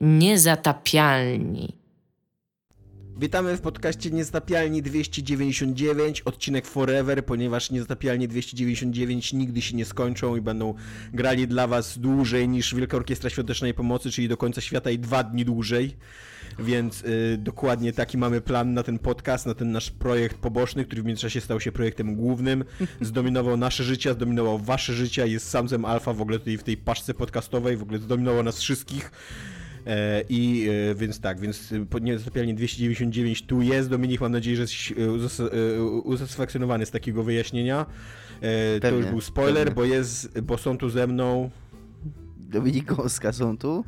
Niezatapialni. Witamy w podcaście Niezatapialni 299, odcinek Forever, ponieważ Niezatapialni 299 nigdy się nie skończą i będą grali dla was dłużej niż Wielka Orkiestra Świątecznej Pomocy, czyli do końca świata i dwa dni dłużej. Więc y, dokładnie taki mamy plan na ten podcast, na ten nasz projekt poboczny, który w międzyczasie stał się projektem głównym. Zdominował nasze życia, zdominował wasze życia, jest samcem alfa w ogóle tutaj w tej paszce podcastowej, w ogóle zdominował nas wszystkich. E, I e, więc tak, więc niezatapialnie 299 tu jest. Dominik, mam nadzieję, że jesteś e, usatysfakcjonowany z takiego wyjaśnienia. Pewnie, to już był spoiler, pewnie. bo jest, bo są tu ze mną. Dominik Gąska są tu.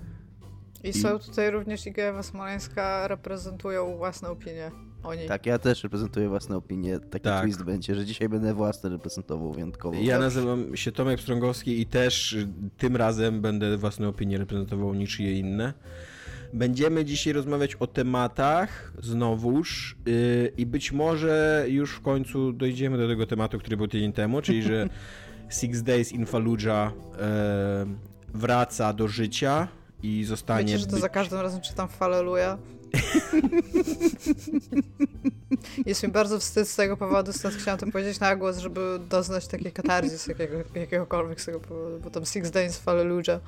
I są tutaj również Iga Smoleńska, reprezentują własne opinie o niej. Tak, ja też reprezentuję własne opinie. Taki tak. twist będzie, że dzisiaj będę własne reprezentował wyjątkowo. Ja nazywam się Tomek Strągowski i też tym razem będę własne opinie reprezentował niczyje inne. Będziemy dzisiaj rozmawiać o tematach znowuż yy, i być może już w końcu dojdziemy do tego tematu, który był tydzień temu, czyli że Six Days in Fallujah yy, wraca do życia i zostanie... Wiecie, że to być... za każdym razem czytam Falleluja? Jest mi bardzo wstyd z tego powodu, stąd chciałam to powiedzieć na głos, żeby doznać takiej katarzis jakiego, jakiegokolwiek z tego powodu, bo tam Six Days Fallujah.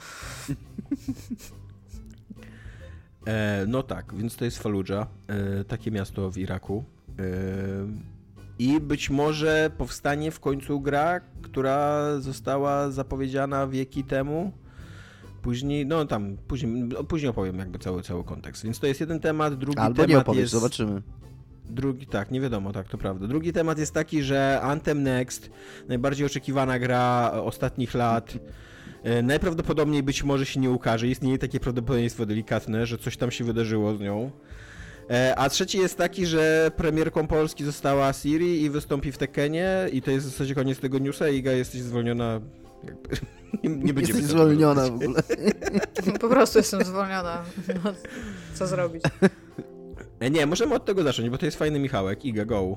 E, no tak, więc to jest Fallujah, e, takie miasto w Iraku. E, I być może powstanie w końcu gra, która została zapowiedziana wieki temu Później, no tam, później, później opowiem jakby cały, cały kontekst. Więc to jest jeden temat, drugi Albo temat nie opowiesz, jest... zobaczymy. Drugi, tak, nie wiadomo, tak, to prawda. Drugi temat jest taki, że Anthem Next, najbardziej oczekiwana gra ostatnich lat, e, najprawdopodobniej być może się nie ukaże. Istnieje takie prawdopodobieństwo delikatne, że coś tam się wydarzyło z nią. E, a trzeci jest taki, że premierką Polski została Siri i wystąpi w Tekenie i to jest w zasadzie koniec tego newsa. Iga, jesteś zwolniona nie, nie będziemy Jesteś zwolniona w ogóle. Po prostu jestem zwolniona. No, co zrobić? E, nie, możemy od tego zacząć, bo to jest fajny Michałek. Iga, go.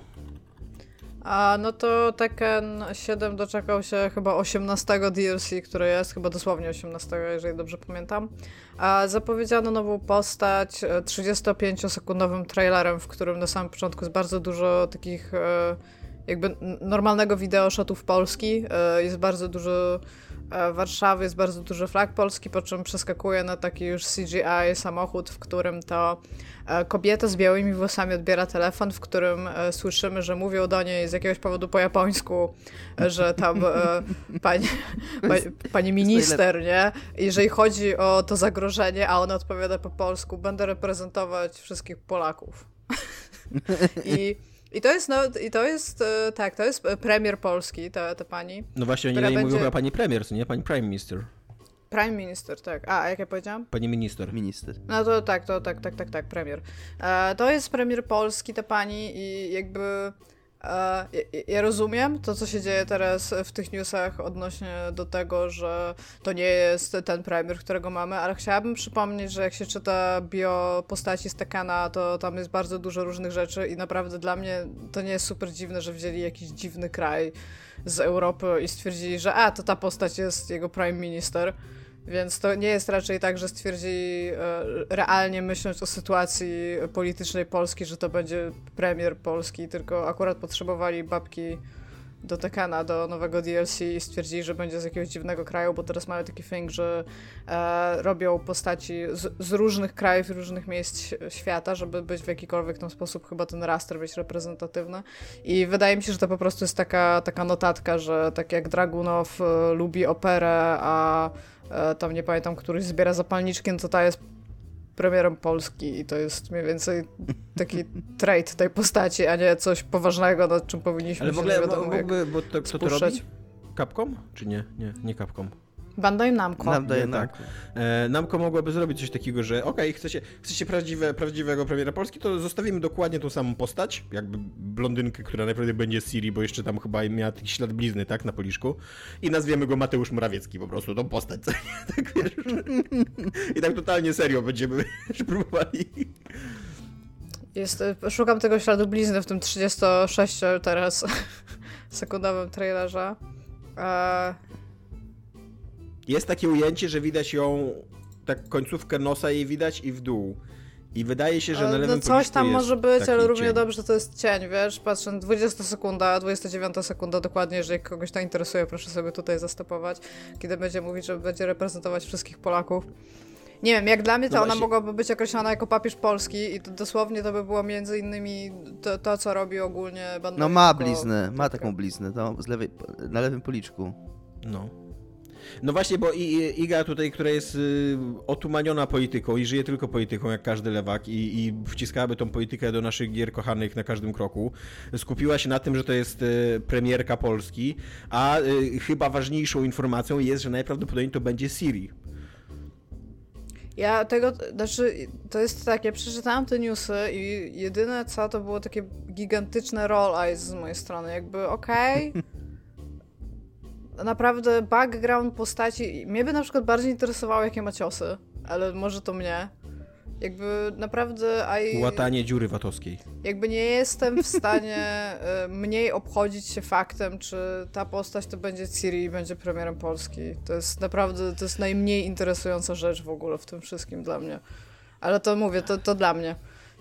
A no to Tekken 7 doczekał się chyba 18 DLC, które jest, chyba dosłownie 18, jeżeli dobrze pamiętam. A zapowiedziano nową postać 35-sekundowym trailerem, w którym na samym początku jest bardzo dużo takich e, jakby normalnego wideo shotów Polski. E, jest bardzo dużo e, Warszawy, jest bardzo dużo flag Polski, po czym przeskakuje na taki już CGI samochód, w którym to e, kobieta z białymi włosami odbiera telefon, w którym słyszymy, że mówią do niej z jakiegoś powodu po japońsku, że tam pani, pani, pani minister, nie? Jeżeli chodzi o to zagrożenie, a ona odpowiada po polsku, będę reprezentować wszystkich Polaków. I i to jest, no, i to jest, e, tak, to jest premier polski, ta, ta pani. No właśnie, oni nie będzie... mówią chyba pani premier, co nie? Pani prime minister. Prime Minister, tak. A, jak ja powiedziałam? Pani minister. Minister. No to tak, to tak, tak, tak, tak, premier. E, to jest premier polski, ta pani i jakby ja, ja rozumiem to, co się dzieje teraz w tych newsach odnośnie do tego, że to nie jest ten premier, którego mamy, ale chciałabym przypomnieć, że jak się czyta bio postaci z Tekana, to tam jest bardzo dużo różnych rzeczy i naprawdę dla mnie to nie jest super dziwne, że wzięli jakiś dziwny kraj z Europy i stwierdzili, że a, to ta postać jest jego prime minister. Więc to nie jest raczej tak, że stwierdzili e, realnie myśląc o sytuacji politycznej Polski, że to będzie premier Polski, tylko akurat potrzebowali babki do Tekana, do nowego DLC i stwierdzili, że będzie z jakiegoś dziwnego kraju, bo teraz mają taki thing, że e, robią postaci z, z, różnych krajów różnych miejsc świata, żeby być w jakikolwiek tam sposób chyba ten raster być reprezentatywny. I wydaje mi się, że to po prostu jest taka, taka notatka, że tak jak Dragunow e, lubi operę, a tam nie pamiętam, któryś zbiera zapalniczki, no to ta jest premierem Polski i to jest mniej więcej taki trait tej postaci, a nie coś poważnego, nad czym powinniśmy Ale w ogóle, się nie wiadomo mógłby, bo to, kto to robi? Capcom? Czy nie? Nie, nie Capcom. Bandai Namco. Bandai Namco. Tak. E, Namco mogłaby zrobić coś takiego, że okej, okay, chcecie, chcecie prawdziwe, prawdziwego premiera Polski, to zostawimy dokładnie tą samą postać, jakby blondynkę, która najprawdopodobniej będzie Siri, bo jeszcze tam chyba miała taki ślad blizny, tak, na poliszku i nazwiemy go Mateusz Morawiecki po prostu, tą postać. tak wiesz. I tak totalnie serio będziemy próbowali. Jest, e, szukam tego śladu blizny w tym 36 teraz sekundowym trailerze. E, jest takie ujęcie, że widać ją tak końcówkę nosa jej widać i w dół. I wydaje się, że na lewym No coś tam może być, ale równie cień. dobrze to jest cień, wiesz? Patrzę, 20 sekunda, 29 sekunda dokładnie, jeżeli kogoś to interesuje, proszę sobie tutaj zastopować, kiedy będzie mówić, że będzie reprezentować wszystkich Polaków. Nie wiem, jak dla mnie to No ona mogłaby być określona jako papież polski i to dosłownie to by było między innymi to, to co robi ogólnie Bandera No ma bliznę, ma tak. taką bliznę, to z lewej, na lewym policzku. No. No właśnie, bo Iga tutaj, która jest y, otumaniona polityką i żyje tylko polityką, jak każdy lewak, i, i wciskałaby tą politykę do naszych gier kochanych na każdym kroku, skupiła się na tym, że to jest y, premierka Polski, a y, chyba ważniejszą informacją jest, że najprawdopodobniej to będzie Siri. Ja tego, znaczy, to jest tak, ja przeczytałam te newsy i jedyne co, to było takie gigantyczne roll eyes z mojej strony, jakby okej, naprawdę background postaci, mnie by na przykład bardziej interesowało, jakie ma ciosy, ale może to mnie. Jakby naprawdę I, Łatanie dziury watowskiej. jakby nie jestem w stanie e, mniej obchodzić się faktem, czy ta postać to będzie Ciri i będzie premierem Polski. To jest naprawdę, to jest najmniej interesująca rzecz w ogóle w tym wszystkim dla mnie. Ale to mówię, to, to dla mnie.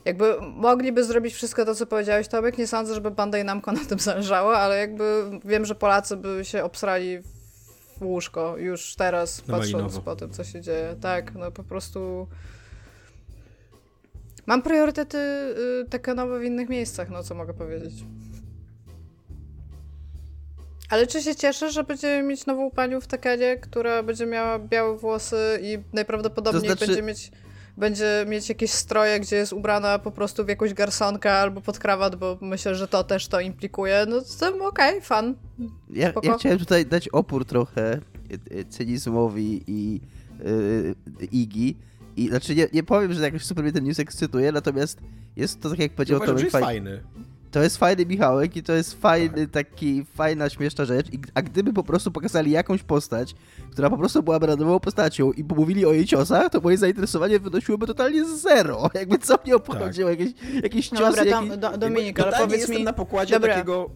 Jakby mogliby zrobić wszystko to, co powiedziałeś, Tomek. Nie sądzę, żeby Bandai Namco na tym zależało, ale jakby wiem, że Polacy by się obsrali w łóżko już teraz, patrząc malinowo. po tym, co się dzieje. Tak, no po prostu... Mam priorytety y, tekenowe w innych miejscach, no co mogę powiedzieć. Ale czy się cieszę, że będziemy mieć nową panią w Tekenie, która będzie miała białe włosy i najprawdopodobniej To znaczy- będzie mieć będzie mieć jakieś stroje, gdzie jest ubrana po prostu w jakąś garsonkę albo pod krawat, bo myślę, że to też to implikuje. No to okej, fan. Ja, ja chciałem tutaj dać opór trochę y, y, cynizmowi i y, Igi. I znaczy nie, nie powiem, że jakoś super mnie ten news ekscytuje, natomiast jest to tak jak powiedział Tomek, faj... fajny. To jest fajny Michałek i to jest fajny, taki fajna, śmieszna rzecz. I, a gdyby po prostu pokazali jakąś postać, która po prostu byłaby randomową postacią i mówili o jej ciosach, to moje zainteresowanie wynosiłoby totalnie z zero. Jakby co mnie obchodziło, jakieś, jakieś ciosy, Dobra, jakieś... Do, Dominik, ale powiedz mi... na pokładzie Dobra. takiego...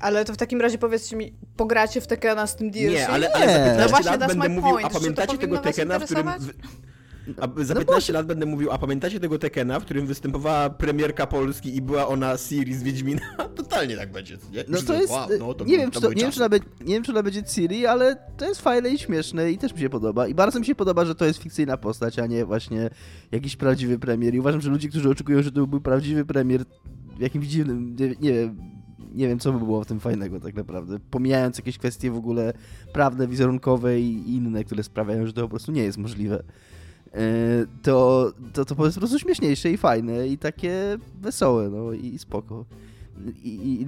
Ale to w takim razie powiedzcie mi, pogracie w Tekena z tym DLC? Nie, ale, ale Nie. za 15 No właśnie, lat that's będę my mówił, point. a pamiętacie tego Tekena, w którym... interesować? W, a za No 15 lat będę mówił, a pamiętacie tego Tekena, w którym występowała premierka Polski i była ona Siri z Wiedźmina? Totalnie tak będzie, nie? No to jest. wow, no, to nie, wiem, to czy to, nie, wiem, czy ona będzie, nie wiem, czy ona będzie Ciri, ale to jest fajne i śmieszne i też mi się podoba. I bardzo mi się podoba, że to jest fikcyjna postać, a nie właśnie jakiś prawdziwy premier. I uważam, że ludzie, którzy oczekują, że to był prawdziwy premier w jakimś dziwnym. Nie, nie wiem. Nie wiem, co by było w tym fajnego tak naprawdę. Pomijając jakieś kwestie w ogóle prawne, wizerunkowe i inne, które sprawiają, że to po prostu nie jest możliwe. E, To, to, to jest po prostu śmieszniejsze i fajne i takie wesołe, no i spoko. I, i,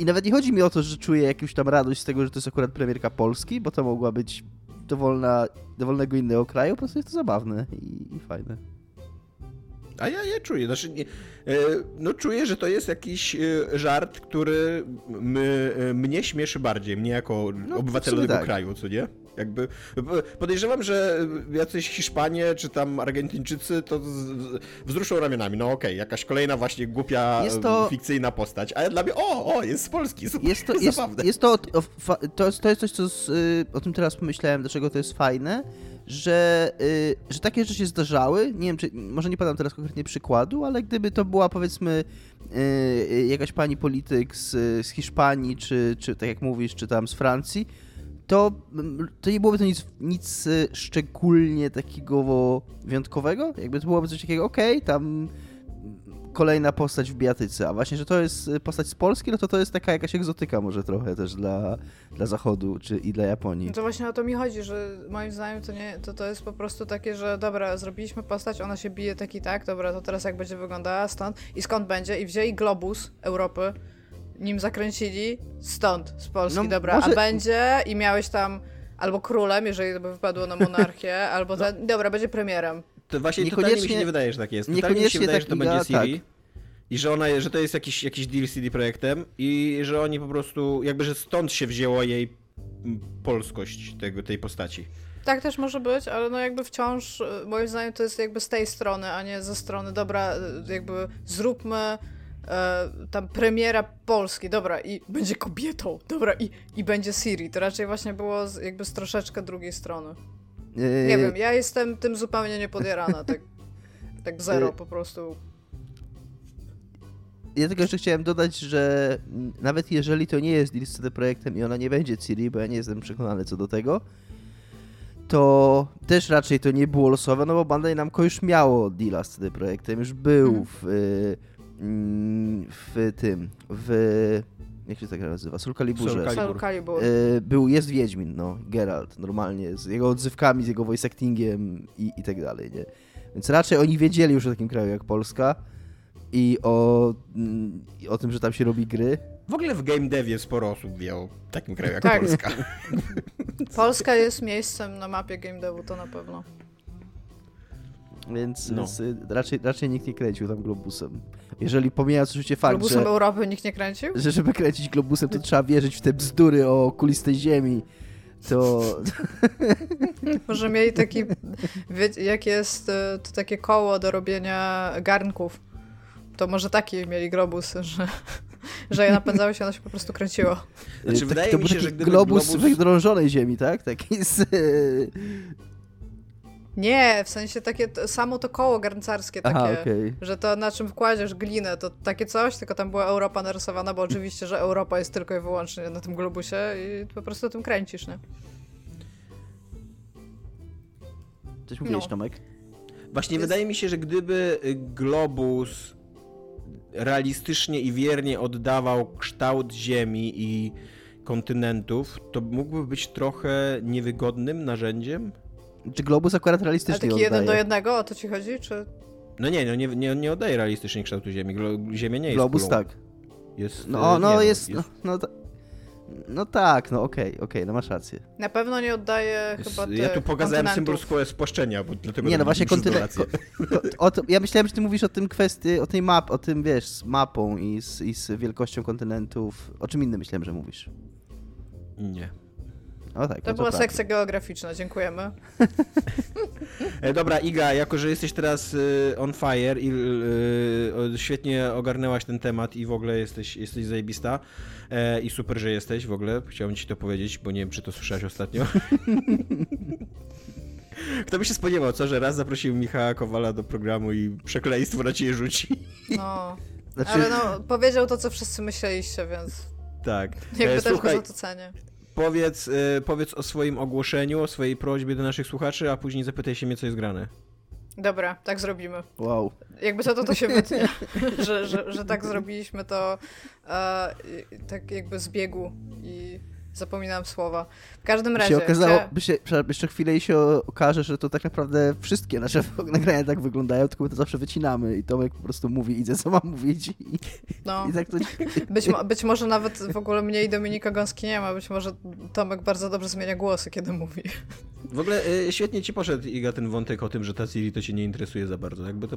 i nawet nie chodzi mi o to, że czuję jakąś tam radość z tego, że to jest akurat premierka Polski, bo to mogła być dowolna, dowolnego innego kraju, po prostu jest to zabawne i, i fajne. A ja nie czuję, znaczy nie, e, no czuję, że to jest jakiś e, żart, który my, mnie śmieszy bardziej, mnie jako No, obywatela tego tak. kraju, co nie? Jakby podejrzewam, że jacyś Hiszpanie czy tam Argentyńczycy to wzruszą ramionami. No okej, jakaś kolejna właśnie głupia, to- fikcyjna postać, ale dla mnie o, o, jest z Polski, super, Jest to, jest, jest to, to, jest, to jest coś, co z, y, o tym teraz pomyślałem, dlaczego to jest fajne, że, y, że takie rzeczy się zdarzały, nie wiem, czy, może nie podam teraz konkretnie przykładu, ale gdyby to była powiedzmy y, jakaś pani polityk z, z Hiszpanii, czy, czy tak jak mówisz, czy tam z Francji, to, mm, to nie byłoby to nic, nic y, szczególnie takiego wyjątkowego, jakby to byłoby coś takiego, okej, tam kolejna postać w bijatyce, a właśnie, że to jest y, postać z Polski, no to to jest taka jakaś egzotyka może trochę też dla, dla Zachodu czy i dla Japonii. No to właśnie o to mi chodzi, że moim zdaniem to nie, to, to jest po prostu takie, że dobra, zrobiliśmy postać, ona się bije tak i tak, dobra, to teraz jak będzie wyglądała, stąd i skąd będzie? I wzięli globus Europy, nim zakręcili, stąd, z Polski, No, dobra, może- a będzie i miałeś tam albo królem, jeżeli to by wypadło na monarchię, albo ten, dobra, będzie premierem. To właśnie totalnie mi się Niekoniecznie- nie wydaje, że tak jest. Totalnie mi się niekoniecznie wydaje, tak że to będzie Siri. tak. I że ona, że to jest jakiś, jakiś deal CD projektem i że oni po prostu, jakby, że stąd się wzięła jej mm, polskość tego, tej postaci. Tak też może być, ale no jakby wciąż, y, moim zdaniem to jest jakby z tej strony, a nie ze strony, dobra, y, jakby zróbmy e, tam premiera Polski, dobra, i będzie kobietą, dobra, i, i będzie Siri. To raczej właśnie było z, jakby z troszeczkę drugiej strony. Yy, Nie wiem, ja jestem tym zupełnie niepodjarana, tak, tak zero po prostu. Ja tylko jeszcze chciałem dodać, że nawet jeżeli to nie jest z CD Projektem i ona nie będzie Ciri, bo ja nie jestem przekonany co do tego, to też raczej to nie było losowe, no bo Bandai Namco już miało deala z CD Projektem, już był Mhm. w, y, w tym, w... jak się tak nazywa? Soul Caliburze. Soul Calibur. Y, był, jest Wiedźmin, no, Geralt, normalnie, z jego odzywkami, z jego voice actingiem i, i tak dalej, nie? Więc raczej oni wiedzieli już o takim kraju jak Polska i o, mm, i o tym, że tam się robi gry. W ogóle w game devie sporo osób wie o takim kraju jak Tak. Polska. Polska jest miejscem na mapie game devu, to na pewno. Więc, No. więc raczej, raczej nikt nie kręcił tam globusem. Jeżeli pomijając oczywiście fakt, Globusem że, Europy nikt nie kręcił? że żeby kręcić globusem, to trzeba wierzyć w te bzdury o kulistej ziemi, to... Może mieli taki, wie, jak jest e, to takie koło do robienia garnków, to może taki mieli globus, że, że je napędzały się, ono się po prostu kręciło. Znaczy, to, wydaje to mi był się, taki że gdyby globus, globus- wydrążonej ziemi, tak? Taki z... Nie, w sensie takie t- samo to koło garncarskie takie. Aha, okej. Że to na czym wkładziesz glinę, to takie coś, tylko tam była Europa narysowana, bo oczywiście, że Europa jest tylko i wyłącznie na tym globusie i po prostu tym kręcisz, nie? Coś mówiłeś, No. Tomek? Właśnie Jest- wydaje mi się, że gdyby y, globus realistycznie i wiernie oddawał kształt Ziemi i kontynentów, to mógłby być trochę niewygodnym narzędziem? Czy globus akurat realistycznie taki oddaje? jeden do jednego, o to ci chodzi? Czy... No nie, no nie, nie, nie oddaje realistycznie kształtu Ziemi. Glo- Ziemia nie jest Globus kulą. tak. Jest, No, y, no nie, jest, no, no, ta- no tak, no okej, okej, no masz rację. Na pewno nie oddaje Jest- chyba Ja tu pokazałem symbol spłaszczenia, bo dlatego Nie, no właśnie kontynent... Ko, ja myślałem, że ty mówisz o tym kwestii, o tej map, o tym, wiesz, z mapą i z, i z wielkością kontynentów. O czym innym myślałem, że mówisz. Nie. O tak, To no była prawda. sekcja geograficzna, dziękujemy. E, dobra, Iga, jako że jesteś teraz y, on fire i y, świetnie ogarnęłaś ten temat i w ogóle jesteś, jesteś zajebista e, i super, że jesteś w ogóle, chciałbym ci to powiedzieć, bo nie wiem, czy to słyszałeś ostatnio. Kto by się spodziewał, co, że raz zaprosił Michała Kowala do programu i przekleństwo na ciebie rzuci. No. Znaczy, Ale no, powiedział to, co wszyscy myśleliście, więc Tak. jakby E, też Słuchaj, go za to cenię. Powiedz, y, powiedz o swoim ogłoszeniu, o swojej prośbie do naszych słuchaczy, a później zapytaj się mnie, co jest grane. Dobra, tak zrobimy. Wow. Jakby co, to to się wytnie, że, że, że tak zrobiliśmy to e, tak jakby z biegu i zapominam słowa. W każdym By razie... się okazało, by się, jeszcze chwilę i się okaże, że to tak naprawdę wszystkie nasze nagrania tak wyglądają, tylko my to zawsze wycinamy i Tomek po prostu mówi, idzie co mam mówić i, no, i tak to... być, być może nawet w ogóle mnie i Dominika Gąski nie ma, być może Tomek bardzo dobrze zmienia głosy, kiedy mówi. W ogóle y, świetnie ci poszedł, Iga, ten wątek o tym, że ta Ciri to cię nie interesuje za bardzo. Jakby to,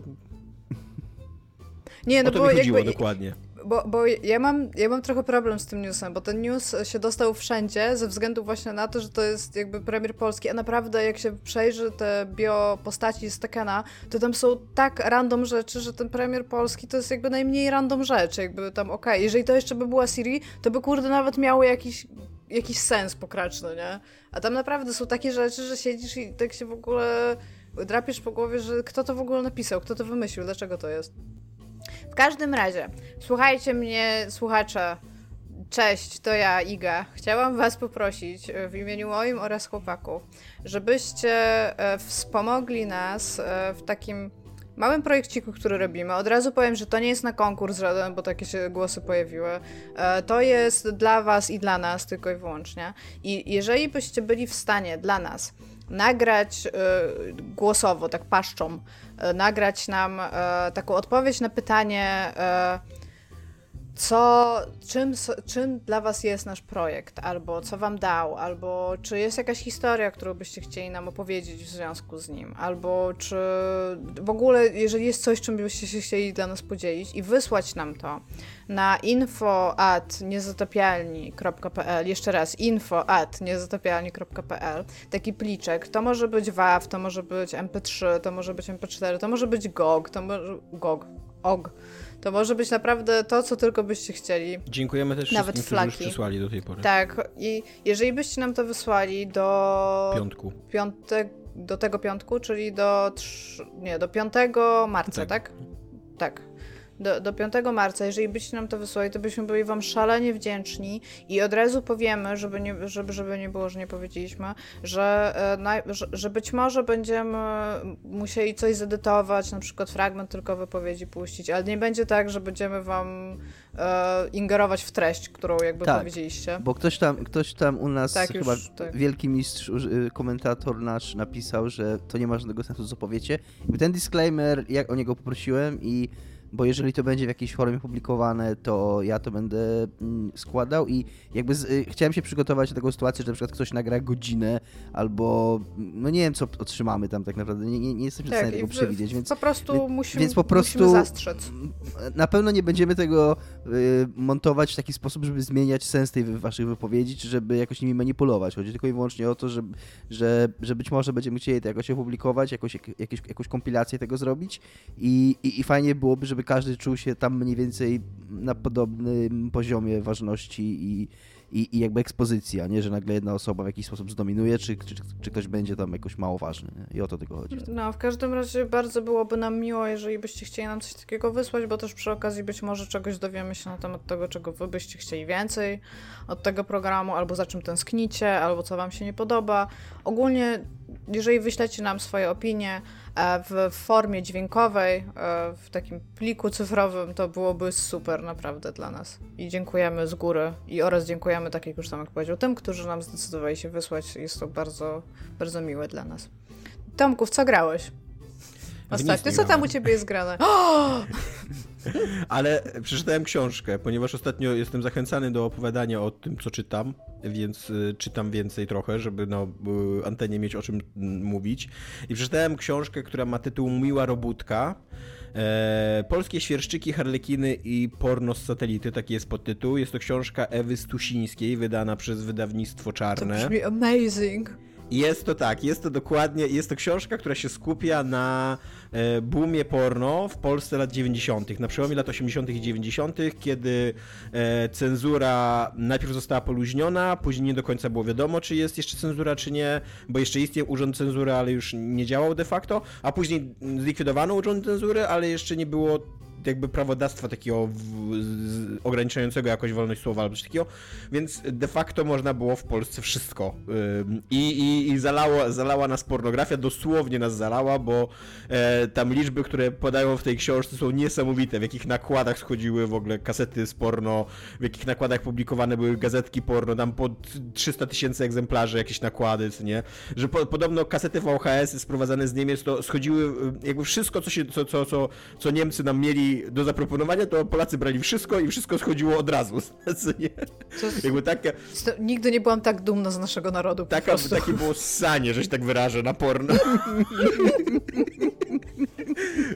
Nie, no o to bo mi chodziło jakby, dokładnie. Bo, bo ja, mam, ja mam trochę problem z tym newsem, bo ten news się dostał wszędzie ze względu właśnie na to, że to jest jakby premier polski, a naprawdę jak się przejrzy te bio postaci z Tekena, to tam są tak random rzeczy, że ten premier polski to jest jakby najmniej random rzeczy, jakby tam okej, jeżeli to jeszcze by była Siri, to by kurde nawet miało jakiś, jakiś sens pokraczny, nie? A tam naprawdę są takie rzeczy, że siedzisz i tak się w ogóle drapiesz po głowie, że kto to w ogóle napisał, kto to wymyślił, dlaczego to jest. Każdym razie, słuchajcie mnie, słuchacze. Cześć, to ja, Iga. Chciałam Was poprosić e, w imieniu moim oraz chłopaków, żebyście e, wspomogli nas e, w takim małym projekciku, który robimy. Od razu powiem, że to nie jest na konkurs żaden, bo takie się głosy pojawiły. To jest dla Was i dla nas tylko i wyłącznie. I jeżeli byście byli w stanie dla nas nagrać e, głosowo, tak paszczą, e, nagrać nam e, taką odpowiedź na pytanie, co, czym, czym dla Was jest nasz projekt, albo co Wam dał, albo czy jest jakaś historia, którą byście chcieli nam opowiedzieć w związku z nim, albo czy w ogóle, jeżeli jest coś, czym byście się chcieli dla nas podzielić i wysłać nam to na info at niezatopialni.pl, jeszcze raz info at niezatopialni.pl, taki pliczek, to może być WAV, to może być MP3, to może być MP4, to może być GOG, to może GOG, OG, to może być naprawdę to, co tylko byście chcieli. Dziękujemy też Nawet wszystkim, którzy już flaki. przysłali do tej pory. Tak, i jeżeli byście nam to wysłali do Piątku. piątek, do tego piątku, czyli do, trz- nie, do 5 marca, Tak. tak? Tak. Do, do 5 marca, jeżeli byście nam to wysłali, to byśmy byli wam szalenie wdzięczni i od razu powiemy, żeby nie, żeby, żeby nie było, że nie powiedzieliśmy, że, e, naj, że, że być może będziemy musieli coś zedytować, na przykład fragment tylko wypowiedzi puścić, ale nie będzie tak, że będziemy wam e, ingerować w treść, którą jakby Tak. powiedzieliście. Bo ktoś tam, ktoś tam u nas, Tak, już, chyba tak. wielki mistrz, y, komentator nasz napisał, że to nie ma żadnego sensu, co powiecie. I ten disclaimer, jak o niego poprosiłem i bo jeżeli to będzie w jakiejś formie publikowane, to ja to będę mm, składał i jakby z, y, chciałem się przygotować do taką sytuację, że na przykład ktoś nagra godzinę albo no nie wiem, co otrzymamy tam tak naprawdę, nie, nie, nie jestem w stanie Tak, tego przewidzieć, więc po prostu musimy, więc po prostu- musimy zastrzec. na pewno nie będziemy tego y, montować w taki sposób, żeby zmieniać sens tej waszych wypowiedzi, czy żeby jakoś nimi manipulować. Chodzi tylko i wyłącznie o to, że, że, że być może będziemy chcieli to jakoś opublikować, jakoś, jak, jakieś, jakąś kompilację tego zrobić i, i, i fajnie byłoby, żeby każdy czuł się tam mniej więcej na podobnym poziomie ważności i, i, i jakby ekspozycji, a nie, że nagle jedna osoba w jakiś sposób zdominuje, czy, czy, czy ktoś będzie tam jakoś mało ważny. Nie? I o to tylko chodzi. No, w każdym razie bardzo byłoby nam miło, jeżeli byście chcieli nam coś takiego wysłać, bo też przy okazji być może czegoś dowiemy się na temat tego, czego wy byście chcieli więcej od tego programu, albo za czym tęsknicie, albo co wam się nie podoba. Ogólnie, jeżeli wyślecie nam swoje opinie w formie dźwiękowej, e, w takim pliku cyfrowym, to byłoby super naprawdę dla nas. I dziękujemy z góry i oraz dziękujemy, tak jak już Tomek powiedział, tym, którzy nam zdecydowali się wysłać. Jest to bardzo, bardzo miłe dla nas. Tomku, w co grałeś? Ostatnio, co tam u ciebie jest grane? Ale przeczytałem książkę, ponieważ ostatnio jestem zachęcany do opowiadania o tym, co czytam, więc y, czytam więcej trochę, żeby na y, antenie mieć o czym mm, mówić. I przeczytałem książkę, która ma tytuł Miła Robótka. E, Polskie świerszczyki, harlekiny i porno z satelity, taki jest podtytuł. Jest to książka Ewy Stusińskiej, wydana przez wydawnictwo To Czarne. brzmi amazing. Jest to tak, jest to dokładnie, jest to książka, która się skupia na e, boomie porno w Polsce lat 90., na przełomie lat 80. i 90., kiedy e, cenzura najpierw została poluźniona, później nie do końca było wiadomo, czy jest jeszcze cenzura, czy nie, bo jeszcze istniał urząd cenzury, ale już nie działał de facto, a później zlikwidowano urząd cenzury, ale jeszcze nie było jakby prawodawstwa takiego w, z, ograniczającego jakoś wolność słowa albo coś takiego, więc de facto można było w Polsce wszystko. I, i, i zalało, zalała nas pornografia, dosłownie nas zalała, bo e, tam liczby, które podają w tej książce są niesamowite, w jakich nakładach schodziły w ogóle kasety z porno, w jakich nakładach publikowane były gazetki porno, tam pod 300 tysięcy egzemplarzy jakieś nakłady, nie? Że po, podobno kasety VHS sprowadzane z Niemiec to schodziły jakby wszystko, co, się, co, co, co, co Niemcy nam mieli do zaproponowania, to Polacy brali wszystko i wszystko schodziło od razu. Jakby taka, to, nigdy nie byłam tak dumna z naszego narodu taka, takie było ssanie, że się tak wyrażę, na porno.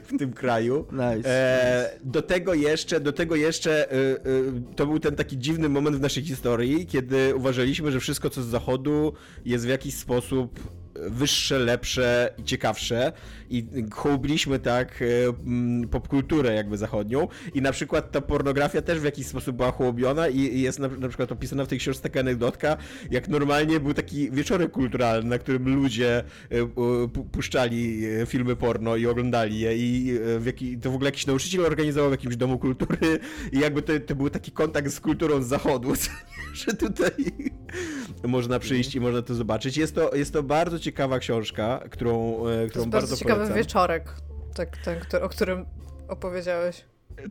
w tym kraju. Nice. E, do tego jeszcze, do tego jeszcze y, y, to był ten taki dziwny moment w naszej historii, kiedy uważaliśmy, że wszystko co z zachodu jest w jakiś sposób wyższe, lepsze i ciekawsze. I hołbiliśmy tak e, popkulturę jakby zachodnią. I na przykład ta pornografia też w jakiś sposób była hołubiona i jest na, na przykład opisana w tej książce taka anegdotka, jak normalnie był taki wieczorek kulturalny, na którym ludzie e, pu- puszczali e, filmy porno i oglądali je. I w jaki, to w ogóle jakiś nauczyciel organizował w jakimś domu kultury. I jakby to, to był taki kontakt z kulturą z zachodu, że tutaj można przyjść i można to zobaczyć. Jest to, jest to bardzo ciekawa książka, którą, e, To którą jest bardzo, bardzo ciekawy polecam. wieczorek, tak, ten, o którym opowiedziałeś.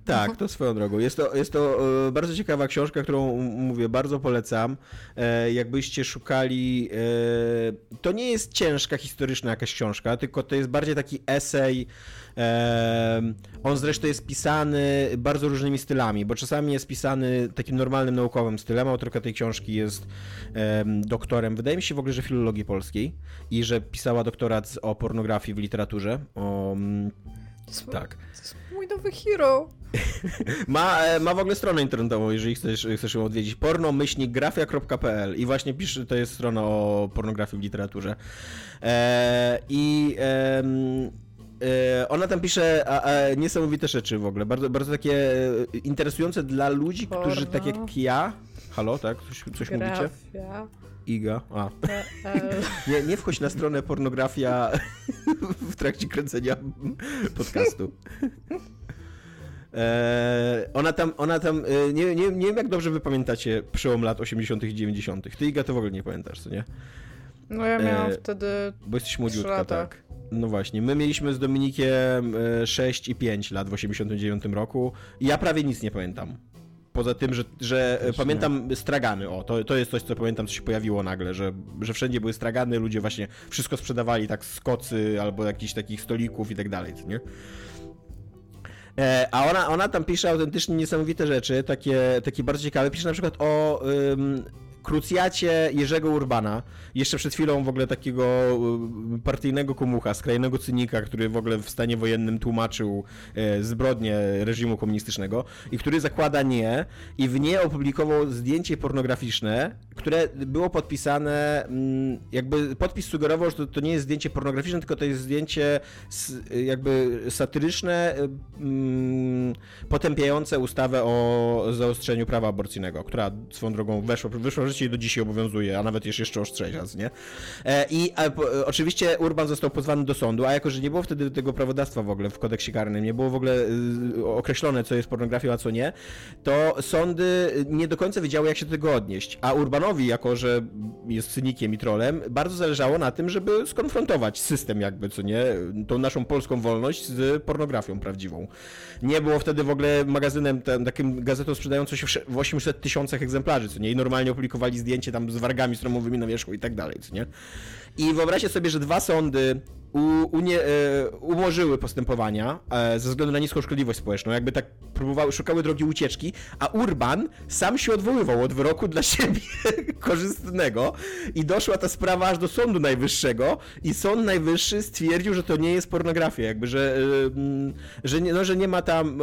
Tak, to swoją drogą. Jest to, jest to e, bardzo ciekawa książka, którą mówię, bardzo polecam. E, jakbyście szukali. To nie jest ciężka historyczna jakaś książka, tylko to jest bardziej taki esej. On zresztą jest pisany bardzo różnymi stylami, bo czasami jest pisany takim normalnym naukowym stylem. Autorka tej książki jest em, doktorem, wydaje mi się w ogóle, że filologii polskiej i że pisała doktorat o pornografii w literaturze. O, mm, To tak. to jest mój nowy hero. Ma, e, ma w ogóle stronę internetową, jeżeli chcesz, chcesz ją odwiedzić. porno-grafia.pl i właśnie pisze, to jest strona o pornografii w literaturze. E, I em, e, ona tam pisze a, a, niesamowite rzeczy w ogóle, bardzo, bardzo takie e, interesujące dla ludzi, którzy tak Porno. jak ja... Halo, tak? Coś, coś mówicie? Iga. A. Nie, nie wchodź na stronę pornografia w trakcie kręcenia podcastu. Eee, ona tam, ona tam, e, nie, nie, nie wiem jak dobrze wy pamiętacie przełom lat 80. i 90. Ty Iga to w ogóle nie pamiętasz, co nie? No ja miałam E, wtedy... Bo jesteś młodziutka, tak. No właśnie, my mieliśmy z Dominikiem e, 6 i 5 lat w 89 roku i ja prawie nic nie pamiętam. Poza tym, że, że e, Też nie. pamiętam stragany, o, to, to jest coś, co pamiętam, co się pojawiło nagle, że, że wszędzie były stragany, ludzie właśnie wszystko sprzedawali tak z kocy albo jakichś takich stolików i tak dalej, nie? E, a ona, ona tam pisze autentycznie niesamowite rzeczy, takie, takie bardzo ciekawe. Pisze na przykład o ym, krucjacie Jerzego Urbana. Jeszcze przed chwilą w ogóle takiego ym, partyjnego komucha, skrajnego cynika, który w ogóle w stanie wojennym tłumaczył e, zbrodnie reżimu komunistycznego i który zakłada nie i w nie opublikował zdjęcie pornograficzne, które było podpisane, mm, jakby podpis sugerował, że to, to nie jest zdjęcie pornograficzne, tylko to jest zdjęcie jakby satyryczne, mm, potępiające ustawę o zaostrzeniu prawa aborcyjnego, która swoją drogą weszła, wyszła życie do dzisiaj obowiązuje, a nawet jeszcze ostrzejsza, nie? E, I e, po, e, oczywiście Urban został pozwany do sądu, a jako, że nie było wtedy tego prawodawstwa w ogóle w kodeksie karnym, nie było w ogóle y, określone, co jest pornografią, a co nie, to sądy nie do końca wiedziały, jak się do tego odnieść. A Urbanowi, jako że jest cynikiem i trolem, bardzo zależało na tym, żeby skonfrontować system jakby, co nie, tą naszą polską wolność z pornografią prawdziwą. Nie było wtedy w ogóle magazynem, takim gazetą sprzedającą się w sze- w 800 tysiącach egzemplarzy, co nie, i normalnie opublikowali zdjęcie tam z wargami stromowymi na wierzchu i tak dalej, co nie. I wyobraźcie sobie, że dwa sądy u, unie, e, umorzyły postępowania e, ze względu na niską szkodliwość społeczną, jakby tak próbowały, szukały drogi ucieczki, a Urban sam się odwoływał od wyroku dla siebie korzystnego i doszła ta sprawa aż do Sądu Najwyższego i Sąd Najwyższy stwierdził, że to nie jest pornografia, jakby, że, e, że, nie, no, że nie ma tam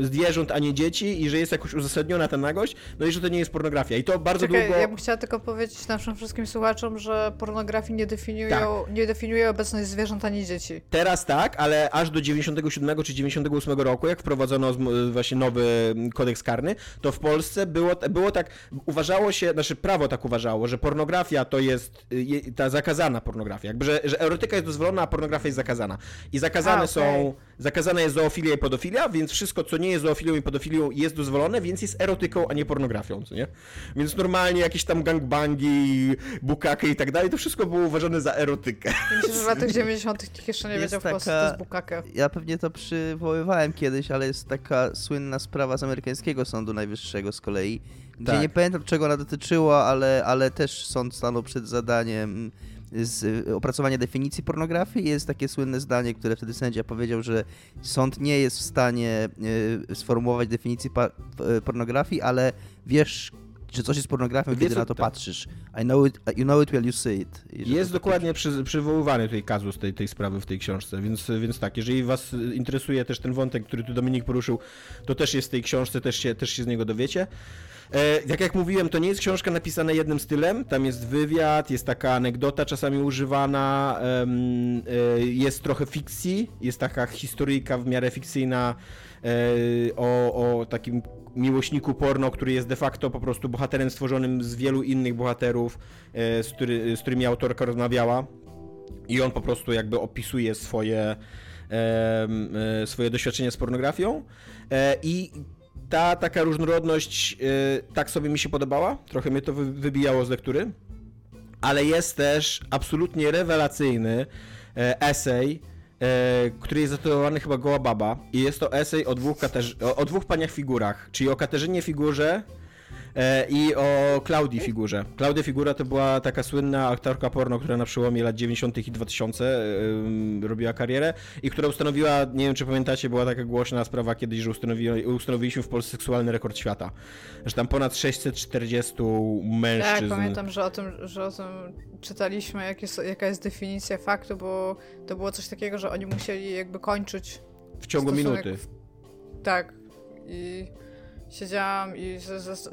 zwierząt ani dzieci i że jest jakoś uzasadniona ta nagość, no i że to nie jest pornografia. I to bardzo Czekaj, długo... ja bym chciała tylko powiedzieć naszym wszystkim słuchaczom, że pornografii nie definiują, Tak. nie definiuje obecność zwierząt ani dzieci. Teraz tak, ale aż do 97 czy 98 roku, jak wprowadzono właśnie nowy kodeks karny, to w Polsce było, było tak, uważało się, znaczy prawo tak uważało, że pornografia to jest y, ta zakazana pornografia, jakby, że, że erotyka jest dozwolona, a pornografia jest zakazana. I zakazane A, okej. są, zakazana jest zoofilia i podofilia, więc wszystko, co nie jest zoofilią i podofilią jest dozwolone, więc jest erotyką, a nie pornografią, co nie? Więc normalnie jakieś tam gangbangi, bukaki i tak dalej, to wszystko było uważane za erotykę. Myślę, że w latach 90. nikt jeszcze nie wiedział w Polsce, taka- co to jest bukake. Ja pewnie to przywoływałem kiedyś, ale jest taka słynna sprawa z amerykańskiego Sądu Najwyższego z kolei, gdzie Tak. nie pamiętam czego ona dotyczyła, ale, ale też sąd stanął przed zadaniem z y, opracowania definicji pornografii. Jest takie słynne zdanie, które wtedy sędzia powiedział, że sąd nie jest w stanie y, sformułować definicji pornografii, ale wiesz, że coś jest pornografią, kiedy na to tak. patrzysz. I know it, you know it when you see it. Jest takie- dokładnie przy, przywoływany tutaj kazus tej, tej sprawy w tej książce, więc, więc tak, jeżeli was interesuje też ten wątek, który tu Dominik poruszył, to też jest w tej książce, też się, też się z niego dowiecie. E, jak jak mówiłem, to nie jest książka napisana jednym stylem, tam jest wywiad, jest taka anegdota czasami używana, em, e, jest trochę fikcji, jest taka historyjka w miarę fikcyjna e, o, o takim miłośniku porno, który jest de facto po prostu bohaterem stworzonym z wielu innych bohaterów, e, z, który, z którymi autorka rozmawiała. I on po prostu jakby opisuje swoje, e, swoje doświadczenia z pornografią. E, I ta taka różnorodność tak sobie mi się podobała. Trochę mnie to wy- wybijało z lektury. Ale jest też absolutnie rewelacyjny esej, który jest zatytułowany chyba Goła Baba. I jest to esej o dwóch, Katarz- o, o dwóch paniach figurach, czyli o Katarzynie figurze e, i o Klaudii figurze. Klaudia figura to była taka słynna aktorka porno, która na przełomie lat 90. i 2000 ym, robiła karierę i która ustanowiła, nie wiem czy pamiętacie, była taka głośna sprawa kiedyś, że ustanowi, ustanowiliśmy w Polsce seksualny rekord świata. Że tam ponad 640 mężczyzn. Tak, pamiętam, że o tym, że o tym czytaliśmy, jak jest, jaka jest definicja faktu, bo to było coś takiego, że oni musieli jakby kończyć w ciągu minuty. w- Tak. I siedziałam i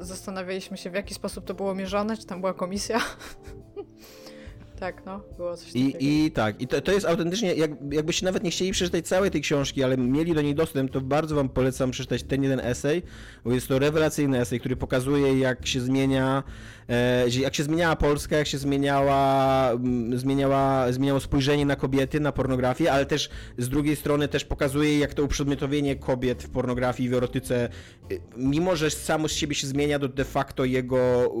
zastanawialiśmy się, w jaki sposób to było mierzone, czy tam była komisja. Tak, no, było coś takiego. I, I tak, i to, to jest autentycznie, jak, jakbyście nawet nie chcieli przeczytać całej tej książki, ale mieli do niej dostęp, to bardzo wam polecam przeczytać ten jeden esej, bo jest to rewelacyjny esej, który pokazuje jak się zmienia, e, jak się zmieniała Polska, jak się zmieniała, zmieniała, zmieniało spojrzenie na kobiety, na pornografię, ale też z drugiej strony też pokazuje jak to uprzedmiotowienie kobiet w pornografii, w erotyce, y, mimo że samo z siebie się zmienia, to de facto jego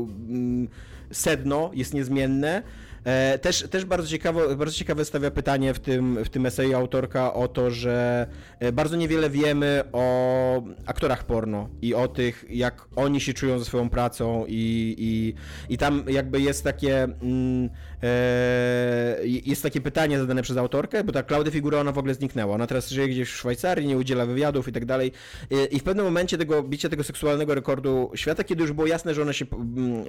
sedno jest niezmienne, E, też, też bardzo, ciekawo, bardzo ciekawe stawia pytanie w tym, w tym eseju autorka o to, że e, bardzo niewiele wiemy o aktorach porno i o tych, jak oni się czują ze swoją pracą i, i, i tam jakby jest takie mm, e, jest takie pytanie zadane przez autorkę, bo ta Klaudia Figura ona w ogóle zniknęła. Ona teraz żyje gdzieś w Szwajcarii, nie udziela wywiadów i tak dalej. I, w pewnym momencie tego bicia tego seksualnego rekordu świata, kiedy już było jasne, że, one się,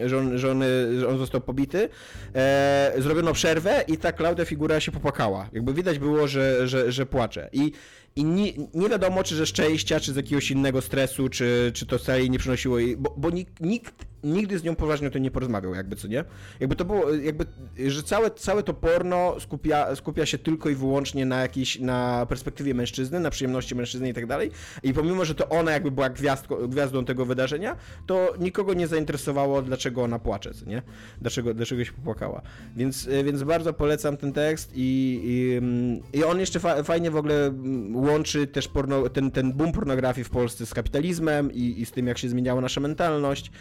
że, on, że, on, że on został pobity, e, zrobiono przerwę i ta Klaudia figura się popłakała. Jakby widać było, że, że, że płacze. I i nie, nie, wiadomo, czy ze szczęścia, czy z jakiegoś innego stresu, czy, czy to wcale nie przynosiło jej, bo, bo nikt, nikt nigdy z nią poważnie o tym nie porozmawiał, jakby, co nie? Jakby to było, jakby, że całe, całe to porno skupia, skupia się tylko i wyłącznie na jakiejś, na perspektywie mężczyzny, na przyjemności mężczyzny i tak dalej i pomimo, że to ona jakby była gwiazdko, gwiazdą tego wydarzenia, to nikogo nie zainteresowało, dlaczego ona płacze, co nie? Dlaczego, dlaczego się popłakała. Więc, więc bardzo polecam ten tekst i, i, i on jeszcze fa fajnie w ogóle łączy też porno, ten, ten boom pornografii w Polsce z kapitalizmem i, i z tym, jak się zmieniała nasza mentalność.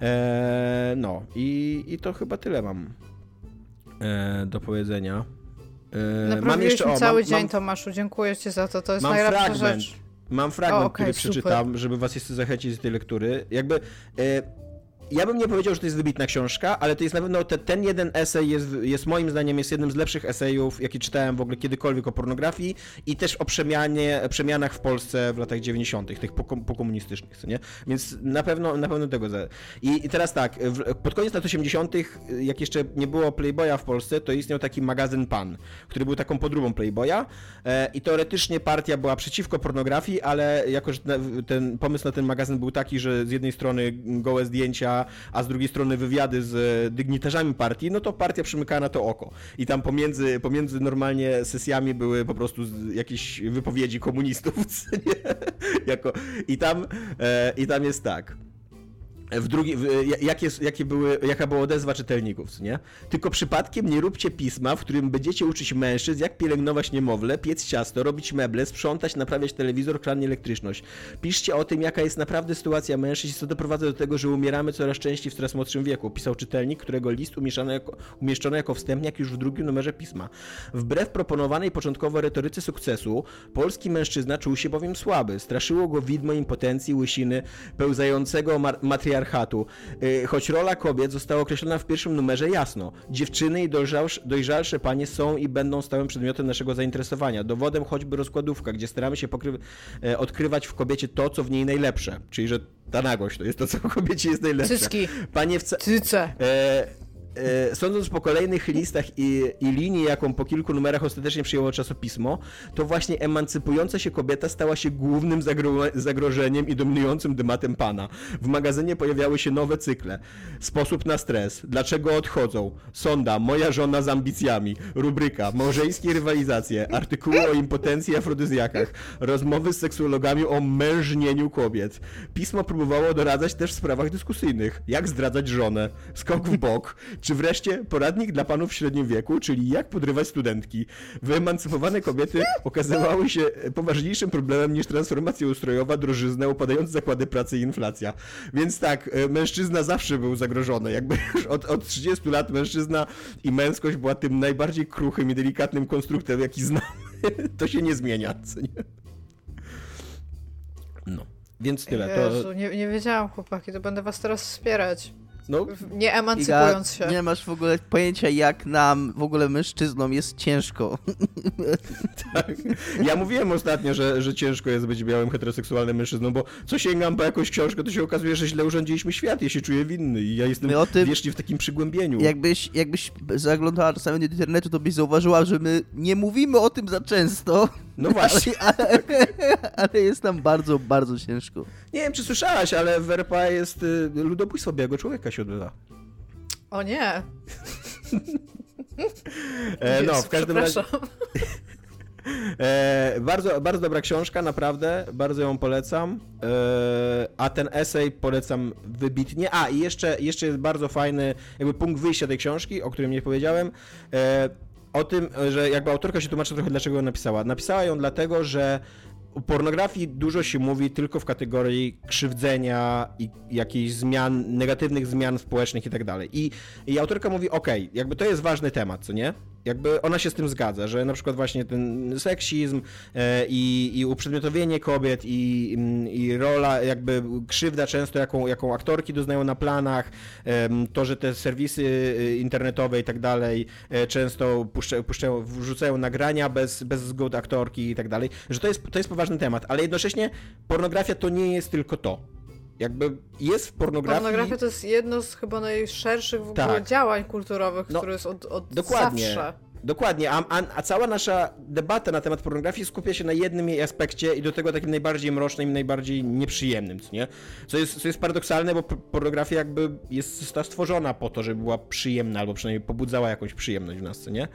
E, no i, i to chyba tyle mam e, do powiedzenia. E, mam jeszcze o, cały mam, dzień, mam, Tomaszu, dziękuję Ci za to, to jest mam najlepsza fragment, rzecz. Mam fragment, o, okay, który przeczytam, żeby was jeszcze zachęcić do tej lektury. Jakby... E, ja bym nie powiedział, że to jest wybitna książka, ale to jest na pewno te, ten jeden esej jest, jest moim zdaniem jest jednym z lepszych esejów, jaki czytałem w ogóle kiedykolwiek o pornografii i też o przemianie, przemianach w Polsce w latach 90., tych pokomunistycznych, co nie? Więc na pewno, na pewno tego. Za... I, I, teraz tak, w, pod koniec lat 80., jak jeszcze nie było Playboya w Polsce, to istniał taki magazyn Pan, który był taką podróbą Playboya e, i teoretycznie partia była przeciwko pornografii, ale jako, że ten pomysł na ten magazyn był taki, że z jednej strony gołe zdjęcia a z drugiej strony wywiady z e, dygnitarzami partii, no to partia przymykała na to oko. I tam pomiędzy, pomiędzy normalnie sesjami były po prostu jakieś wypowiedzi komunistów. jako, i, tam, e, I tam jest tak. W drugi, w, jakie, jakie były, jaka była odezwa czytelników, nie? Tylko przypadkiem nie róbcie pisma, w którym będziecie uczyć mężczyzn, jak pielęgnować niemowlę, piec ciasto, robić meble, sprzątać, naprawiać telewizor, kradnie elektryczność. Piszcie o tym, jaka jest naprawdę sytuacja mężczyzn, co doprowadza do tego, że umieramy coraz częściej w coraz młodszym wieku, pisał czytelnik, którego list jako, umieszczono jako wstępniak już w drugim numerze pisma. Wbrew proponowanej początkowo retoryce sukcesu, polski mężczyzna czuł się bowiem słaby. Straszyło go widmo impotencji, łysiny, pełzającego materiału patriarchatu. Y, choć rola kobiet została określona w pierwszym numerze jasno. Dziewczyny i dojrzalsze panie są i będą stałym przedmiotem naszego zainteresowania. Dowodem choćby rozkładówka, gdzie staramy się e, odkrywać w kobiecie to, co w niej najlepsze. Czyli, że ta nagość to jest to, co w kobiecie jest najlepsze. Cycki. Panie w Cyce. E e, sądząc po kolejnych listach i, i linii, jaką po kilku numerach ostatecznie przyjęło czasopismo, to właśnie emancypująca się kobieta stała się głównym zagro zagrożeniem i dominującym dymatem pana. W magazynie pojawiały się nowe cykle. Sposób na stres. Dlaczego odchodzą? Sonda. Moja żona z ambicjami. Rubryka. Małżeńskie rywalizacje. Artykuły o impotencji i afrodyzjakach. Rozmowy z seksuologami o mężnieniu kobiet. Pismo próbowało doradzać też w sprawach dyskusyjnych. Jak zdradzać żonę? Skok w bok czy wreszcie poradnik dla panów w średnim wieku, czyli jak podrywać studentki. Wyemancypowane kobiety okazywały się poważniejszym problemem niż transformacja ustrojowa, drożyzna, upadające zakłady pracy i inflacja. Więc tak, e, mężczyzna zawsze był zagrożony. Jakby już od, od 30 lat mężczyzna i męskość była tym najbardziej kruchym i delikatnym konstruktem, jaki znamy. To się nie zmienia, co nie? No. Więc tyle. Jezu, to... nie, nie wiedziałam, chłopaki, to będę was teraz wspierać. No, nie emancypując się. Nie masz w ogóle pojęcia, jak nam, w ogóle mężczyznom, jest ciężko. tak. Ja mówiłem ostatnio, że, że ciężko jest być białym, heteroseksualnym mężczyzną, bo co sięgam po jakąś książkę, to się okazuje, że źle urządziliśmy świat, ja się czuję winny i ja jestem o tym, wiecznie w takim przygłębieniu. Jakbyś, jakbyś zaglądała czasami do internetu, to byś zauważyła, że my nie mówimy o tym za często. No właśnie. Ale, ale, ale jest nam bardzo, bardzo ciężko. Nie wiem, czy słyszałaś, ale w RPA jest y, ludobójstwo białego człowieka się odbywa. O nie. E, no, w każdym razie. E, bardzo, bardzo dobra książka, naprawdę, bardzo ją polecam. E, a ten esej polecam wybitnie. A i jeszcze, jeszcze jest bardzo fajny, jakby punkt wyjścia tej książki, o którym nie powiedziałem. E, o tym, że jakby autorka się tłumaczy trochę, dlaczego ją napisała. Napisała ją dlatego, że o pornografii dużo się mówi tylko w kategorii krzywdzenia i jakichś zmian, negatywnych zmian społecznych i tak dalej. I, autorka mówi, okej, jakby to jest ważny temat, co nie? Jakby ona się z tym zgadza, że na przykład właśnie ten seksizm e, i, i uprzedmiotowienie kobiet i, mm, i rola, jakby krzywda często, jaką, jaką aktorki doznają na planach, to, że te serwisy y, internetowe i tak dalej e, często puszczają, puszczają, wrzucają nagrania bez, bez zgody aktorki i tak dalej, że to jest, to jest poważny temat, ale jednocześnie pornografia to nie jest tylko to. Jakby jest w pornografii... Pornografia to jest jedno z chyba najszerszych w ogóle Tak. działań kulturowych, No, które jest od, od Dokładnie. zawsze. Dokładnie, a, a, a cała nasza debata na temat pornografii skupia się na jednym jej aspekcie i do tego takim najbardziej mrocznym najbardziej nieprzyjemnym, co nie? Co jest, co jest paradoksalne, bo por- pornografia jakby jest została stworzona po to, żeby była przyjemna, albo przynajmniej pobudzała jakąś przyjemność w nas, co nie?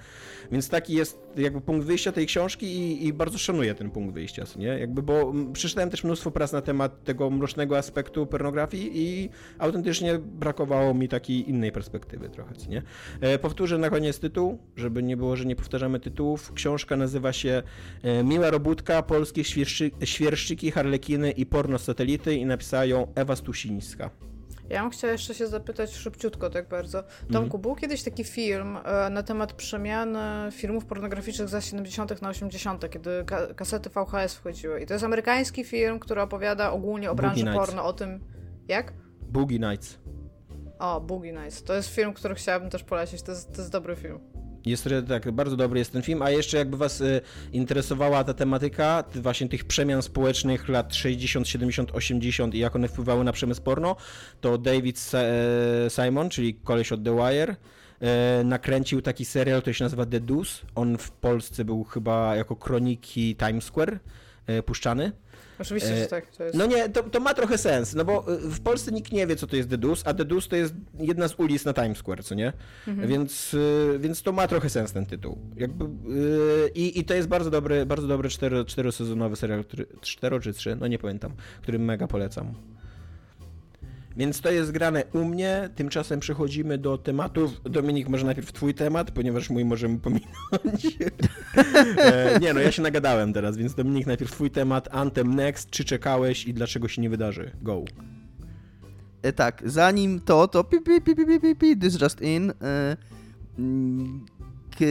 Więc taki jest jakby punkt wyjścia tej książki i, i bardzo szanuję ten punkt wyjścia, nie? Jakby, bo przeczytałem też mnóstwo prac na temat tego mrocznego aspektu pornografii i autentycznie brakowało mi takiej innej perspektywy trochę, nie? E, powtórzę na koniec tytuł, żeby nie było, że nie powtarzamy tytułów. Książka nazywa się e, Miła robótka, polskie świerszczy, świerszczyki, harlekiny i porno satelity i napisała ją Ewa Stusińska. Ja bym chciała jeszcze się zapytać szybciutko, tak bardzo. Tomku, był kiedyś taki film e, na temat przemiany filmów pornograficznych z lat 70. na 80., kiedy ka- kasety VHS wchodziły. I to jest amerykański film, który opowiada ogólnie o Boogie branży Nights. porno, o tym... Jak? Boogie Nights. O, Boogie Nights. To jest film, który chciałabym też polecić. To jest, to jest dobry film. Jest tak, bardzo dobry jest ten film, a jeszcze jakby was y, interesowała ta tematyka ty- właśnie tych przemian społecznych lat 60, 70, 80 i jak one wpływały na przemysł porno, to David e, Simon, czyli koleś od The Wire, e, nakręcił taki serial, który się nazywa The Deuce. On w Polsce był chyba jako kroniki Times Square e, puszczany. Oczywiście, E, że tak. To jest... No nie, to, to ma trochę sens, no bo y, w Polsce nikt nie wie, co to jest Dedus, a Dedus to jest jedna z ulic na Times Square, co nie? Więc, y, więc to ma trochę sens ten tytuł. Jakby, i, I to jest bardzo dobry, bardzo dobry cztero, czterosezonowy serial, który, cztero czy trzy, no nie pamiętam, który mega polecam. Więc to jest grane u mnie, tymczasem przechodzimy do tematów. Dominik, może najpierw twój temat, ponieważ mój możemy pominąć. E, nie no, ja się nagadałem teraz, więc Dominik, najpierw twój temat, Anthem Next, czy czekałeś i dlaczego się nie wydarzy? Go. E, tak, zanim to, to pi, pi, pi, pi, pi, pi, pi, this just in. E, k,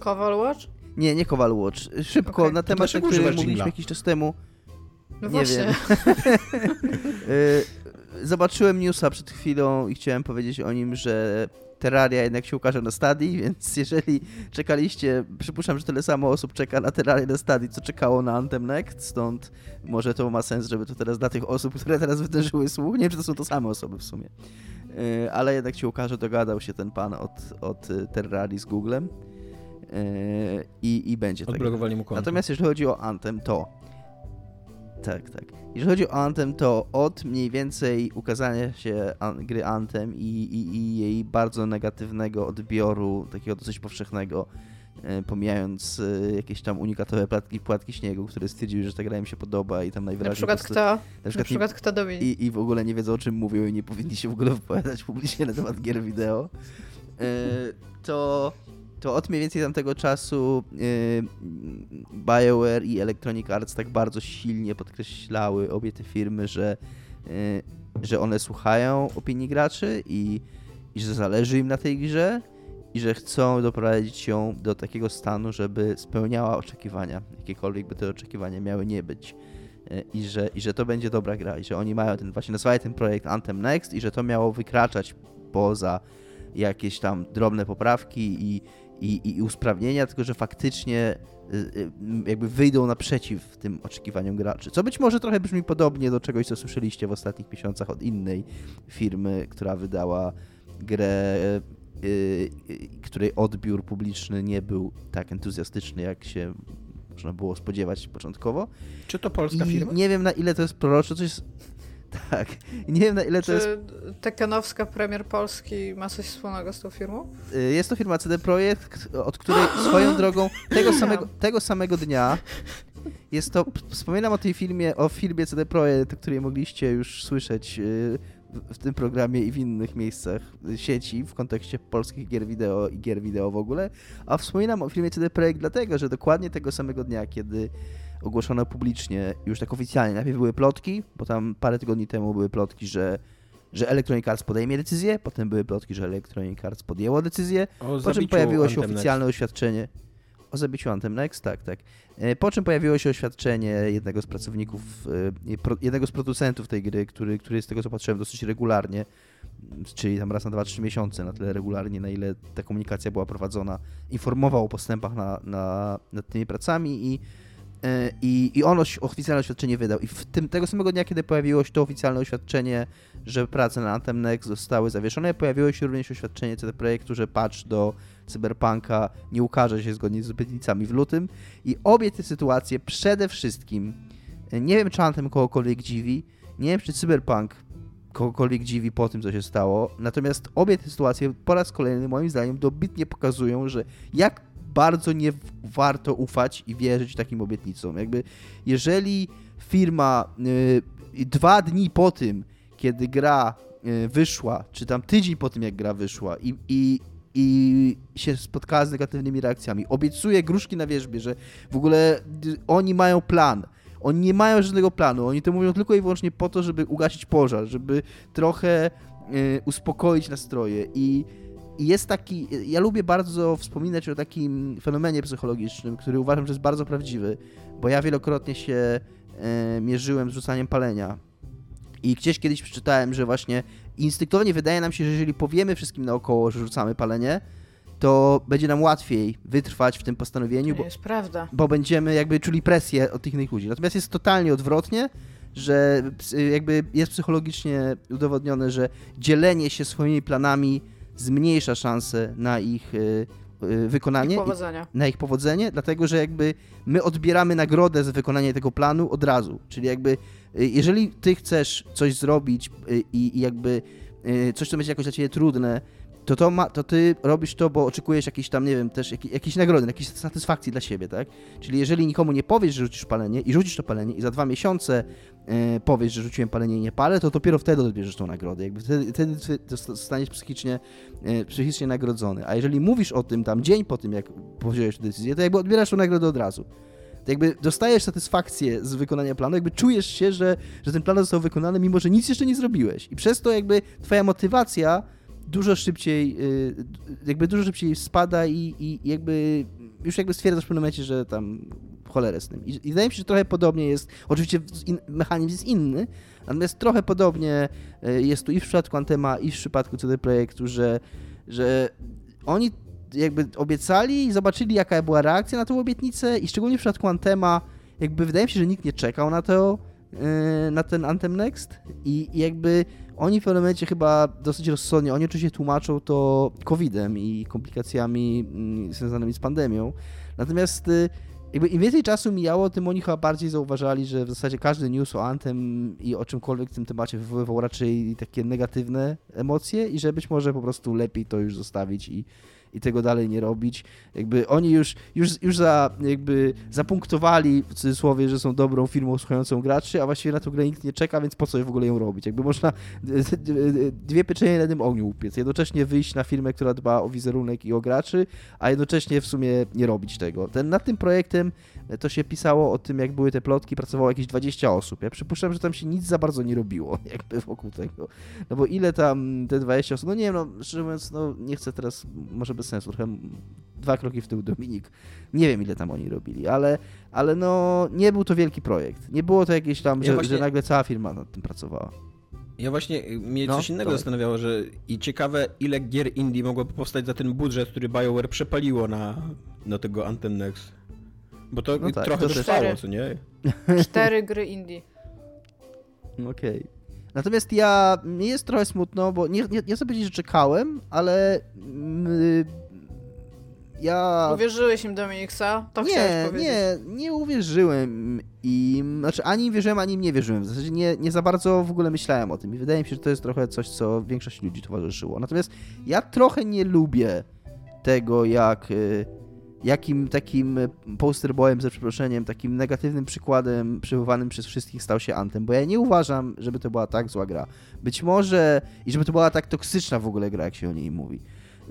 Kowal Watch? nie, nie Kowal Watch. Szybko, Okej. na temat, na dlaczego który używasz mówiliśmy jingla? jakiś czas temu. No Nie właśnie. wiem. Zobaczyłem newsa przed chwilą i chciałem powiedzieć o nim, że Terraria jednak się ukaże na Stadii, więc jeżeli czekaliście, przypuszczam, że tyle samo osób czeka na Terrarię na Stadii, co czekało na Anthem Next, stąd może to ma sens, żeby to teraz dla tych osób, które teraz wydarzyły słuch, nie wiem, czy to są to same osoby w sumie, E, ale jednak się ukaże, dogadał się ten pan od, od Terrarii z Googlem E, i, i będzie tak. Natomiast jeżeli chodzi o Anthem, to. Tak, tak. Jeżeli chodzi o Anthem, to od mniej więcej ukazania się an- gry Anthem i, i, i jej bardzo negatywnego odbioru, takiego dosyć powszechnego, e, pomijając e, jakieś tam unikatowe płatki, płatki śniegu, które stwierdziły, że ta gra im się podoba i tam Na najwyraźniej... przykład po prostu- kto? Na Na przykład, przykład kto Dominik? i, I w ogóle nie wiedzą o czym mówią i nie powinni się w ogóle wypowiadać publicznie na temat gier wideo. E, to, to od mniej więcej tamtego czasu e, BioWare i Electronic Arts tak bardzo silnie podkreślały obie te firmy, że, e, że one słuchają opinii graczy i, i że zależy im na tej grze i że chcą doprowadzić ją do takiego stanu, żeby spełniała oczekiwania, jakiekolwiek by te oczekiwania miały nie być. E, I że, I że to będzie dobra gra, i że oni mają ten, właśnie nazwali ten projekt Anthem Next, i że to miało wykraczać poza jakieś tam drobne poprawki i, i, i usprawnienia, tylko że faktycznie y, y, jakby wyjdą naprzeciw tym oczekiwaniom graczy. Co być może trochę brzmi podobnie do czegoś, co słyszeliście w ostatnich miesiącach od innej firmy, która wydała grę, y, której odbiór publiczny nie był tak entuzjastyczny, jak się można było spodziewać początkowo. Czy to polska I firma? nie wiem na ile to jest prorocze, coś jest... Tak. Nie wiem na ile to Czy jest... Tekenowska premier Polski ma coś wspólnego z tą firmą? Y, Jest to firma CD Projekt, od której swoją drogą tego samego, tego samego dnia jest to, wspominam o tej filmie, o filmie CD Projekt, o której mogliście już słyszeć y, w- w tym programie i w innych miejscach sieci w kontekście polskich gier wideo i gier wideo w ogóle, a wspominam o filmie CD Projekt dlatego, że dokładnie tego samego dnia, kiedy ogłoszono publicznie, już tak oficjalnie, najpierw były plotki, bo tam parę tygodni temu były plotki, że że Electronic Arts podejmie decyzję, potem były plotki, że Electronic Arts podjęło decyzję, O po czym pojawiło się Anthem Next. oficjalne oświadczenie o zabiciu Anthem Next, tak, tak. E, Po czym pojawiło się oświadczenie jednego z pracowników, e, jednego z producentów tej gry, który, który z tego co patrzyłem dosyć regularnie, czyli tam raz na 2-3 miesiące, na tyle regularnie, na ile ta komunikacja była prowadzona, informował o postępach na, na, nad tymi pracami i i, I on oficjalne oświadczenie wydał. I w tym tego samego dnia, kiedy pojawiło się to oficjalne oświadczenie, że prace na Anthem Next zostały zawieszone, pojawiło się również oświadczenie CD Projektu, że patch do Cyberpunka nie ukaże się zgodnie z obietnicami w lutym. I obie te sytuacje przede wszystkim, e, nie wiem czy Anthem kogokolwiek dziwi, nie wiem czy Cyberpunk kogokolwiek dziwi po tym, co się stało. Natomiast obie te sytuacje po raz kolejny moim zdaniem dobitnie pokazują, że jak bardzo nie warto ufać i wierzyć takim obietnicom. Jakby jeżeli firma y, dwa dni po tym, kiedy gra y, wyszła, czy tam tydzień po tym, jak gra wyszła i, i, i się spotkała z negatywnymi reakcjami, obiecuje gruszki na wierzbie, że w ogóle y, oni mają plan, oni nie mają żadnego planu, oni to mówią tylko i wyłącznie po to, żeby ugasić pożar, żeby trochę y, uspokoić nastroje. I i jest taki, ja lubię bardzo wspominać o takim fenomenie psychologicznym, który uważam, że jest bardzo prawdziwy, bo ja wielokrotnie się e, mierzyłem z rzucaniem palenia. I gdzieś kiedyś przeczytałem, że właśnie instynktownie wydaje nam się, że jeżeli powiemy wszystkim naokoło, że rzucamy palenie, to będzie nam łatwiej wytrwać w tym postanowieniu, To bo, jest prawda. bo będziemy jakby czuli presję od tych innych ludzi. Natomiast jest totalnie odwrotnie, że jakby jest psychologicznie udowodnione, że dzielenie się swoimi planami zmniejsza szanse na ich y, y, wykonanie, I i- powodzenia. na ich powodzenie, dlatego że jakby my odbieramy nagrodę za wykonanie tego planu od razu. Czyli jakby y, jeżeli ty chcesz coś zrobić i, i jakby coś, co będzie jakoś dla ciebie trudne, to, to, ma, to ty robisz to, bo oczekujesz jakiejś tam, nie wiem, też jakiej, jakiejś nagrody, jakiejś satysfakcji dla siebie, tak? Czyli jeżeli nikomu nie powiesz, że rzucisz palenie i rzucisz to palenie i za dwa miesiące e, powiesz, że rzuciłem palenie i nie palę, to dopiero wtedy odbierzesz tą nagrodę. Jakby wtedy, wtedy zostaniesz psychicznie, e, psychicznie nagrodzony. A jeżeli mówisz o tym tam dzień po tym, jak podjąłeś decyzję, to jakby odbierasz tą nagrodę od razu. To jakby dostajesz satysfakcję z wykonania planu, jakby czujesz się, że, że ten plan został wykonany, mimo że nic jeszcze nie zrobiłeś. I przez to jakby twoja motywacja dużo szybciej, y, jakby dużo szybciej spada i, i jakby już jakby stwierdzasz w pewnym momencie, że tam cholerę z tym. I, i wydaje mi się, że trochę podobnie jest, oczywiście in, mechanizm jest inny, natomiast trochę podobnie y, jest tu i w przypadku Antema, i w przypadku CD Projektu, że, że oni jakby obiecali i zobaczyli, jaka była reakcja na tą obietnicę i szczególnie w przypadku Antema, jakby wydaje mi się, że nikt nie czekał na to, na ten Anthem Next i, i jakby oni w pewnym momencie chyba dosyć rozsądnie, oni oczywiście tłumaczą to COVID-em i komplikacjami mm, związanymi z pandemią, natomiast y, jakby im więcej czasu mijało, tym oni chyba bardziej zauważali, że w zasadzie każdy news o Anthem i o czymkolwiek w tym temacie wywoływał raczej takie negatywne emocje i że być może po prostu lepiej to już zostawić i, i tego dalej nie robić. Jakby oni już, już, już za, jakby zapunktowali w cudzysłowie, że są dobrą firmą słuchającą graczy, a właściwie na tą grę nikt nie czeka, więc po co w ogóle ją robić? Jakby można dwie pieczenie na jednym ogniu upiec. Jednocześnie wyjść na firmę, która dba o wizerunek i o graczy, a jednocześnie w sumie nie robić tego. Ten, nad tym projektem to się pisało o tym, jak były te plotki, pracowało jakieś 20 osób. Ja przypuszczam, że tam się nic za bardzo nie robiło, jakby wokół tego. No bo ile tam te 20 osób, no nie wiem, no szczerze mówiąc, no nie chcę teraz, może bez sensu, trochę dwa kroki w tył Dominik. Nie wiem, ile tam oni robili, ale, ale no nie był to wielki projekt. Nie było to jakieś tam, Ja że, właśnie- że nagle cała firma nad tym pracowała. Ja właśnie, y, mnie No, coś innego dawaj. zastanawiało, że i ciekawe ile gier indie mogłoby powstać za ten budżet, który BioWare przepaliło na, na tego Anthem Next. Bo to No tak, trochę to trwało, co nie? Cztery gry indie. Okej. Natomiast ja, mi jest trochę smutno, bo nie, nie, nie chcę powiedzieć, że czekałem, ale mm, ja... Uwierzyłeś im Dominiksa? To Nie, powiedzieć. nie, nie uwierzyłem im, znaczy ani im wierzyłem, ani im nie wierzyłem. W zasadzie nie, nie za bardzo w ogóle myślałem o tym i wydaje mi się, że to jest trochę coś, co większość ludzi towarzyszyło. Natomiast ja trochę nie lubię tego, jak y, jakim takim posterboyem, za przeproszeniem, takim negatywnym przykładem przywołanym przez wszystkich stał się Anthem, bo ja nie uważam, żeby to była tak zła gra. Być może, i żeby to była tak toksyczna w ogóle gra, jak się o niej mówi.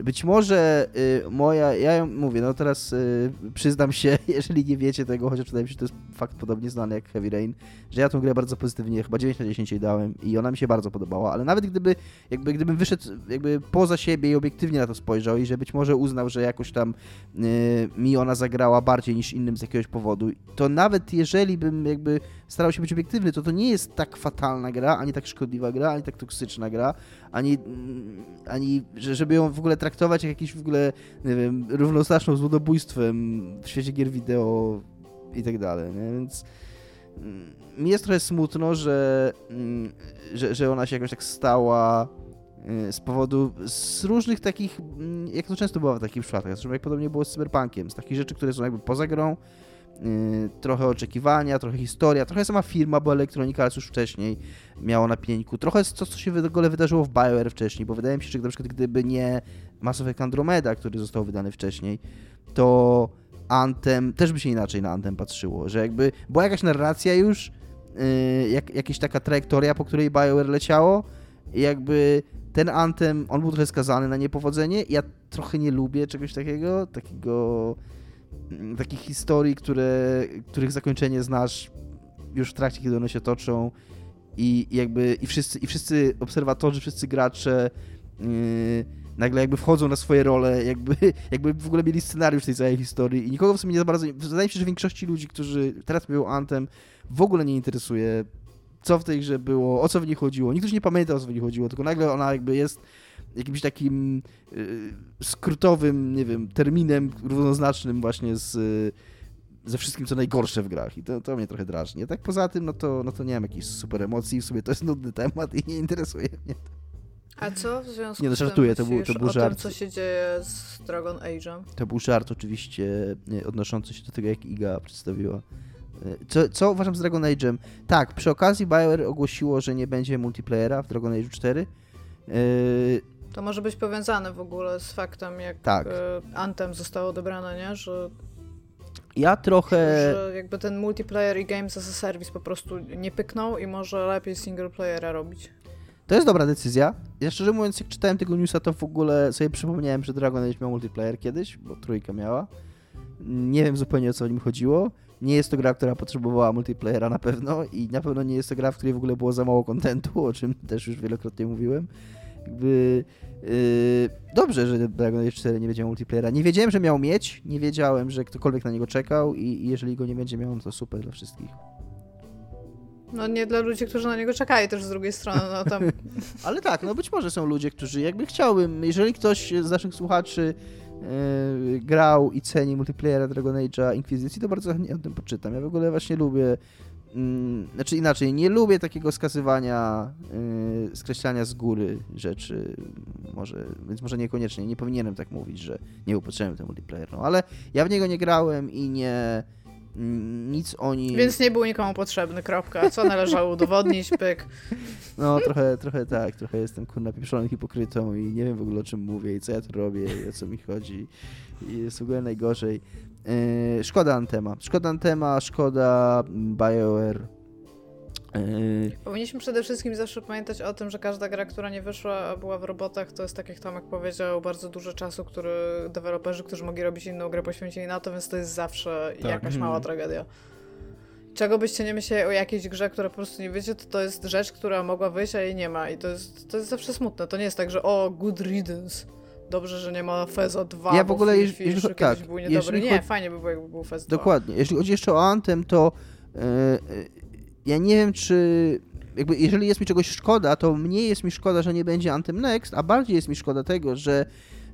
Być może y, moja, ja ją mówię, no teraz y, przyznam się, jeżeli nie wiecie tego, chociaż wydaje mi się, że to jest fakt podobnie znany jak Heavy Rain, że ja tą grę bardzo pozytywnie, chyba 9 na 10 jej dałem i ona mi się bardzo podobała, ale nawet gdyby, jakby, gdybym wyszedł jakby poza siebie i obiektywnie na to spojrzał i że być może uznał, że jakoś tam y, mi ona zagrała bardziej niż innym z jakiegoś powodu, to nawet jeżeli bym jakby starał się być obiektywny, to to nie jest tak fatalna gra, ani tak szkodliwa gra, ani tak toksyczna gra, ani, ani że- żeby ją w ogóle traktować jak jakiś w ogóle, nie wiem, równoznaczną z ludobójstwem w świecie gier wideo i tak dalej, nie? Więc mm, mi jest trochę smutno, że, mm, że, że ona się jakoś tak stała y, z powodu z różnych takich, mm, jak to często bywa w takich przypadkach, zresztą jak podobnie było z Cyberpunkiem, z takich rzeczy, które są jakby poza grą, y, trochę oczekiwania, trochę historia, trochę sama firma, bo Electronic Arts już wcześniej miało na pieńku, trochę to, co się w ogóle wydarzyło w BioWare wcześniej, bo wydaje mi się, że na przykład gdyby nie Mass Effect Andromeda, który został wydany wcześniej, to Anthem, też by się inaczej na Anthem patrzyło, że jakby była jakaś narracja już, yy, jak, jakaś taka trajektoria, po której BioWare leciało i jakby ten Anthem, on był trochę skazany na niepowodzenie. Ja trochę nie lubię czegoś takiego, takiego takich historii, które, których zakończenie znasz już w trakcie, kiedy one się toczą i i jakby i wszyscy, i wszyscy obserwatorzy, wszyscy gracze yy, nagle jakby wchodzą na swoje role, jakby, jakby w ogóle mieli scenariusz tej całej historii i nikogo w sumie nie za bardzo, wydaje mi się, że większości ludzi, którzy teraz mówią Anthem, w ogóle nie interesuje co w tej grze było, o co w niej chodziło. Nikt już nie pamięta, o co w niej chodziło, tylko nagle ona jakby jest jakimś takim yy, skrótowym, nie wiem, terminem równoznacznym właśnie z, yy, ze wszystkim, co najgorsze w grach i to, to mnie trochę drażni. Tak poza tym, no to, no to nie mam jakichś super emocji, w sumie to jest nudny temat i nie interesuje mnie. A co w związku Nie, no z tym żartuję, to był- to był żart. tym, co się dzieje z Dragon Age'em? To był żart oczywiście nie, odnoszący się do tego, jak Iga przedstawiła. E, Co, co uważam z Dragon Age'em? Tak, przy okazji BioWare ogłosiło, że nie będzie multiplayera w Dragon Age 4. E, To może być powiązane w ogóle z faktem, jak Tak. e, Anthem zostało odebrane, nie? Że, Ja trochę... że jakby ten multiplayer i games as a service po prostu nie pyknął i może lepiej single playera robić. To jest dobra decyzja. Ja szczerze mówiąc, jak czytałem tego newsa, to w ogóle sobie przypomniałem, że Dragon Age miał multiplayer kiedyś, bo trójka miała. Nie wiem zupełnie o co w nim chodziło. Nie jest to gra, która potrzebowała multiplayera na pewno i na pewno nie jest to gra, w której w ogóle było za mało kontentu, o czym też już wielokrotnie mówiłem. Jakby yy, dobrze, że Dragon Age 4 nie będzie miał multiplayera. Nie wiedziałem, że miał mieć, nie wiedziałem, że ktokolwiek na niego czekał i, i jeżeli go nie będzie miał, to super dla wszystkich. No nie dla ludzi, którzy na niego czekali też z drugiej strony, no tam Ale tak, no być może są ludzie, którzy jakby chciałbym, jeżeli ktoś z naszych słuchaczy e, grał i ceni multiplayera Dragon Age'a Inkwizycji, to bardzo chętnie o tym poczytam. Ja w ogóle właśnie lubię, znaczy inaczej, nie lubię takiego skazywania, e, skreślania z góry rzeczy, może, więc może niekoniecznie, nie powinienem tak mówić, że nie był potrzebny ten multiplayer, no ale ja w niego nie grałem i nie, mm, nic o nim... Więc nie był nikomu potrzebny, kropka. Co należało udowodnić, pyk. No, trochę, trochę tak, trochę jestem kurna pieprzonym hipokrytą i nie wiem w ogóle o czym mówię i co ja tu robię i o co mi chodzi i jest w ogóle najgorzej. Yy, szkoda Antema, szkoda Antema, szkoda BioWare. Yy, Powinniśmy przede wszystkim zawsze pamiętać o tym, że każda gra, która nie wyszła, a była w robotach, to jest tak jak Tomek powiedział, bardzo dużo czasu, który deweloperzy, którzy mogli robić inną grę, poświęcili na to, więc to jest zawsze Tak. jakaś Mhm. mała tragedia. Czego byście nie myśleli o jakiejś grze, która po prostu nie wyjdzie, to to jest rzecz, która mogła wyjść, a jej nie ma. I to jest, to jest zawsze smutne. To nie jest tak, że o, good riddance. Dobrze, że nie ma Feza 2, Ja w ogóle, Fish jeż- kiedyś tak, był niedobry. jeżeli Nie, chodzi- fajnie by było, jakby był Fez 2. dokładnie. Jeśli chodzi jeszcze o Antem, to yy, yy, ja nie wiem, czy jakby jeżeli jest mi czegoś szkoda, to mniej jest mi szkoda, że nie będzie Anthem Next, a bardziej jest mi szkoda tego, że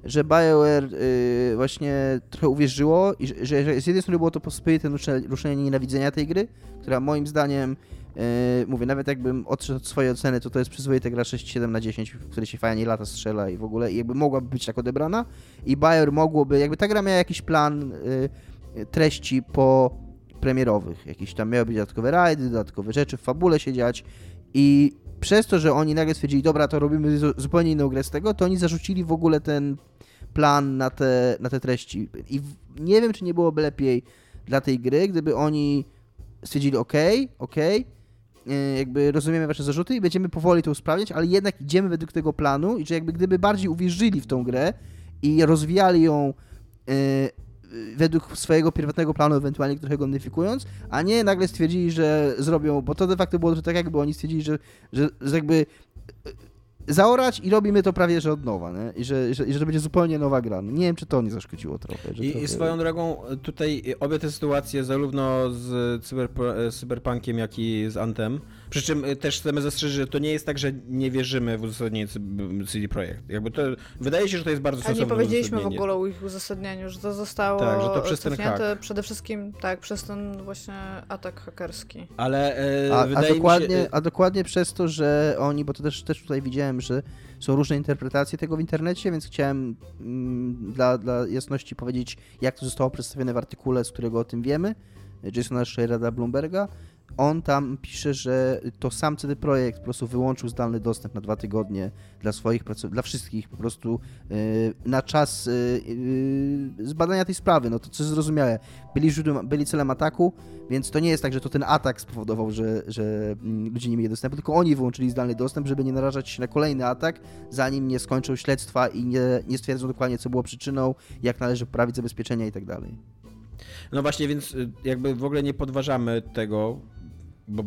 że BioWare y, właśnie trochę uwierzyło i że, że z jednej strony było to pospolite ruszenie nienawidzenia tej gry, która moim zdaniem y, mówię, nawet jakbym odszedł od swojej oceny, to to jest przyzwoite gra 6-7 na 10, w której się fajnie lata strzela i w ogóle i jakby mogłaby być tak odebrana. I BioWare mogłoby, jakby ta gra miała jakiś plan y, treści po premierowych, jakieś tam miały być dodatkowe rajdy, dodatkowe rzeczy w fabule się dziać. I przez to, że oni nagle stwierdzili, dobra, to robimy zupełnie inną grę z tego, to oni zarzucili w ogóle ten plan na te, na te treści. I nie wiem, czy nie byłoby lepiej dla tej gry, gdyby oni stwierdzili, ok, ok, jakby rozumiemy wasze zarzuty i będziemy powoli to usprawniać, ale jednak idziemy według tego planu i że jakby gdyby bardziej uwierzyli w tą grę i rozwijali ją e, według swojego pierwotnego planu, ewentualnie trochę go modyfikując, a nie nagle stwierdzili, że zrobią, bo to de facto było tak, jakby oni stwierdzili, że, że, że jakby zaorać i robimy to prawie że od nowa, nie? I, że, że, i że to będzie zupełnie nowa gra. No nie wiem, czy to nie zaszkodziło trochę. I, trochę... I, swoją drogą tutaj obie te sytuacje, zarówno z cyber, Cyberpunkiem, jak i z Antem, przy czym też chcemy zastrzeżyć, że to nie jest tak, że nie wierzymy w uzasadnienie CD Projekt. Jakby to, wydaje się, że to jest bardzo sensowne A nie powiedzieliśmy w ogóle o ich uzasadnieniu, że to zostało tak, że to przez ten hack. przede wszystkim tak, przez ten właśnie atak hakerski. Ale e, a, wydaje a dokładnie, mi się... A dokładnie przez to, że oni, bo to też, też tutaj widziałem, że są różne interpretacje tego w internecie, więc chciałem mm, dla, dla jasności powiedzieć, jak to zostało przedstawione w artykule, z którego o tym wiemy, Jasona Schreira Bloomberga on tam pisze, że to sam CD Projekt po prostu wyłączył zdalny dostęp na dwa tygodnie dla swoich pracowników, dla wszystkich po prostu yy, na czas yy, zbadania tej sprawy. No to co zrozumiałe. Byli, źródłem, byli celem ataku, więc to nie jest tak, że to ten atak spowodował, że, że mm, ludzie nie mieli dostępu, tylko oni wyłączyli zdalny dostęp, żeby nie narażać się na kolejny atak, zanim nie skończą śledztwa i nie, nie stwierdzą dokładnie, co było przyczyną, jak należy poprawić zabezpieczenia i tak dalej. No właśnie, więc y, jakby w ogóle nie podważamy tego, bo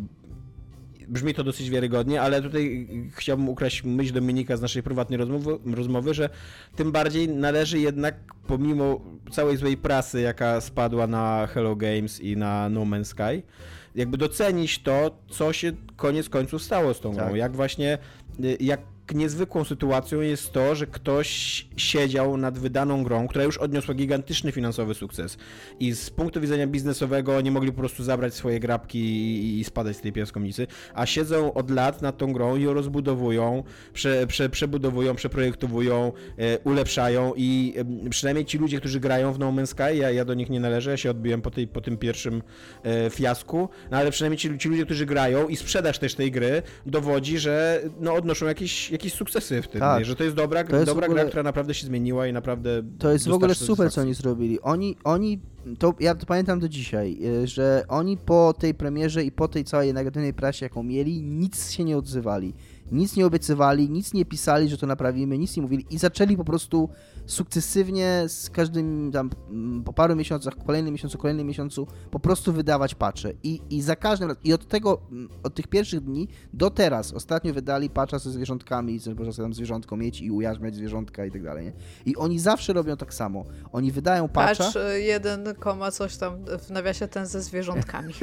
brzmi to dosyć wiarygodnie, ale tutaj chciałbym ukraść myśl Dominika z naszej prywatnej rozmowy, rozmowy, że tym bardziej należy jednak, pomimo całej złej prasy, jaka spadła na Hello Games i na No Man's Sky, jakby docenić to, co się koniec końców stało z tą tak. grą. Jak właśnie, y, jak niezwykłą sytuacją jest to, że ktoś siedział nad wydaną grą, która już odniosła gigantyczny finansowy sukces. I z punktu widzenia biznesowego nie mogli po prostu zabrać swoje grabki i spadać z tej piaskomnicy, a siedzą od lat nad tą grą i ją rozbudowują, prze, prze, przebudowują, przeprojektowują, e, ulepszają i e, przynajmniej ci ludzie, którzy grają w No Man's Sky, ja, ja do nich nie należę, ja się odbiłem po, tej, po tym pierwszym e, fiasku, no ale przynajmniej ci, ci ludzie, którzy grają i sprzedaż też tej gry dowodzi, że no, odnoszą jakieś jakieś sukcesy w tym, tak. że to jest dobra, to jest dobra ogóle... gra, która naprawdę się zmieniła i naprawdę... To jest w ogóle super, co oni zrobili. Oni, oni to, ja to pamiętam do dzisiaj, y, że oni po tej premierze i po tej całej negatywnej prasie, jaką mieli, nic się nie odzywali nic nie obiecywali, nic nie pisali, że to naprawimy, nic nie mówili i zaczęli po prostu sukcesywnie z każdym tam mm, po paru miesiącach, kolejnym miesiącu, kolejnym miesiącu po prostu wydawać patche i, i za każdym razem, i od tego, mm, od tych pierwszych dni do teraz, ostatnio wydali patcha ze zwierzątkami, można sobie tam zwierzątko mieć i ujarzmiać zwierzątka i tak dalej, nie? I oni zawsze robią tak samo. Oni wydają patcha... Patch y, jeden koma coś tam w nawiasie ten ze zwierzątkami.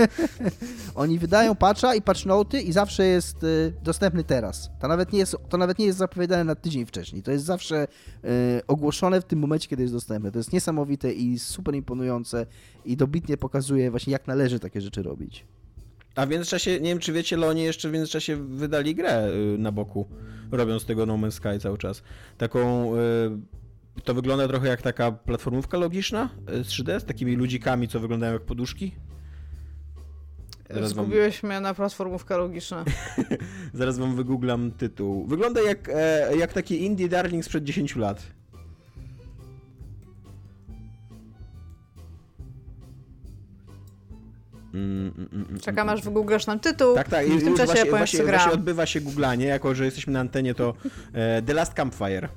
oni wydają patcha i patch noty i zawsze jest y, dostępny teraz. To nawet nie jest, to nawet nie jest zapowiadane na tydzień wcześniej. To jest zawsze y, ogłoszone w tym momencie, kiedy jest dostępne. To jest niesamowite i super imponujące i dobitnie pokazuje właśnie, jak należy takie rzeczy robić. A w międzyczasie, nie wiem czy wiecie, Loni jeszcze w międzyczasie wydali grę y, na boku, robiąc tego No Man's Sky cały czas. Taką... To wygląda trochę jak taka platformówka logiczna z 3D, z takimi ludzikami, co wyglądają jak poduszki. Zaraz Zgubiłeś wam... mnie na platformówkę logiczna. Zaraz wam wygooglam tytuł. Wygląda jak, e, jak taki indie darling sprzed 10 lat. Mm, mm, mm, Czekam aż wygooglasz nam tytuł. Tak, tak. I w tym czasie właśnie, ja właśnie, właśnie odbywa się googlanie, jako że jesteśmy na antenie, to e, The Last Campfire.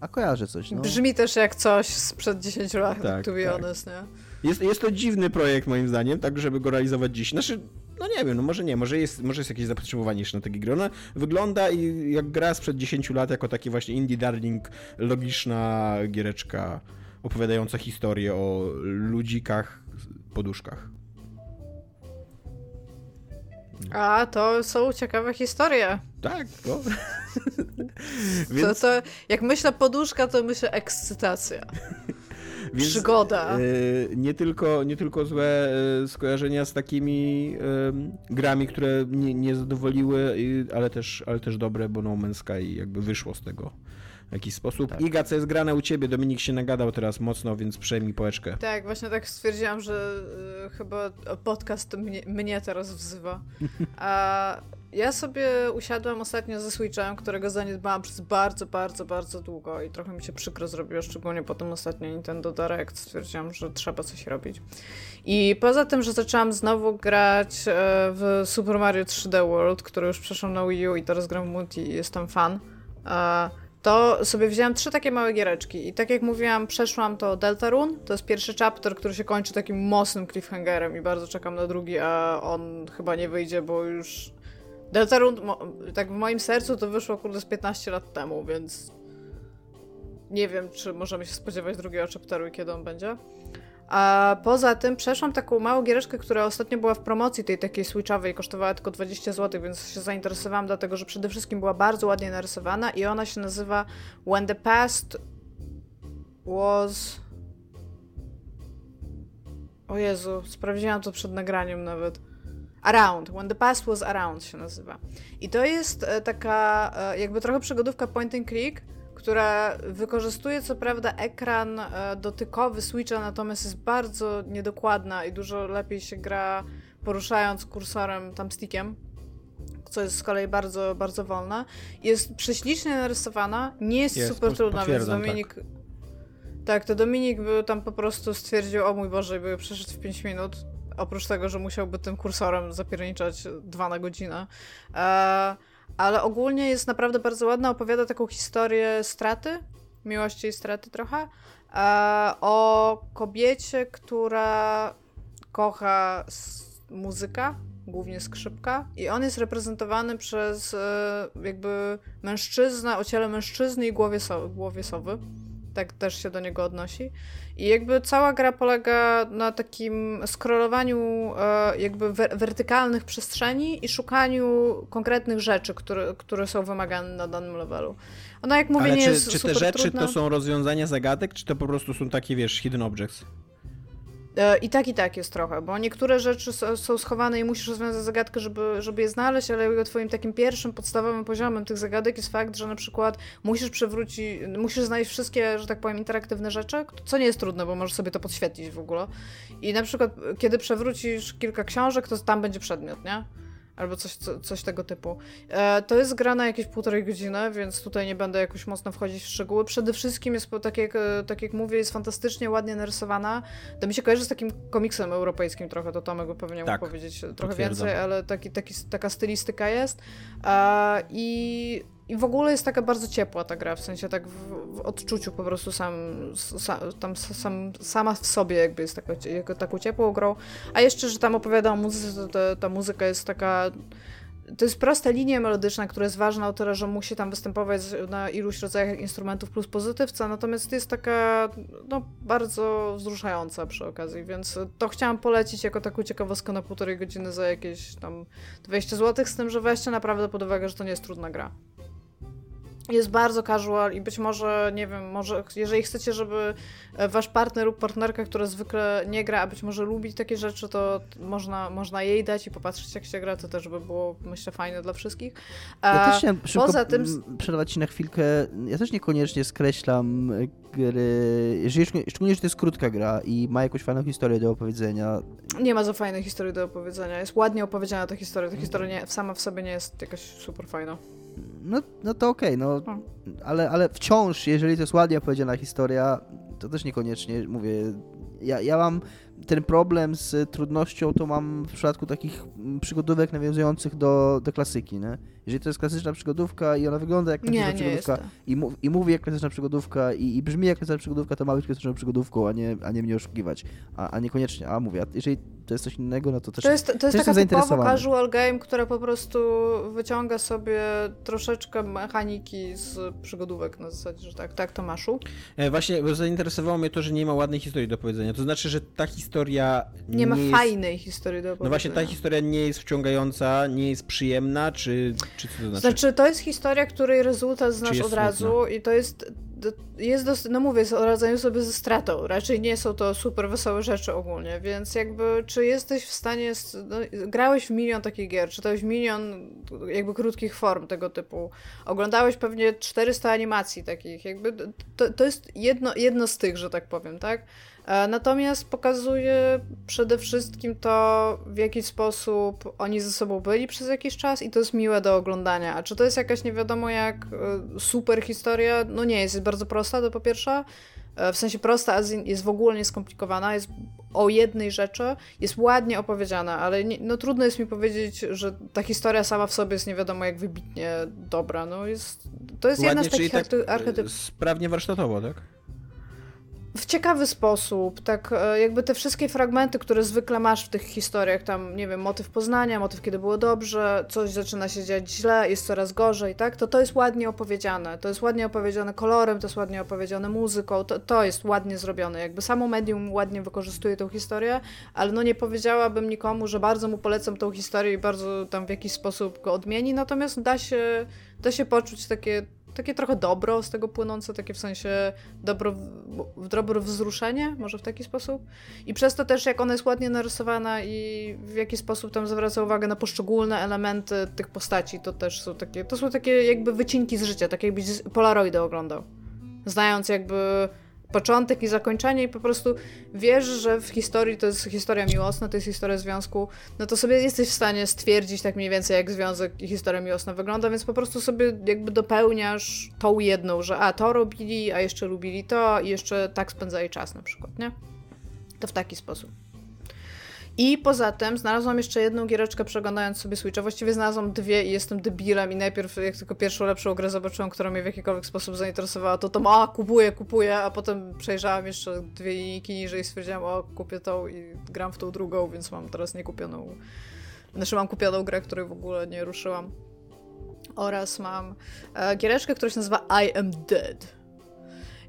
A kojarzę coś, no. Brzmi też jak coś sprzed 10 lat, tak, to be tak. honest, nie? Jest, jest to dziwny projekt moim zdaniem, tak żeby go realizować dziś. Znaczy, no nie wiem, no może nie, może jest, może jest jakieś zapotrzebowanie jeszcze na takie gry. Ona wygląda i jak gra sprzed 10 lat jako taki właśnie indie darling, logiczna giereczka opowiadająca historię o ludzikach, poduszkach. A, to są ciekawe historie. Tak, no. Więc... To, to, jak myślę poduszka, to myślę ekscytacja. Więc, Przygoda. Yy, nie, tylko, nie tylko złe yy, skojarzenia z takimi yy, grami, które nie, nie zadowoliły, ale, też, ale też dobre, bo No Man's Sky jakby wyszło z tego w jakiś sposób. Tak. Iga, co jest grane u ciebie? Dominik się nagadał teraz mocno, więc przejmij połeczkę. Tak, właśnie tak stwierdziłam, że y, chyba podcast mnie, mnie teraz wzywa. A ja sobie usiadłam ostatnio ze Switchem, którego zaniedbałam przez bardzo, bardzo, bardzo długo i trochę mi się przykro zrobiło, szczególnie po tym ostatnio Nintendo Direct. Stwierdziłam, że trzeba coś robić. I poza tym, że zaczęłam znowu grać e, w Super Mario 3D World, który już przeszł na Wii U i teraz gram w multi i jestem fan, e, to sobie wzięłam trzy takie małe giereczki i tak jak mówiłam, przeszłam to Deltarune, to jest pierwszy chapter, który się kończy takim mocnym cliffhangerem i bardzo czekam na drugi, a on chyba nie wyjdzie, bo już Deltarune, tak w moim sercu to wyszło kurde z 15 lat temu, więc nie wiem, czy możemy się spodziewać drugiego chapteru i kiedy on będzie. A poza tym przeszłam taką małą giereczkę, która ostatnio była w promocji tej takiej switchowej, kosztowała tylko 20 zł, więc się zainteresowałam, dlatego że przede wszystkim była bardzo ładnie narysowana i ona się nazywa When the Past Was. O Jezu, sprawdziłam to przed nagraniem nawet. Around, When the Past Was Around się nazywa. I to jest e, taka e, jakby trochę przygodówka point and click, która wykorzystuje co prawda ekran e, dotykowy Switcha, natomiast jest bardzo niedokładna i dużo lepiej się gra poruszając kursorem, tam stickiem, co jest z kolei bardzo, bardzo wolna. Jest prześlicznie narysowana, nie jest, jest super trudna, więc Dominik... Tak. tak. to Dominik by tam po prostu stwierdził, o mój Boże, by przeszedł w 5 minut, oprócz tego, że musiałby tym kursorem zapierniczać dwa na godzinę. Eee, ale ogólnie jest naprawdę bardzo ładna, opowiada taką historię straty, miłości i straty trochę, e, o kobiecie, która kocha muzyka, głównie skrzypka, i on jest reprezentowany przez e, jakby mężczyznę o ciele mężczyzny i głowie, so, głowie sowy tak też się do niego odnosi. I jakby cała gra polega na takim scrollowaniu e, jakby wertykalnych przestrzeni i szukaniu konkretnych rzeczy, które, które są wymagane na danym levelu. Ona jak mówię Ale nie czy, jest czy te rzeczy trudna. to są rozwiązania zagadek, czy to po prostu są takie, wiesz, hidden objects? E, I tak, i tak jest trochę, bo niektóre rzeczy są schowane i musisz rozwiązać zagadkę, żeby, żeby je znaleźć, ale twoim takim pierwszym, podstawowym poziomem tych zagadek jest fakt, że na przykład musisz przewrócić, musisz znaleźć wszystkie, że tak powiem, interaktywne rzeczy, co nie jest trudne, bo możesz sobie to podświetlić w ogóle. I na przykład, kiedy przewrócisz kilka książek, to tam będzie przedmiot, nie? Albo coś, co, coś tego typu. E, to jest gra na jakieś półtorej godziny, więc tutaj nie będę jakoś mocno wchodzić w szczegóły. Przede wszystkim jest, tak jak, e, tak jak mówię, jest fantastycznie ładnie narysowana. To mi się kojarzy z takim komiksem europejskim trochę, to Tomek by pewnie tak, mógł powiedzieć trochę więcej, ale taki, taki, taka stylistyka jest. E, I i w ogóle jest taka bardzo ciepła ta gra, w sensie tak w, w odczuciu po prostu sam, sam, tam sam, sama w sobie jakby jest taka, taką ciepłą grą. A jeszcze, że tam opowiada o muzyce, to, to, ta muzyka jest taka to jest prosta linia melodyczna, która jest ważna o tyle, że musi tam występować na iluś rodzajach instrumentów plus pozytywca, natomiast jest taka no, bardzo wzruszająca przy okazji, więc to chciałam polecić jako taką ciekawostkę na półtorej godziny za jakieś tam 20 zł, z tym, że weźcie naprawdę pod uwagę, że to nie jest trudna gra jest bardzo casual i być może, nie wiem, może jeżeli chcecie, żeby e, wasz partner lub partnerka, która zwykle nie gra, a być może lubi takie rzeczy, to można, można jej dać i popatrzeć jak się gra, to też by było, myślę, fajne dla wszystkich. Ja też chciałem Poza tym... przerwać ci na chwilkę, ja też niekoniecznie skreślam gry, jeżeli, szczególnie, że to jest krótka gra i ma jakąś fajną historię do opowiedzenia. Nie ma za fajnej historii do opowiedzenia, jest ładnie opowiedziana ta historia, ta historia nie, sama w sobie nie jest jakaś super fajna no, no to okej, okay, no, ale, ale wciąż, jeżeli to jest ładnie opowiedziana historia, to też niekoniecznie, mówię, ja, ja mam ten problem z trudnością, to mam w przypadku takich przygodówek nawiązujących do, do klasyki, nie? Jeżeli to jest klasyczna przygodówka i ona wygląda jak klasyczna nie, przygodówka nie i, mu, i mówi jak klasyczna przygodówka i, i brzmi jak klasyczna przygodówka, to ma być klasyczną przygodówką, a nie, a nie mnie oszukiwać. A, a niekoniecznie, a mówię, jeżeli to jest coś innego, no to też To jest, to jest taka typowo casual game, która po prostu wyciąga sobie troszeczkę mechaniki z przygodówek na zasadzie, że tak, tak Tomaszu. E, właśnie, bo zainteresowało mnie to, że nie ma ładnej historii do powiedzenia. To znaczy, że ta historia historia nie, nie ma jest... fajnej historii do opowiedzenia. No właśnie, ta historia nie jest wciągająca, nie jest przyjemna, czy, czy co to znaczy? Znaczy, to jest historia, której rezultat znasz od razu i to jest, jest dos- no mówię, jest o radzeniu sobie ze stratą. Raczej nie są to super wesołe rzeczy ogólnie, więc jakby, czy jesteś w stanie, no, grałeś w milion takich gier, czytałeś milion jakby krótkich form tego typu, oglądałeś pewnie 400 animacji takich, jakby to, to jest jedno, jedno z tych, że tak powiem, tak? E, Natomiast pokazuje przede wszystkim to, w jaki sposób oni ze sobą byli przez jakiś czas i to jest miłe do oglądania. A czy to jest jakaś nie wiadomo jak e, super historia? No nie jest, jest bardzo prosta to po pierwsze. E, W sensie prosta, jest w ogóle nieskomplikowana, jest o jednej rzeczy, jest ładnie opowiedziana, ale nie, no trudno jest mi powiedzieć, że ta historia sama w sobie jest nie wiadomo jak wybitnie dobra. No jest, to jest jedna z Ładnie, takich tak archetypów. sprawnie warsztatowo, tak? W ciekawy sposób, tak e, jakby te wszystkie fragmenty, które zwykle masz w tych historiach, tam nie wiem, motyw poznania, motyw kiedy było dobrze, coś zaczyna się dziać źle, jest coraz gorzej, tak, to to jest ładnie opowiedziane, to jest ładnie opowiedziane kolorem, to jest ładnie opowiedziane muzyką, to, to jest ładnie zrobione, jakby samo medium ładnie wykorzystuje tą historię, ale no nie powiedziałabym nikomu, że bardzo mu polecam tą historię i bardzo tam w jakiś sposób go odmieni, natomiast da się, da się poczuć takie takie trochę dobro z tego płynące, takie w sensie dobro, dobro wzruszenie, może w taki sposób. I przez to też, jak ona jest ładnie narysowana i w jaki sposób tam zwraca uwagę na poszczególne elementy tych postaci, to też są takie, to są takie jakby wycinki z życia, tak jakbyś Polaroidy oglądał. Znając jakby początek i zakończenie i po prostu wiesz, że w historii to jest historia miłosna, to jest historia związku, no to sobie jesteś w stanie stwierdzić tak mniej więcej, jak związek i historia miłosna wygląda, więc po prostu sobie jakby dopełniasz tą jedną, że a, to robili, a jeszcze lubili to i jeszcze tak spędzali czas na przykład, nie? To w taki sposób. I poza tym znalazłam jeszcze jedną giereczkę przeglądając sobie Switcha. Właściwie znalazłam dwie i jestem debilem i najpierw jak tylko pierwszą lepszą grę zobaczyłam, która mnie w jakikolwiek sposób zainteresowała, to to a kupuję, kupuję, a potem przejrzałam jeszcze dwie linijki niżej i stwierdziłam, o kupię tą i gram w tą drugą, więc mam teraz niekupioną, znaczy mam kupioną grę, której w ogóle nie ruszyłam. Oraz mam e, giereczkę, która się nazywa I Am Dead.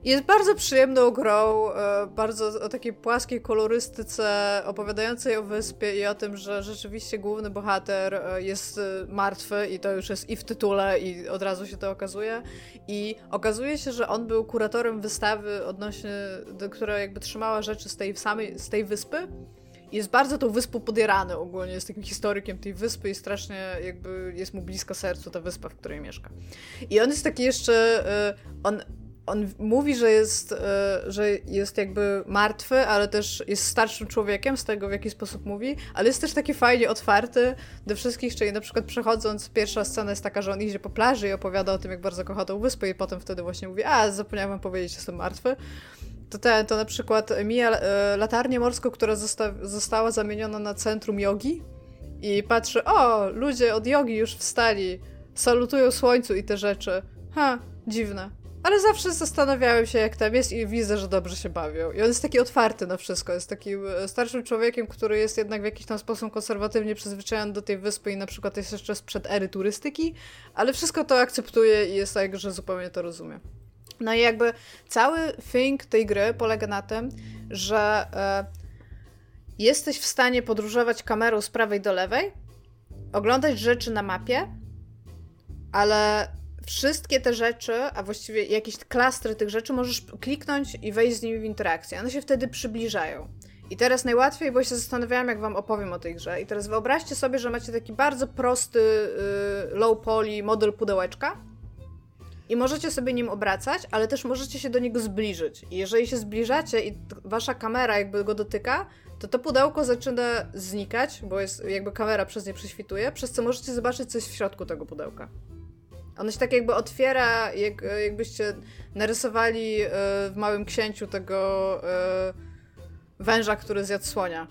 Jest bardzo przyjemną grą, e, bardzo o takiej płaskiej kolorystyce, opowiadającej o wyspie i o tym, że rzeczywiście główny bohater e, jest e, martwy i to już jest i w tytule i od razu się to okazuje. I okazuje się, że on był kuratorem wystawy odnośnie, która jakby trzymała rzeczy z tej samej, z tej wyspy. Jest bardzo tą wyspą podierany ogólnie, jest takim historykiem tej wyspy i strasznie jakby jest mu blisko sercu ta wyspa, w której mieszka. I on jest taki jeszcze, on on mówi, że jest, e, że jest jakby martwy, ale też jest starszym człowiekiem, z tego w jaki sposób mówi, ale jest też taki fajnie otwarty do wszystkich, czyli na przykład przechodząc, pierwsza scena jest taka, że on idzie po plaży i opowiada o tym, jak bardzo kocha tą wyspę i potem wtedy właśnie mówi, a zapomniałem wam powiedzieć, jestem martwy. To, ten, to na przykład mija e, latarnię morską, która zosta została zamieniona na centrum jogi i patrzy, o, ludzie od jogi już wstali, salutują słońcu i te rzeczy. Ha, dziwne. Ale zawsze zastanawiałem się, jak tam jest i widzę, że dobrze się bawią. I on jest taki otwarty na wszystko. Jest takim e, starszym człowiekiem, który jest jednak w jakiś tam sposób konserwatywnie przyzwyczajony do tej wyspy i na przykład jest jeszcze sprzed ery turystyki, ale wszystko to akceptuje i jest tak, że zupełnie to rozumie. No i jakby cały thing tej gry polega na tym, że e, jesteś w stanie podróżować kamerą z prawej do lewej, oglądać rzeczy na mapie, ale wszystkie te rzeczy, a właściwie jakieś klastry tych rzeczy, możesz kliknąć i wejść z nimi w interakcję. One się wtedy przybliżają. I teraz najłatwiej, bo się zastanawiałam, jak wam opowiem o tej grze. I teraz wyobraźcie sobie, że macie taki bardzo prosty y, low poly model pudełeczka i możecie sobie nim obracać, ale też możecie się do niego zbliżyć. I jeżeli się zbliżacie i wasza kamera jakby go dotyka, to to pudełko zaczyna znikać, bo jest jakby kamera przez nie prześwituje, przez co możecie zobaczyć coś w środku tego pudełka. Ono się tak jakby otwiera, jak, jakbyście narysowali e, w Małym Księciu tego e, węża, który zjadł słonia.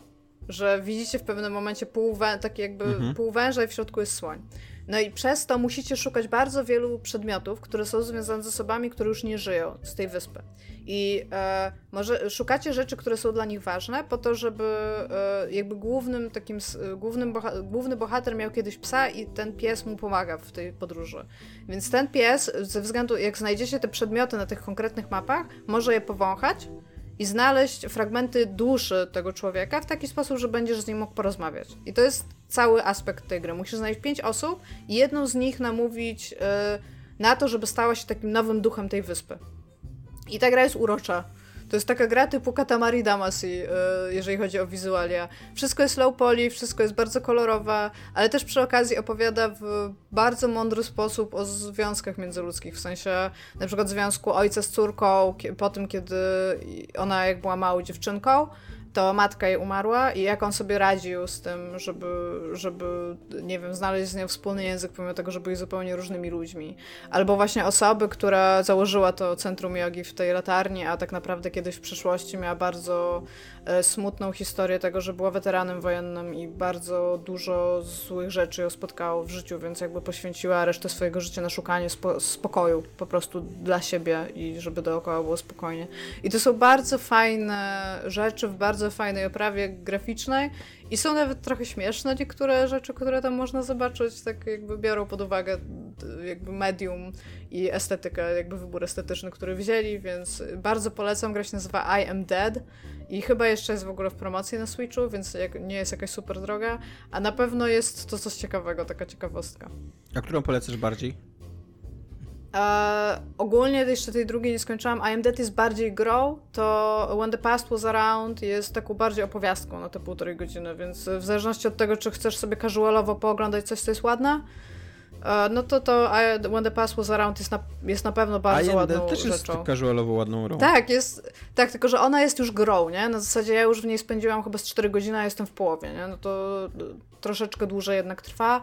Że widzicie w pewnym momencie pół, wę- taki jakby Mhm. pół węża i w środku jest słoń. No i przez to musicie szukać bardzo wielu przedmiotów, które są związane z osobami, które już nie żyją z tej wyspy. I e, może szukacie rzeczy, które są dla nich ważne, po to, żeby e, jakby głównym takim, głównym boha- główny bohater miał kiedyś psa i ten pies mu pomaga w tej podróży. Więc ten pies, ze względu, jak znajdziecie te przedmioty na tych konkretnych mapach, może je powąchać i znaleźć fragmenty duszy tego człowieka w taki sposób, że będziesz z nim mógł porozmawiać. I to jest cały aspekt tej gry. Musisz znaleźć pięć osób i jedną z nich namówić yy, na to, żeby stała się takim nowym duchem tej wyspy. I ta gra jest urocza. To jest taka gra typu Katamari Damacy, jeżeli chodzi o wizualia. Wszystko jest low poly, wszystko jest bardzo kolorowe, ale też przy okazji opowiada w bardzo mądry sposób o związkach międzyludzkich, w sensie na przykład związku ojca z córką po tym, kiedy ona jak była małą dziewczynką, to matka jej umarła i jak on sobie radził z tym, żeby, żeby, nie wiem, znaleźć z nią wspólny język, pomimo tego, że byli zupełnie różnymi ludźmi. Albo właśnie osoby, która założyła to centrum jogi w tej latarni, a tak naprawdę kiedyś w przeszłości miała bardzo e, smutną historię tego, że była weteranem wojennym i bardzo dużo złych rzeczy ją spotkało w życiu, więc jakby poświęciła resztę swojego życia na szukanie spo spokoju po prostu dla siebie i żeby dookoła było spokojnie. I to są bardzo fajne rzeczy w bardzo bardzo fajnej oprawie graficznej i są nawet trochę śmieszne niektóre rzeczy, które tam można zobaczyć, tak jakby biorą pod uwagę jakby medium i estetykę, jakby wybór estetyczny, który wzięli, więc bardzo polecam. Gra się nazywa I Am Dead i chyba jeszcze jest w ogóle w promocji na Switchu, więc nie jest jakaś super droga, a na pewno jest to coś ciekawego, taka ciekawostka. A którą polecasz bardziej? E, ogólnie jeszcze tej drugiej nie skończyłam. I Am Dead jest bardziej grą, to When the Past Was Around jest taką bardziej opowiastką na te półtorej godziny, więc w zależności od tego, czy chcesz sobie casualowo pooglądać coś, co jest ładne, e, no to to When the Past Was Around jest na, jest na pewno bardzo ładną rzeczą. też jest casualowo ładną grą. Tak, jest, tak, tylko że ona jest już grą, nie? Na zasadzie ja już w niej spędziłam chyba z 4 godziny, a jestem w połowie, nie? No to troszeczkę dłużej jednak trwa.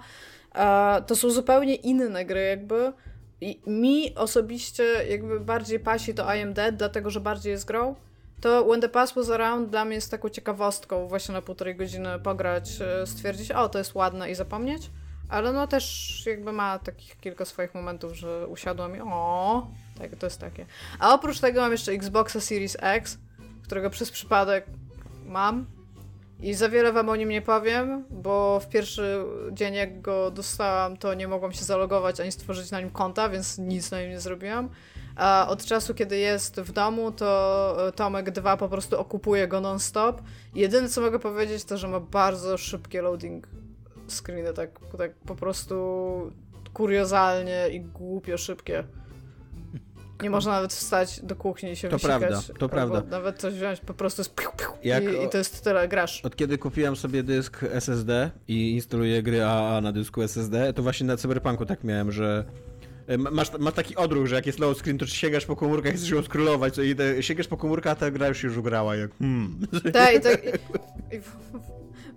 E, to są zupełnie inne gry jakby, i mi osobiście jakby bardziej pasi to I Am Dead, dlatego że bardziej jest grą. To When the Past Was Around dla mnie jest taką ciekawostką, właśnie na półtorej godziny pograć, e, stwierdzić, o to jest ładne i zapomnieć. Ale no też jakby ma takich kilka swoich momentów, że usiadłam i o, tak, to jest takie. A oprócz tego mam jeszcze Xboxa Series X, którego przez przypadek mam i za wiele wam o nim nie powiem, bo w pierwszy dzień jak go dostałam, to nie mogłam się zalogować ani stworzyć na nim konta, więc nic na nim nie zrobiłam. A od czasu, kiedy jest w domu, to e, Tomek 2 po prostu okupuje go non-stop. Jedyne, co mogę powiedzieć, to, że ma bardzo szybkie loading screeny, tak, tak po prostu kuriozalnie i głupio szybkie. Nie można nawet wstać do kuchni i się To wysikać, prawda, to prawda. Nawet coś wziąć, po prostu jest piu, piu, Jak i, i, to jest tyle, grasz. Od kiedy kupiłem sobie dysk SSD i instaluję gry AA na dysku SSD, to właśnie na Cyberpunku tak miałem, że e, masz, masz taki odruch, że jak jest low screen, to sięgasz po komórkach i chcesz ją scrollować, i te, sięgasz po komórkę, a ta gra już już ugrała, jak hmm. Tak, i tak... I, i,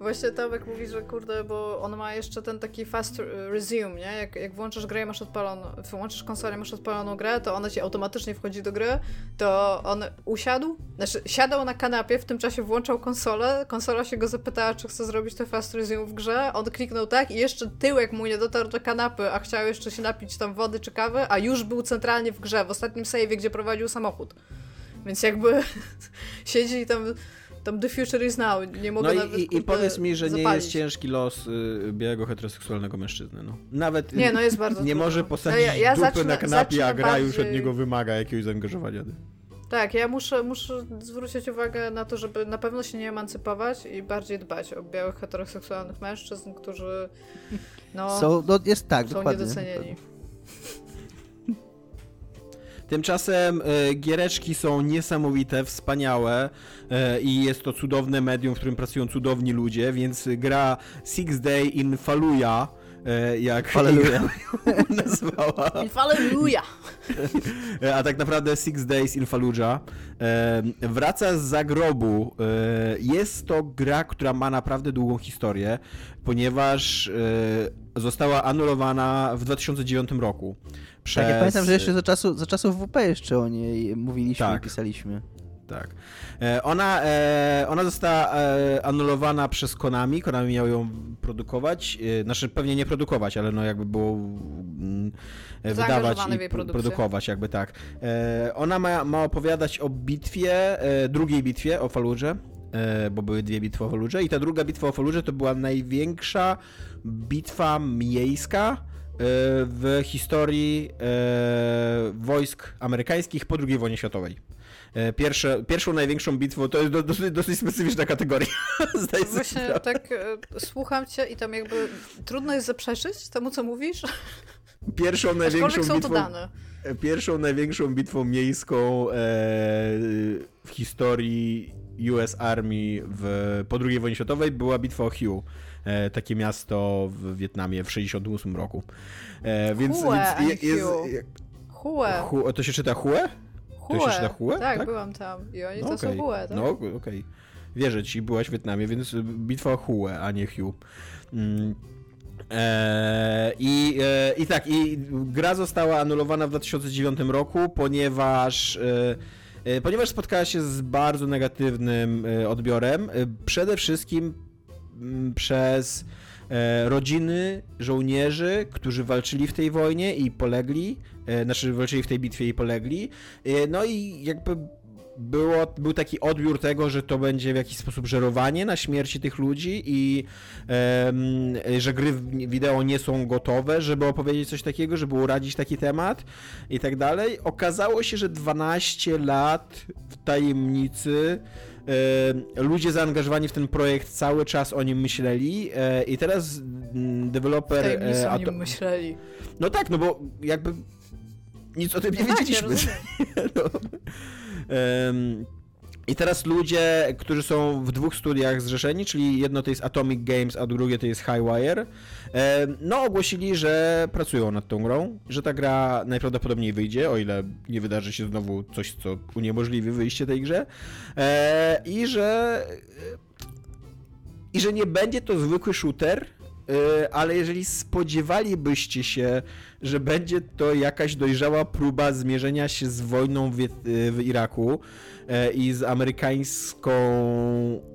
Właśnie Tomek mówi, że kurde, bo on ma jeszcze ten taki fast resume, nie? Jak, jak włączysz grę i masz odpaloną, włączysz konsolę masz odpaloną grę, to ona ci automatycznie wchodzi do gry, to on usiadł, znaczy siadał na kanapie, w tym czasie włączał konsolę, konsola się go zapytała, czy chce zrobić to fast resume w grze, on kliknął tak i jeszcze tyłek mu nie dotarł do kanapy, a chciał jeszcze się napić tam wody czy kawy, a już był centralnie w grze, w ostatnim save'ie, gdzie prowadził samochód. Więc jakby siedzi tam tam The Future is Now, nie mogę no nawet, i, i powiedz mi, że zapalić. nie jest ciężki los y, białego heteroseksualnego mężczyzny, no. Nawet nie, no jest bardzo nie może posadzić ja, ja dupy zacznę, na kanapie, a gra bardziej... już od niego wymaga jakiegoś zaangażowania. Tak, ja muszę, muszę zwrócić uwagę na to, żeby na pewno się nie emancypować i bardziej dbać o białych heteroseksualnych mężczyzn, którzy no, są, no jest tak, są dokładnie. niedocenieni. Tymczasem e, giereczki są niesamowite, wspaniałe e, i jest to cudowne medium, w którym pracują cudowni ludzie, więc gra Six Day in Fallujah e, jak Halleluja. nazwała. Halleluja. A tak naprawdę Six Days in Fallujah. Wraca z zagrobu. Jest to gra, która ma naprawdę długą historię, ponieważ została anulowana w 2009 roku. Przez... Tak, ja pamiętam, że jeszcze za, czasu, za czasów WP jeszcze o niej mówiliśmy tak. i pisaliśmy. Tak. E, ona, e, ona została e, anulowana przez Konami. Konami miał ją produkować. Znaczy pewnie nie produkować, ale no jakby było mm, wydawać i produkować jakby tak. Ona ma, ma opowiadać o bitwie, drugiej bitwie o Faludże, bo były dwie bitwy o Faludże i ta druga bitwa o Faludże to była największa bitwa miejska w historii e, wojsk amerykańskich po II wojnie światowej. E, pierwsze, pierwszą największą bitwą to jest do, dosyć, dosyć specyficzna kategoria. Zdaję sobie Właśnie sprawę. tak e, słucham cię i tam jakby trudno jest zaprzeczyć temu, co mówisz, Pierwszą największą są to bitwą, dane. pierwszą największą bitwą miejską e, w historii US Army w, po II wojnie światowej była bitwa o Hue. E, takie miasto w Wietnamie w 68 roku. E, więc, Hue, więc je- jest, Hue. Hue. Hue, to się czyta Hue? To się Hue. czyta Hue? Tak, Tak? byłam tam. I oni to No są. Hue, tak? No okej. Wierzę ci, byłaś w Wietnamie, więc bitwa Hue, a nie Hue. Mm. Eee, i, e, I tak, i gra została anulowana w 2009 roku, ponieważ e, e, ponieważ spotkała się z bardzo negatywnym e, odbiorem. E, przede wszystkim przez e, rodziny żołnierzy, którzy walczyli w tej wojnie i polegli, e, znaczy walczyli w tej bitwie i polegli. E, no i jakby było, był taki odbiór tego, że to będzie w jakiś sposób żerowanie na śmierci tych ludzi i że gry wideo nie są gotowe, żeby opowiedzieć coś takiego, żeby uradzić taki temat i tak dalej. Okazało się, że 12 lat w tajemnicy ludzie zaangażowani w ten projekt cały czas o nim myśleli e, i teraz mm, deweloper... E, o nim myśleli. no tak, no bo jakby nic o tym nie No tak, ja wiedzieliśmy. rozumiem. I teraz ludzie, którzy są w dwóch studiach zrzeszeni, czyli jedno to jest Atomic Games, a drugie to jest Highwire, em, no ogłosili, że pracują nad tą grą, że ta gra najprawdopodobniej wyjdzie, o ile nie wydarzy się znowu coś, co uniemożliwi wyjście tej grze e, i że i że nie będzie to zwykły shooter, e, ale jeżeli spodziewalibyście się, że będzie to jakaś dojrzała próba zmierzenia się z wojną w, w Iraku e, i z amerykańską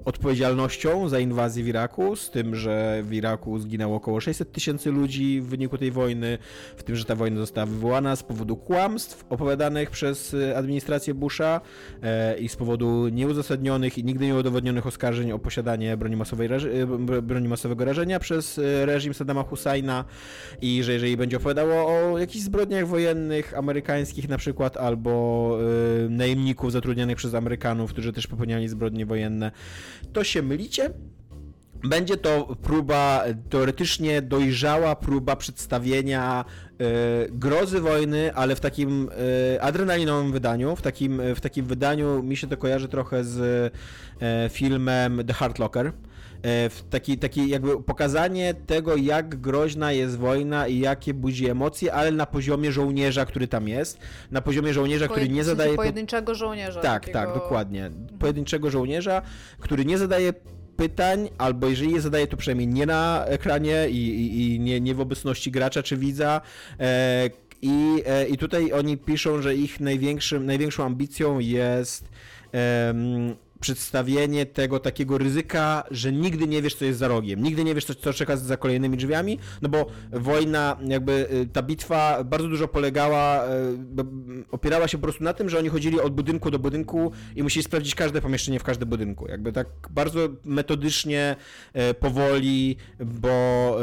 odpowiedzialnością za inwazję w Iraku, z tym, że w Iraku zginęło około 600 tysięcy ludzi w wyniku tej wojny, w tym, że ta wojna została wywołana z powodu kłamstw opowiadanych przez e, administrację Busha e, i z powodu nieuzasadnionych i nigdy nieudowodnionych oskarżeń o posiadanie broni, masowej, e, broni masowego rażenia przez e, reżim Saddama Husajna i że jeżeli będzie opowiadało o jakichś zbrodniach wojennych amerykańskich na przykład albo e, najemników zatrudnionych przez Amerykanów, którzy też popełniali zbrodnie wojenne, to się mylicie. Będzie to próba, teoretycznie dojrzała próba przedstawienia e, grozy wojny, ale w takim e, adrenalinowym wydaniu. W takim, w takim wydaniu mi się to kojarzy trochę z e, filmem The Hard Locker. E, w taki, taki jakby pokazanie tego, jak groźna jest wojna i jakie budzi emocje, ale na poziomie żołnierza, który tam jest. Na poziomie żołnierza, który nie zadaje... po- pojedynczego żołnierza. tak, takiego... tak, dokładnie. Pojedynczego żołnierza, który nie zadaje pytań, albo jeżeli je zadaje, to przynajmniej nie na ekranie i, i, i nie, nie w obecności gracza czy widza. E, i, e, I tutaj oni piszą, że ich największym, największą ambicją jest przedstawienie tego takiego ryzyka, że nigdy nie wiesz, co jest za rogiem, nigdy nie wiesz, co, co czeka za kolejnymi drzwiami, no bo wojna, jakby y, ta bitwa bardzo dużo polegała, y, opierała się po prostu na tym, że oni chodzili od budynku do budynku i musieli sprawdzić każde pomieszczenie w każdym budynku. Jakby tak bardzo metodycznie, e, powoli, bo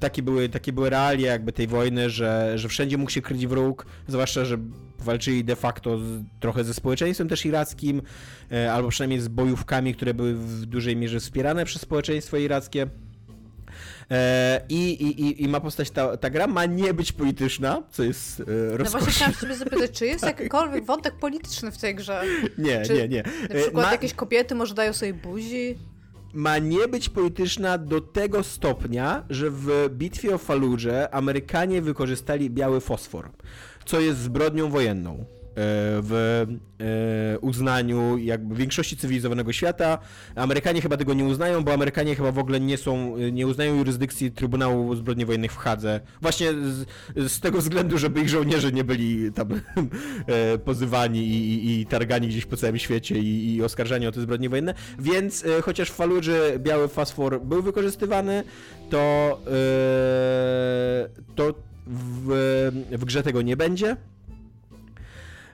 takie były, takie były realia jakby tej wojny, że, że wszędzie mógł się kryć wróg, zwłaszcza, że walczyli de facto z, trochę ze społeczeństwem też irackim, e, albo przynajmniej z bojówkami, które były w dużej mierze wspierane przez społeczeństwo irackie. E, I, i, i, ma postać, ta, ta gra ma nie być polityczna, co jest e, No właśnie chciałam ciebie zapytać, czy jest jakikolwiek wątek polityczny w tej grze? Nie, czy nie, nie. Na E, przykład ma- jakieś kobiety może dają sobie buzi? ma nie być polityczna do tego stopnia, że w bitwie o Faludże Amerykanie wykorzystali biały fosfor, co jest zbrodnią wojenną e, w e, uznaniu jakby większości cywilizowanego świata. Amerykanie chyba tego nie uznają, bo Amerykanie chyba w ogóle nie są, nie uznają jurysdykcji Trybunału Zbrodni Wojennych w Hadze. Właśnie z, z tego względu, żeby ich żołnierze nie byli tam e, pozywani i, i, i targani gdzieś po całym świecie i, i oskarżani o te zbrodnie wojenne. Więc chociaż w Faludży biały fosfor był wykorzystywany, to, to w, w grze tego nie będzie.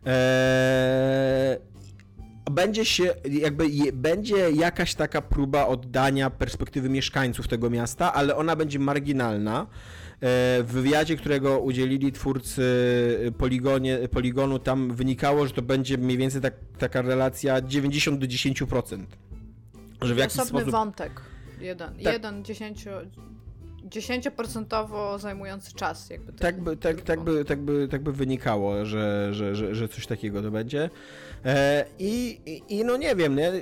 Eee, będzie się, jakby je, będzie jakaś taka próba oddania perspektywy mieszkańców tego miasta, ale ona będzie marginalna. E, W wywiadzie, którego udzielili twórcy Poligonie, Poligonu, tam wynikało, że to będzie mniej więcej tak, taka relacja 90 do 10%. Że w jakiś Osobny sposób... wątek. Jeden, Tak. jeden dziesięcio... 10% zajmujący czas, jakby Tak by, tak, tak, by, tak, by, tak by wynikało, że, że, że, że coś takiego to będzie. E, i, i, I no nie wiem, nie?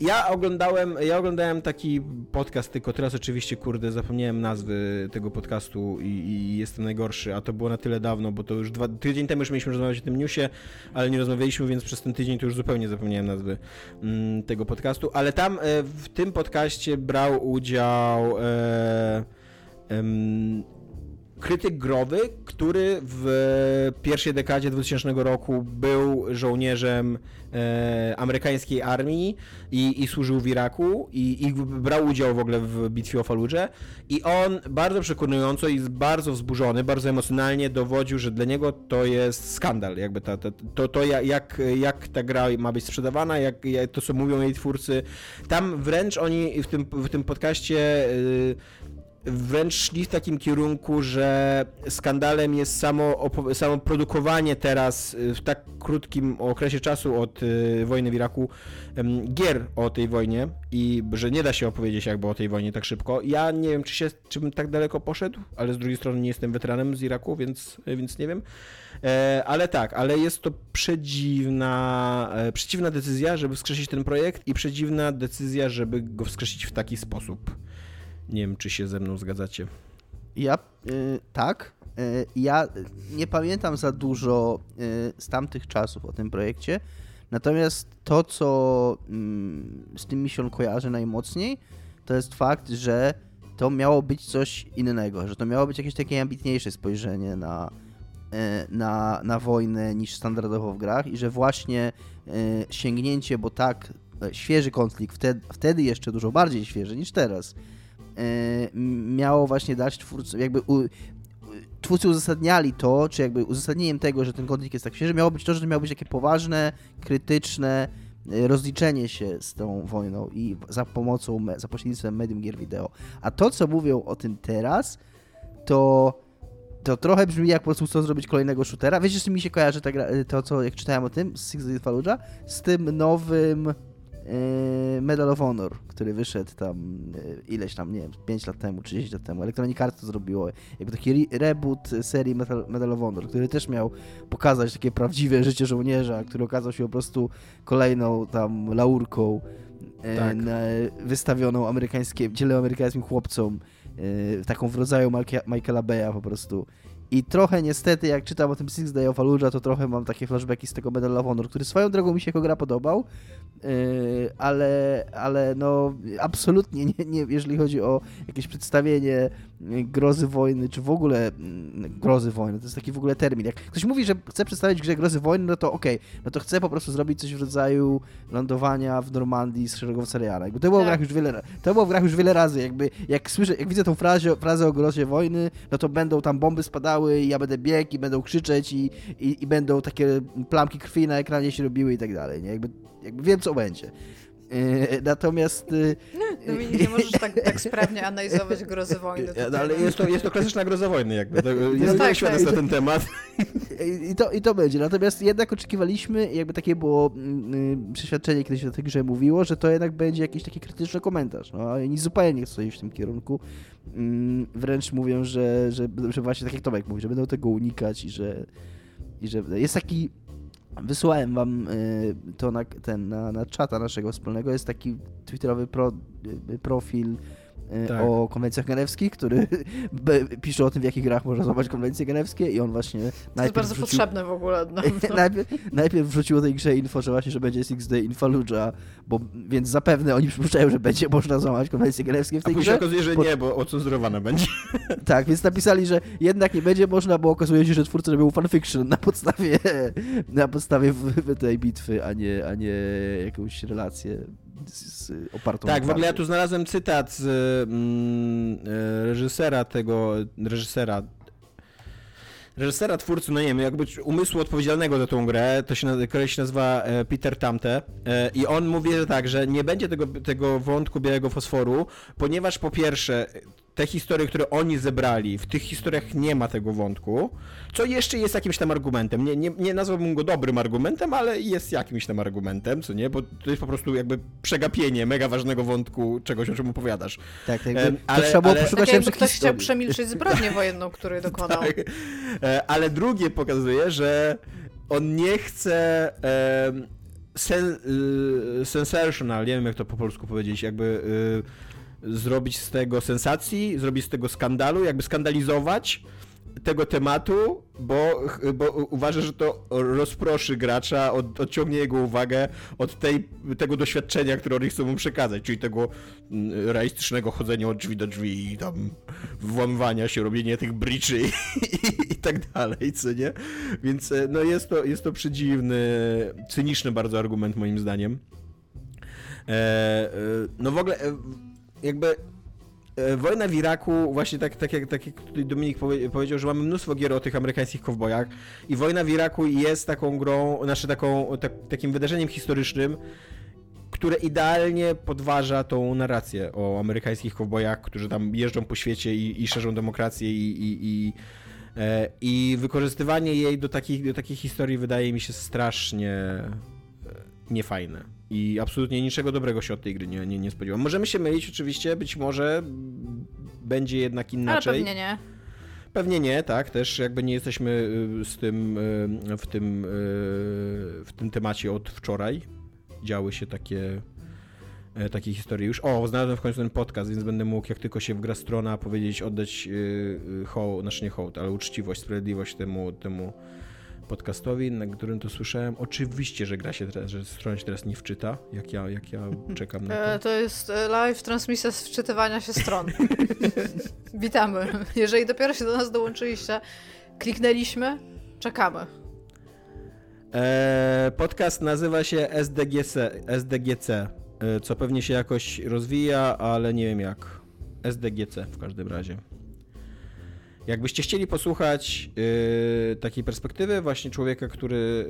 Ja oglądałem, ja oglądałem taki podcast, tylko teraz oczywiście, kurde, zapomniałem nazwy tego podcastu i, i jestem najgorszy, a to było na tyle dawno, bo to już dwa, tydzień temu już mieliśmy rozmawiać o tym newsie, ale nie rozmawialiśmy, więc przez ten tydzień to już zupełnie zapomniałem nazwy mm, tego podcastu, ale tam e, w tym podcaście brał udział e, krytyk growy, który w pierwszej dekadzie 2000 roku był żołnierzem e, amerykańskiej armii i, i służył w Iraku i, i brał udział w ogóle w bitwie o Faludże i on bardzo przekonująco i bardzo wzburzony, bardzo emocjonalnie dowodził, że dla niego to jest skandal, jakby ta, ta, to, to ja- jak, jak ta gra ma być sprzedawana, jak, jak to co mówią jej twórcy. Tam wręcz oni w tym, w tym podcaście y, wręcz szli w takim kierunku, że skandalem jest samo, samo produkowanie teraz y, w tak krótkim okresie czasu od y, wojny w Iraku gier o tej wojnie i że nie da się opowiedzieć jakby o tej wojnie tak szybko. Ja nie wiem, czy, się, czy bym tak daleko poszedł, ale z drugiej strony nie jestem weteranem z Iraku, więc, więc nie wiem. E, ale tak, ale jest to przedziwna, e, przeciwna decyzja, żeby wskrzesić ten projekt i przedziwna decyzja, żeby go wskrzesić w taki sposób. Nie wiem, czy się ze mną zgadzacie. Ja y, tak. Y, ja nie pamiętam za dużo y, z tamtych czasów o tym projekcie. Natomiast to, co mm, z tym mi się kojarzy najmocniej, to jest fakt, że to miało być coś innego, że to miało być jakieś takie ambitniejsze spojrzenie na, na, na wojnę niż standardowo w grach i że właśnie sięgnięcie, bo tak, świeży konflikt, wtedy, wtedy jeszcze dużo bardziej świeży niż teraz, miało właśnie dać twórcom, jakby u, twórcy uzasadniali to, czy jakby uzasadnieniem tego, że ten konflikt jest tak świeży, miało być to, że to miało być takie poważne, krytyczne e, rozliczenie się z tą wojną i za pomocą, za pośrednictwem medium gier wideo. A to, co mówią o tym teraz, to to trochę brzmi jak po prostu chcą zrobić kolejnego shootera. Wiecie, z czym mi się kojarzy ta gra, to, co jak czytałem o tym, z Six Fallujah? Z tym nowym Medal of Honor, który wyszedł tam e, ileś tam, nie wiem, 5 lat temu, 30 lat temu. Electronic Arts to zrobiło. Jakby taki re reboot serii Medal, Medal of Honor, który też miał pokazać takie prawdziwe życie żołnierza, który okazał się po prostu kolejną tam laurką e, Tak. wystawioną amerykańskim, dzielę amerykańskim chłopcom, taką w rodzaju Michaela Beya po prostu. I trochę niestety, jak czytam o tym Six Day of Fallujah, to trochę mam takie flashbacki z tego Medal of Honor, który swoją drogą mi się jako gra podobał, yy, ale, ale no absolutnie nie, nie, jeżeli chodzi o jakieś przedstawienie yy, grozy wojny, czy w ogóle mm, grozy wojny, to jest taki w ogóle termin. Jak ktoś mówi, że chce przedstawić grze grozy wojny, no to okej, no to chce po prostu zrobić coś w rodzaju lądowania w Normandii z szeregowca Reala. Jakby to było w Tak. grach już wiele to było w grach już wiele razy, jakby jak słyszę, jak widzę tą frazę, frazę o grozie wojny, no to będą tam bomby spadały i ja będę biegł i będą krzyczeć i, i, i będą takie plamki krwi na ekranie się robiły i tak dalej, nie? Jakby, jakby wiem co będzie. Yy, natomiast yy, Dominik, nie możesz tak, tak sprawnie analizować grozy wojny. Tutaj, ale no. jest to, jest to klasyczna groza wojny, jakby. To, jest tak, tak, tak. na ten temat. I to, I to będzie. Natomiast jednak oczekiwaliśmy, jakby takie było mm, przeświadczenie, kiedy się o tej grze mówiło, że to jednak będzie jakiś taki krytyczny komentarz. No, a oni zupełnie nie chcą iść w tym kierunku. Mm, Wręcz mówią, że, że, że właśnie tak jak Tomek mówi, że będą tego unikać i że, i że jest taki. Wysłałem wam y, to na, ten, na, na czata naszego wspólnego. Jest taki twitterowy pro, y, profil Tak. o konwencjach genewskich, który pisze o tym, w jakich grach można złapać konwencje genewskie i on właśnie To jest najpierw bardzo wrzucił, potrzebne w ogóle. No, no. najpierw, najpierw wrzucił o tej grze info, że właśnie, że będzie Six Day in Fallujah, bo, więc zapewne oni przypuszczają, że będzie można złamać konwencje genewskie w A tej później grze. okazuje, że Bo- nie, bo ocenzurowana będzie. Tak, więc napisali, że jednak nie będzie można, bo okazuje się, że twórcy robią fanfiction na podstawie, na podstawie w, w tej bitwy, a nie, a nie jakąś relację z, opartą Tak, w ogóle ja tu znalazłem cytat z mm, e, reżysera tego, reżysera reżysera, twórcy, no nie wiem, jakby umysłu odpowiedzialnego za tą grę, to się, nazywa, się nazywa e, Peter Tamte e, i on mówi, że tak, że nie będzie tego, tego wątku białego fosforu, ponieważ po pierwsze te historie, które oni zebrali, w tych historiach nie ma tego wątku, co jeszcze jest jakimś tam argumentem. Nie, nie, nie nazwałbym go dobrym argumentem, ale jest jakimś tam argumentem, co nie? Bo to jest po prostu jakby przegapienie mega ważnego wątku czegoś, o czym opowiadasz. Tak, jakby um, ale, to trzeba było ale, poszukać tak jakby ktoś chciał przemilczyć zbrodnię wojenną, której dokonał. tak. E, ale drugie pokazuje, że on nie chce... sen, y, sensational, nie wiem jak to po polsku powiedzieć, jakby y, zrobić z tego sensacji, zrobić z tego skandalu, jakby skandalizować tego tematu, bo, bo uważa, że to rozproszy gracza, od, odciągnie jego uwagę od tej, tego doświadczenia, które oni chcą mu przekazać, czyli tego mm, realistycznego chodzenia od drzwi do drzwi i tam włamywania się, robienia tych briczy i, i, tak dalej, co nie? Więc e, no jest to, jest to przedziwny, cyniczny bardzo argument moim zdaniem. E, e, no w ogóle e, jakby e, Wojna w Iraku, właśnie tak, tak, jak, tak jak Dominik powie, powiedział, że mamy mnóstwo gier o tych amerykańskich kowbojach i Wojna w Iraku jest taką grą, znaczy taką, tak, takim wydarzeniem historycznym, które idealnie podważa tą narrację o amerykańskich kowbojach, którzy tam jeżdżą po świecie i, i szerzą demokrację i, i, i, e, i wykorzystywanie jej do takich, do takich historii wydaje mi się strasznie e, niefajne. I absolutnie niczego dobrego się od tej gry nie, nie, nie spodziewam. Możemy się mylić oczywiście, być może będzie jednak inaczej. Ale pewnie nie. Pewnie nie, tak, też jakby nie jesteśmy y, z tym, y, w tym, y, w tym temacie od wczoraj. Działy się takie, e, takie historie już. O, znalazłem w końcu ten podcast, więc będę mógł, jak tylko się wgra strona, powiedzieć, oddać hołd, znaczy nie hołd, ale uczciwość, sprawiedliwość temu, temu podcastowi, na którym to słyszałem. Oczywiście, że gra się teraz, że strona się teraz nie wczyta, jak ja, jak ja czekam na to. E, to jest e, live transmisja z wczytywania się stron. Witamy. Jeżeli dopiero się do nas dołączyliście, kliknęliśmy, czekamy. E, podcast nazywa się SDGC, SDGC, co pewnie się jakoś rozwija, ale nie wiem jak. SDGC w każdym razie. Jakbyście chcieli posłuchać yy, takiej perspektywy właśnie człowieka, który,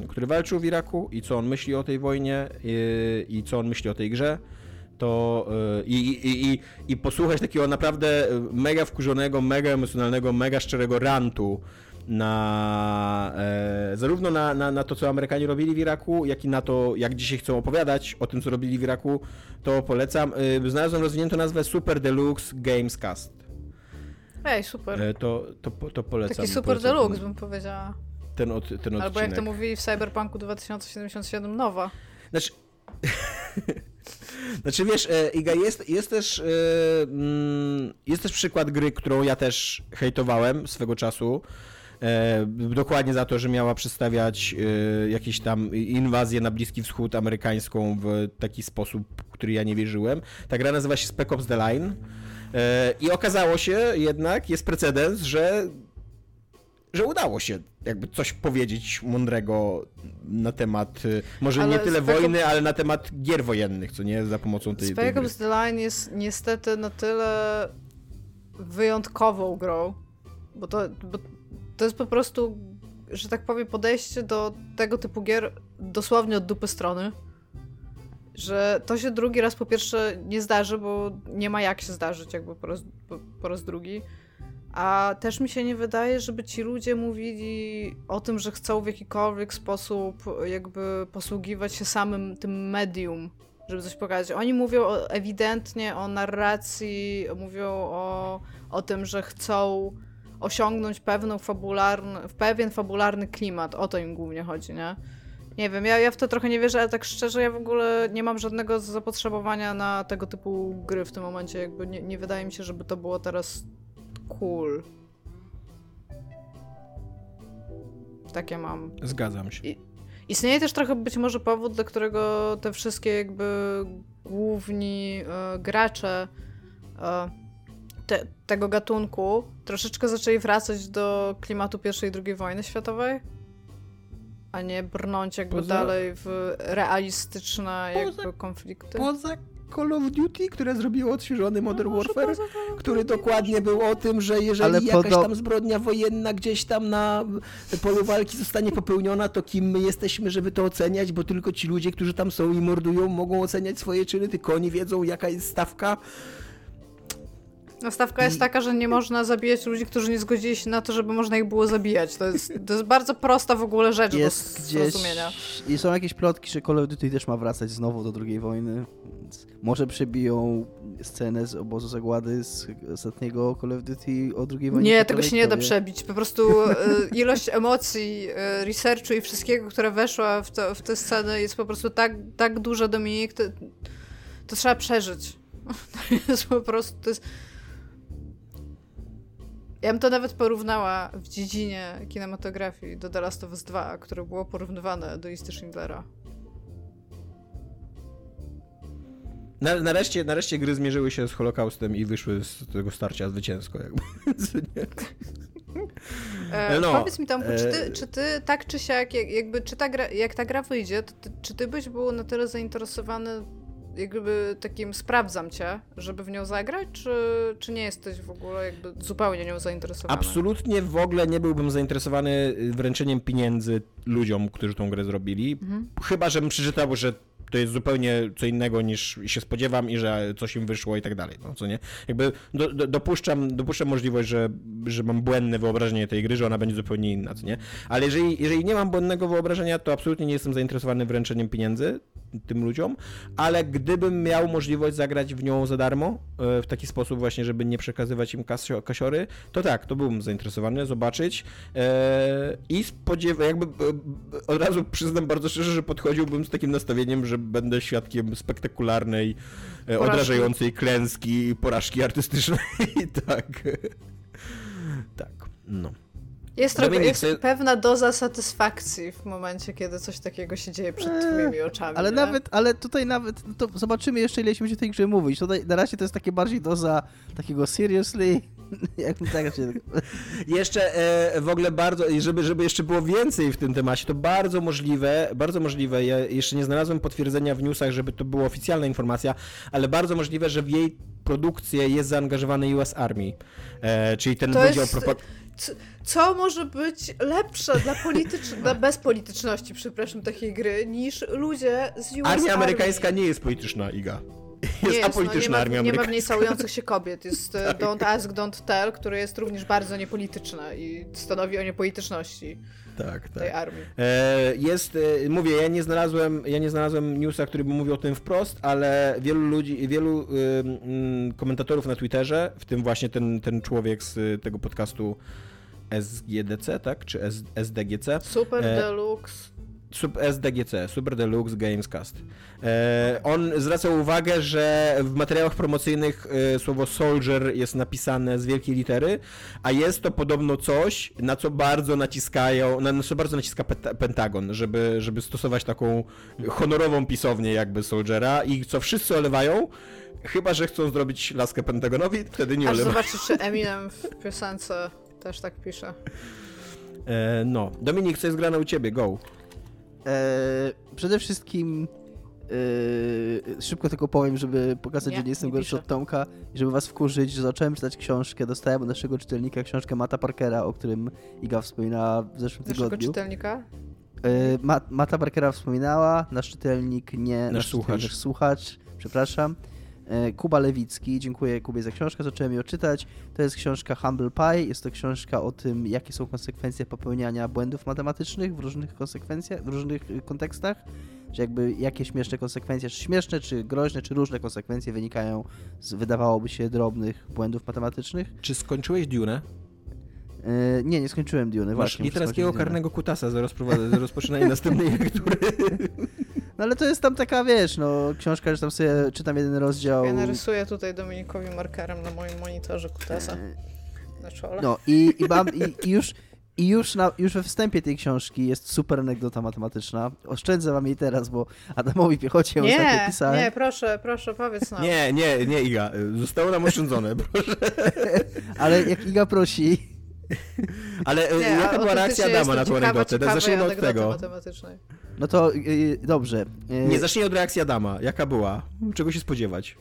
yy, który walczył w Iraku i co on myśli o tej wojnie yy, i co on myśli o tej grze, to y, i, i, i, i posłuchać takiego naprawdę mega wkurzonego, mega emocjonalnego, mega szczerego rantu na e, zarówno na, na, na to, co Amerykanie robili w Iraku, jak i na to, jak dzisiaj chcą opowiadać o tym, co robili w Iraku, to polecam. Y, znalazłem rozwiniętą nazwę Super Deluxe Gamescast. Ej, super. E, to, to, to polecam. Taki super polecam deluxe bym powiedziała. Ten, od, ten odcinek. Albo jak to mówili w Cyberpunku 2077 nowa. Znaczy... Znaczy wiesz, e, Iga, jest, jest, też, e, mm, jest też przykład gry, którą ja też hejtowałem swego czasu. Dokładnie za to, że miała przedstawiać jakieś tam inwazję na Bliski Wschód amerykańską w taki sposób, który ja nie wierzyłem. Ta gra nazywa się Spec Ops The Line. E, I okazało się jednak, jest precedens, że że udało się jakby coś powiedzieć mądrego na temat, y, może ale nie tyle wojny, ale na temat gier wojennych, co nie, za pomocą tej, Spec Ops The Line jest niestety na tyle wyjątkową grą, bo to, bo to jest po prostu, że tak powiem, podejście do tego typu gier dosłownie od dupy strony że to się drugi raz po pierwsze nie zdarzy, bo nie ma jak się zdarzyć jakby po raz, po, po raz drugi. A też mi się nie wydaje, żeby ci ludzie mówili o tym, że chcą w jakikolwiek sposób jakby posługiwać się samym tym medium, żeby coś pokazać. Oni mówią o, ewidentnie o narracji, mówią o, o tym, że chcą osiągnąć pewną fabularny, pewien fabularny klimat. O to im głównie chodzi, nie? Nie wiem, ja, ja w to trochę nie wierzę, ale tak szczerze ja w ogóle nie mam żadnego zapotrzebowania na tego typu gry w tym momencie. Jakby nie, nie wydaje mi się, żeby to było teraz cool. Takie mam. Zgadzam się. I, istnieje też trochę być może powód, dla którego te wszystkie jakby główni e, gracze e, te, tego gatunku troszeczkę zaczęli wracać do klimatu I i II wojny światowej a nie brnąć jakby poza... dalej w realistyczne poza... jakby konflikty. Poza Call of Duty, które zrobiło odświeżony Modern No, Warfare, poza który dokładnie był o tym, że jeżeli Ale jakaś podo- tam zbrodnia wojenna gdzieś tam na polu walki zostanie popełniona, to kim my jesteśmy, żeby to oceniać, bo tylko ci ludzie, którzy tam są i mordują, mogą oceniać swoje czyny, tylko oni wiedzą, jaka jest stawka. No stawka jest taka, że nie można zabijać ludzi, którzy nie zgodzili się na to, żeby można ich było zabijać. To jest, to jest bardzo prosta w ogóle rzecz Jest do zrozumienia. I są jakieś plotki, że Call of Duty też ma wracać znowu do II wojny. Więc może przebiją scenę z obozu zagłady z ostatniego Call of Duty o II wojnie Nie, tego się nie da przebić. Po prostu e, ilość emocji, e, researchu i wszystkiego, które weszła w, to, w tę scenę jest po prostu tak, tak duża, Dominik, to, to trzeba przeżyć. To jest po prostu, to jest... Ja bym to nawet porównała w dziedzinie kinematografii do The Last of Us 2, które było porównywane do listy Schindlera. Na, nareszcie, nareszcie gry zmierzyły się z Holokaustem i wyszły z tego starcia zwycięsko. Jakby. Nie? E, No, powiedz mi Tomku, czy, ty, e, czy ty tak czy siak, jak- jakby, czy ta gra, jak ta gra wyjdzie, to ty, czy ty byś był na tyle zainteresowany jakby takim sprawdzam cię, żeby w nią zagrać, czy, czy nie jesteś w ogóle jakby zupełnie nią zainteresowany? Absolutnie w ogóle nie byłbym zainteresowany wręczeniem pieniędzy ludziom, którzy tą grę zrobili. Mhm. Chyba, żebym przeczytał, że to jest zupełnie co innego niż się spodziewam i że coś im wyszło i tak dalej, no co nie? Jakby do, do, dopuszczam, dopuszczam możliwość, że, że mam błędne wyobrażenie tej gry, że ona będzie zupełnie inna, co nie? Ale jeżeli, jeżeli nie mam błędnego wyobrażenia, to absolutnie nie jestem zainteresowany wręczeniem pieniędzy tym ludziom, ale gdybym miał możliwość zagrać w nią za darmo, e, w taki sposób właśnie, żeby nie przekazywać im kasio, kasiory, to tak, to byłbym zainteresowany, zobaczyć e, i spodziewam, jakby e, od razu przyznam bardzo szczerze, że podchodziłbym z takim nastawieniem, że będę świadkiem spektakularnej, e, odrażającej klęski porażki artystycznej, tak. Tak, no. Jest, trochę, Dominik, jest ty- pewna doza satysfakcji w momencie, kiedy coś takiego się dzieje przed Eee, twoimi oczami. Ale nie? nawet, ale tutaj nawet, no to zobaczymy jeszcze ile się będzie tej grze mówić. Tutaj na razie to jest takie bardziej doza takiego seriously, jak tak się... Jeszcze e, w ogóle bardzo, i żeby, żeby jeszcze było więcej w tym temacie, to bardzo możliwe, bardzo możliwe, ja jeszcze nie znalazłem potwierdzenia w newsach, żeby to była oficjalna informacja, ale bardzo możliwe, że w jej produkcję jest zaangażowany US Army, e, czyli ten To wydział jest- Co, co może być lepsze dla, politycz... dla bezpolityczności, przepraszam, takiej gry, niż ludzie z US Armia amerykańska nie jest polityczna, Iga. Jest, Nie jest, apolityczna no, nie ma, armia Nie ma w niej całujących się kobiet. Jest e, Don't Ask, Don't Tell, które jest również bardzo niepolityczne i stanowi o niepolityczności Tak, tak. tej armii. E, Jest, e, mówię, ja nie znalazłem, ja nie znalazłem newsa, który by mówił o tym wprost, ale wielu ludzi, wielu mm, komentatorów na Twitterze, w tym właśnie ten, ten człowiek z tego podcastu SGDC, tak? Czy S, SDGC? Super E, Deluxe. Sub SDGC, Super Deluxe Gamescast. E, on zwraca uwagę, że w materiałach promocyjnych e, słowo soldier jest napisane z wielkiej litery, a jest to podobno coś, na co bardzo naciskają, na, co bardzo naciska Pentagon, żeby, żeby stosować taką honorową pisownię jakby soldiera i co wszyscy olewają, chyba, że chcą zrobić laskę Pentagonowi, wtedy nie Aż olewają. zobaczysz, czy Eminem w piosence też tak pisze. E, no. Dominik, co jest grane u ciebie? Go. E, przede wszystkim e, szybko tylko powiem, żeby pokazać, Nie, że nie jestem nie gorszy piszę. od Tomka i żeby was wkurzyć, że zacząłem czytać książkę, dostałem od naszego czytelnika książkę Mata Parkera, o którym Iga wspominała w zeszłym Naszego tygodniu. czytelnika? E, Ma, Mata Parkera wspominała, nasz czytelnik nie. Nasz czytelnik, słuchacz. Nasz słuchacz, przepraszam. E, Kuba Lewicki, dziękuję Kubie za książkę, zacząłem ją czytać. To jest książka Humble Pie, jest to książka o tym, jakie są konsekwencje popełniania błędów matematycznych w różnych konsekwencjach, w różnych y, kontekstach. Że jakby jakie śmieszne konsekwencje, czy śmieszne, czy groźne, czy różne konsekwencje wynikają z wydawałoby się drobnych błędów matematycznych. Czy skończyłeś Dune? E, nie, nie skończyłem Duny, Masz właśnie. literackiego karnego kutasa za, rozprowadza- za rozpoczynanie następnej lektury. No ale to jest tam taka, wiesz, no książka, że tam sobie czytam jeden rozdział. Ja narysuję tutaj Dominikowi markerem na moim monitorze Kutesa E, na czole. No i, i, mam, i, i już, i już, na, już we wstępie tej książki jest super anegdota matematyczna. Oszczędzę wam jej teraz, bo Adamowi Piechocie ją ostatnio nie, pisałem. nie, proszę, proszę, powiedz nam. Nie, nie, nie, Iga. Zostało nam oszczędzone. Proszę. Ale jak Iga prosi, Ale e, Nie, jaka była reakcja Adama na tą anegdotę? Zacznijmy od anegdoty tego. No to y, dobrze. Y, Nie, zacznij od reakcji Adama. Jaka była? Czego się spodziewać?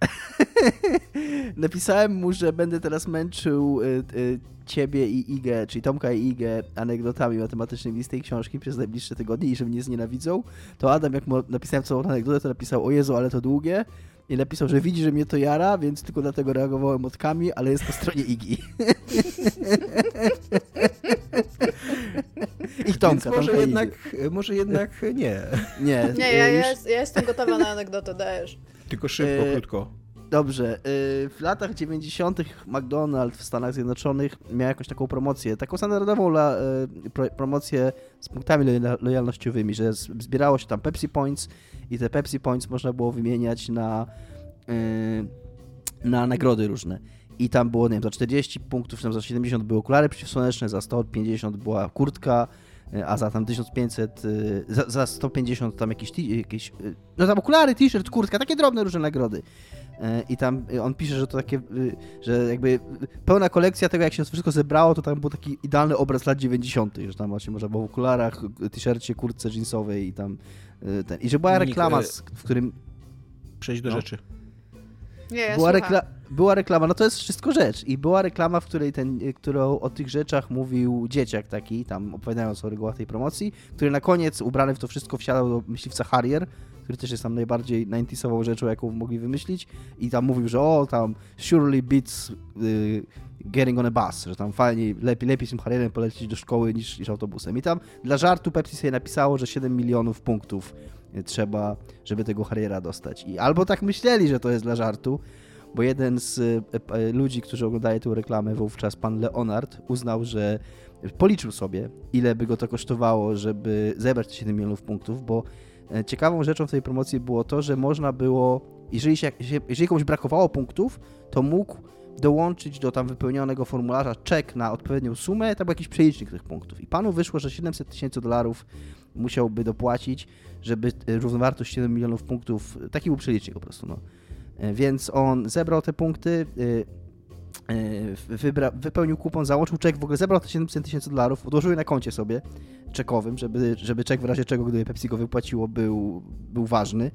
Napisałem mu, że będę teraz męczył y, y, ciebie i Igę, czyli Tomka i Igę anegdotami matematycznymi z tej książki przez najbliższe tygodnie i że mnie znienawidzą. To Adam, jak mu napisałem całą anegdotę, to napisał, o Jezu, ale to długie. I napisał, że widzi, że mnie to jara, więc tylko dlatego reagowałem motkami, ale jest po stronie Igi. I Tomka, Więc może Tomka jednak, Igi. może jednak nie. Nie, Nie, ja, już- ja, jest- ja jestem gotowa na anegdotę, dajesz. Tylko szybko, E, krótko. Dobrze. y, W latach 90. McDonald's w Stanach Zjednoczonych miał jakąś taką promocję, taką standardową y, pro, promocję z punktami loja- lojalnościowymi, że zbierało się tam Pepsi Points i te Pepsi Points można było wymieniać na, y, na nagrody różne. I tam było, nie wiem, za 40 punktów, tam za 70 były okulary przeciwsłoneczne, za 150 była kurtka, a za tam 1500, y, za, za 150 tam jakieś, jakieś no tam okulary, t-shirt, kurtka, takie drobne różne nagrody. E, I tam y, on pisze, że to takie, y, że jakby pełna kolekcja tego, jak się to wszystko zebrało, to tam był taki idealny obraz lat 90., że tam właśnie można było w okularach, y, t-shircie, kurtce jeansowej i tam y, ten. I że była reklama, e, z, w którym Przejdź do no. rzeczy. Nie, ja była, rekla- była reklama, no to jest wszystko rzecz. I była reklama, w której ten, którą o tych rzeczach mówił dzieciak taki, tam opowiadając o regułach tej promocji, który na koniec ubrany w to wszystko wsiadał do myśliwca Harrier, który też jest tam najbardziej 90 rzeczą, jaką mogli wymyślić. I tam mówił, że o, tam surely beats y, getting on a bus, że tam fajnie, lepiej, lepiej z tym Harrierem polecieć do szkoły niż, niż autobusem. I tam dla żartu Pepsi sobie napisało, że 7 milionów punktów y, trzeba, żeby tego Harriera dostać. I albo tak myśleli, że to jest dla żartu, bo jeden z y, y, ludzi, którzy oglądali tę reklamę, wówczas pan Leonard, uznał, że policzył sobie, ile by go to kosztowało, żeby zebrać te 7 milionów punktów, bo ciekawą rzeczą w tej promocji było to, że można było, jeżeli, się, jeżeli komuś brakowało punktów, to mógł dołączyć do tam wypełnionego formularza czek na odpowiednią sumę, tam był jakiś przelicznik tych punktów. I panu wyszło, że 700 tysięcy dolarów musiałby dopłacić, żeby e, równowartość 7 milionów punktów, taki był przelicznik po prostu, no. E, Więc on zebrał te punkty, e, e, wybra, wypełnił kupon, załączył czek, w ogóle zebrał te 700 tysięcy dolarów, odłożył je na koncie sobie czekowym, żeby, żeby czek w razie czego, gdyby Pepsi go wypłaciło, był, był ważny.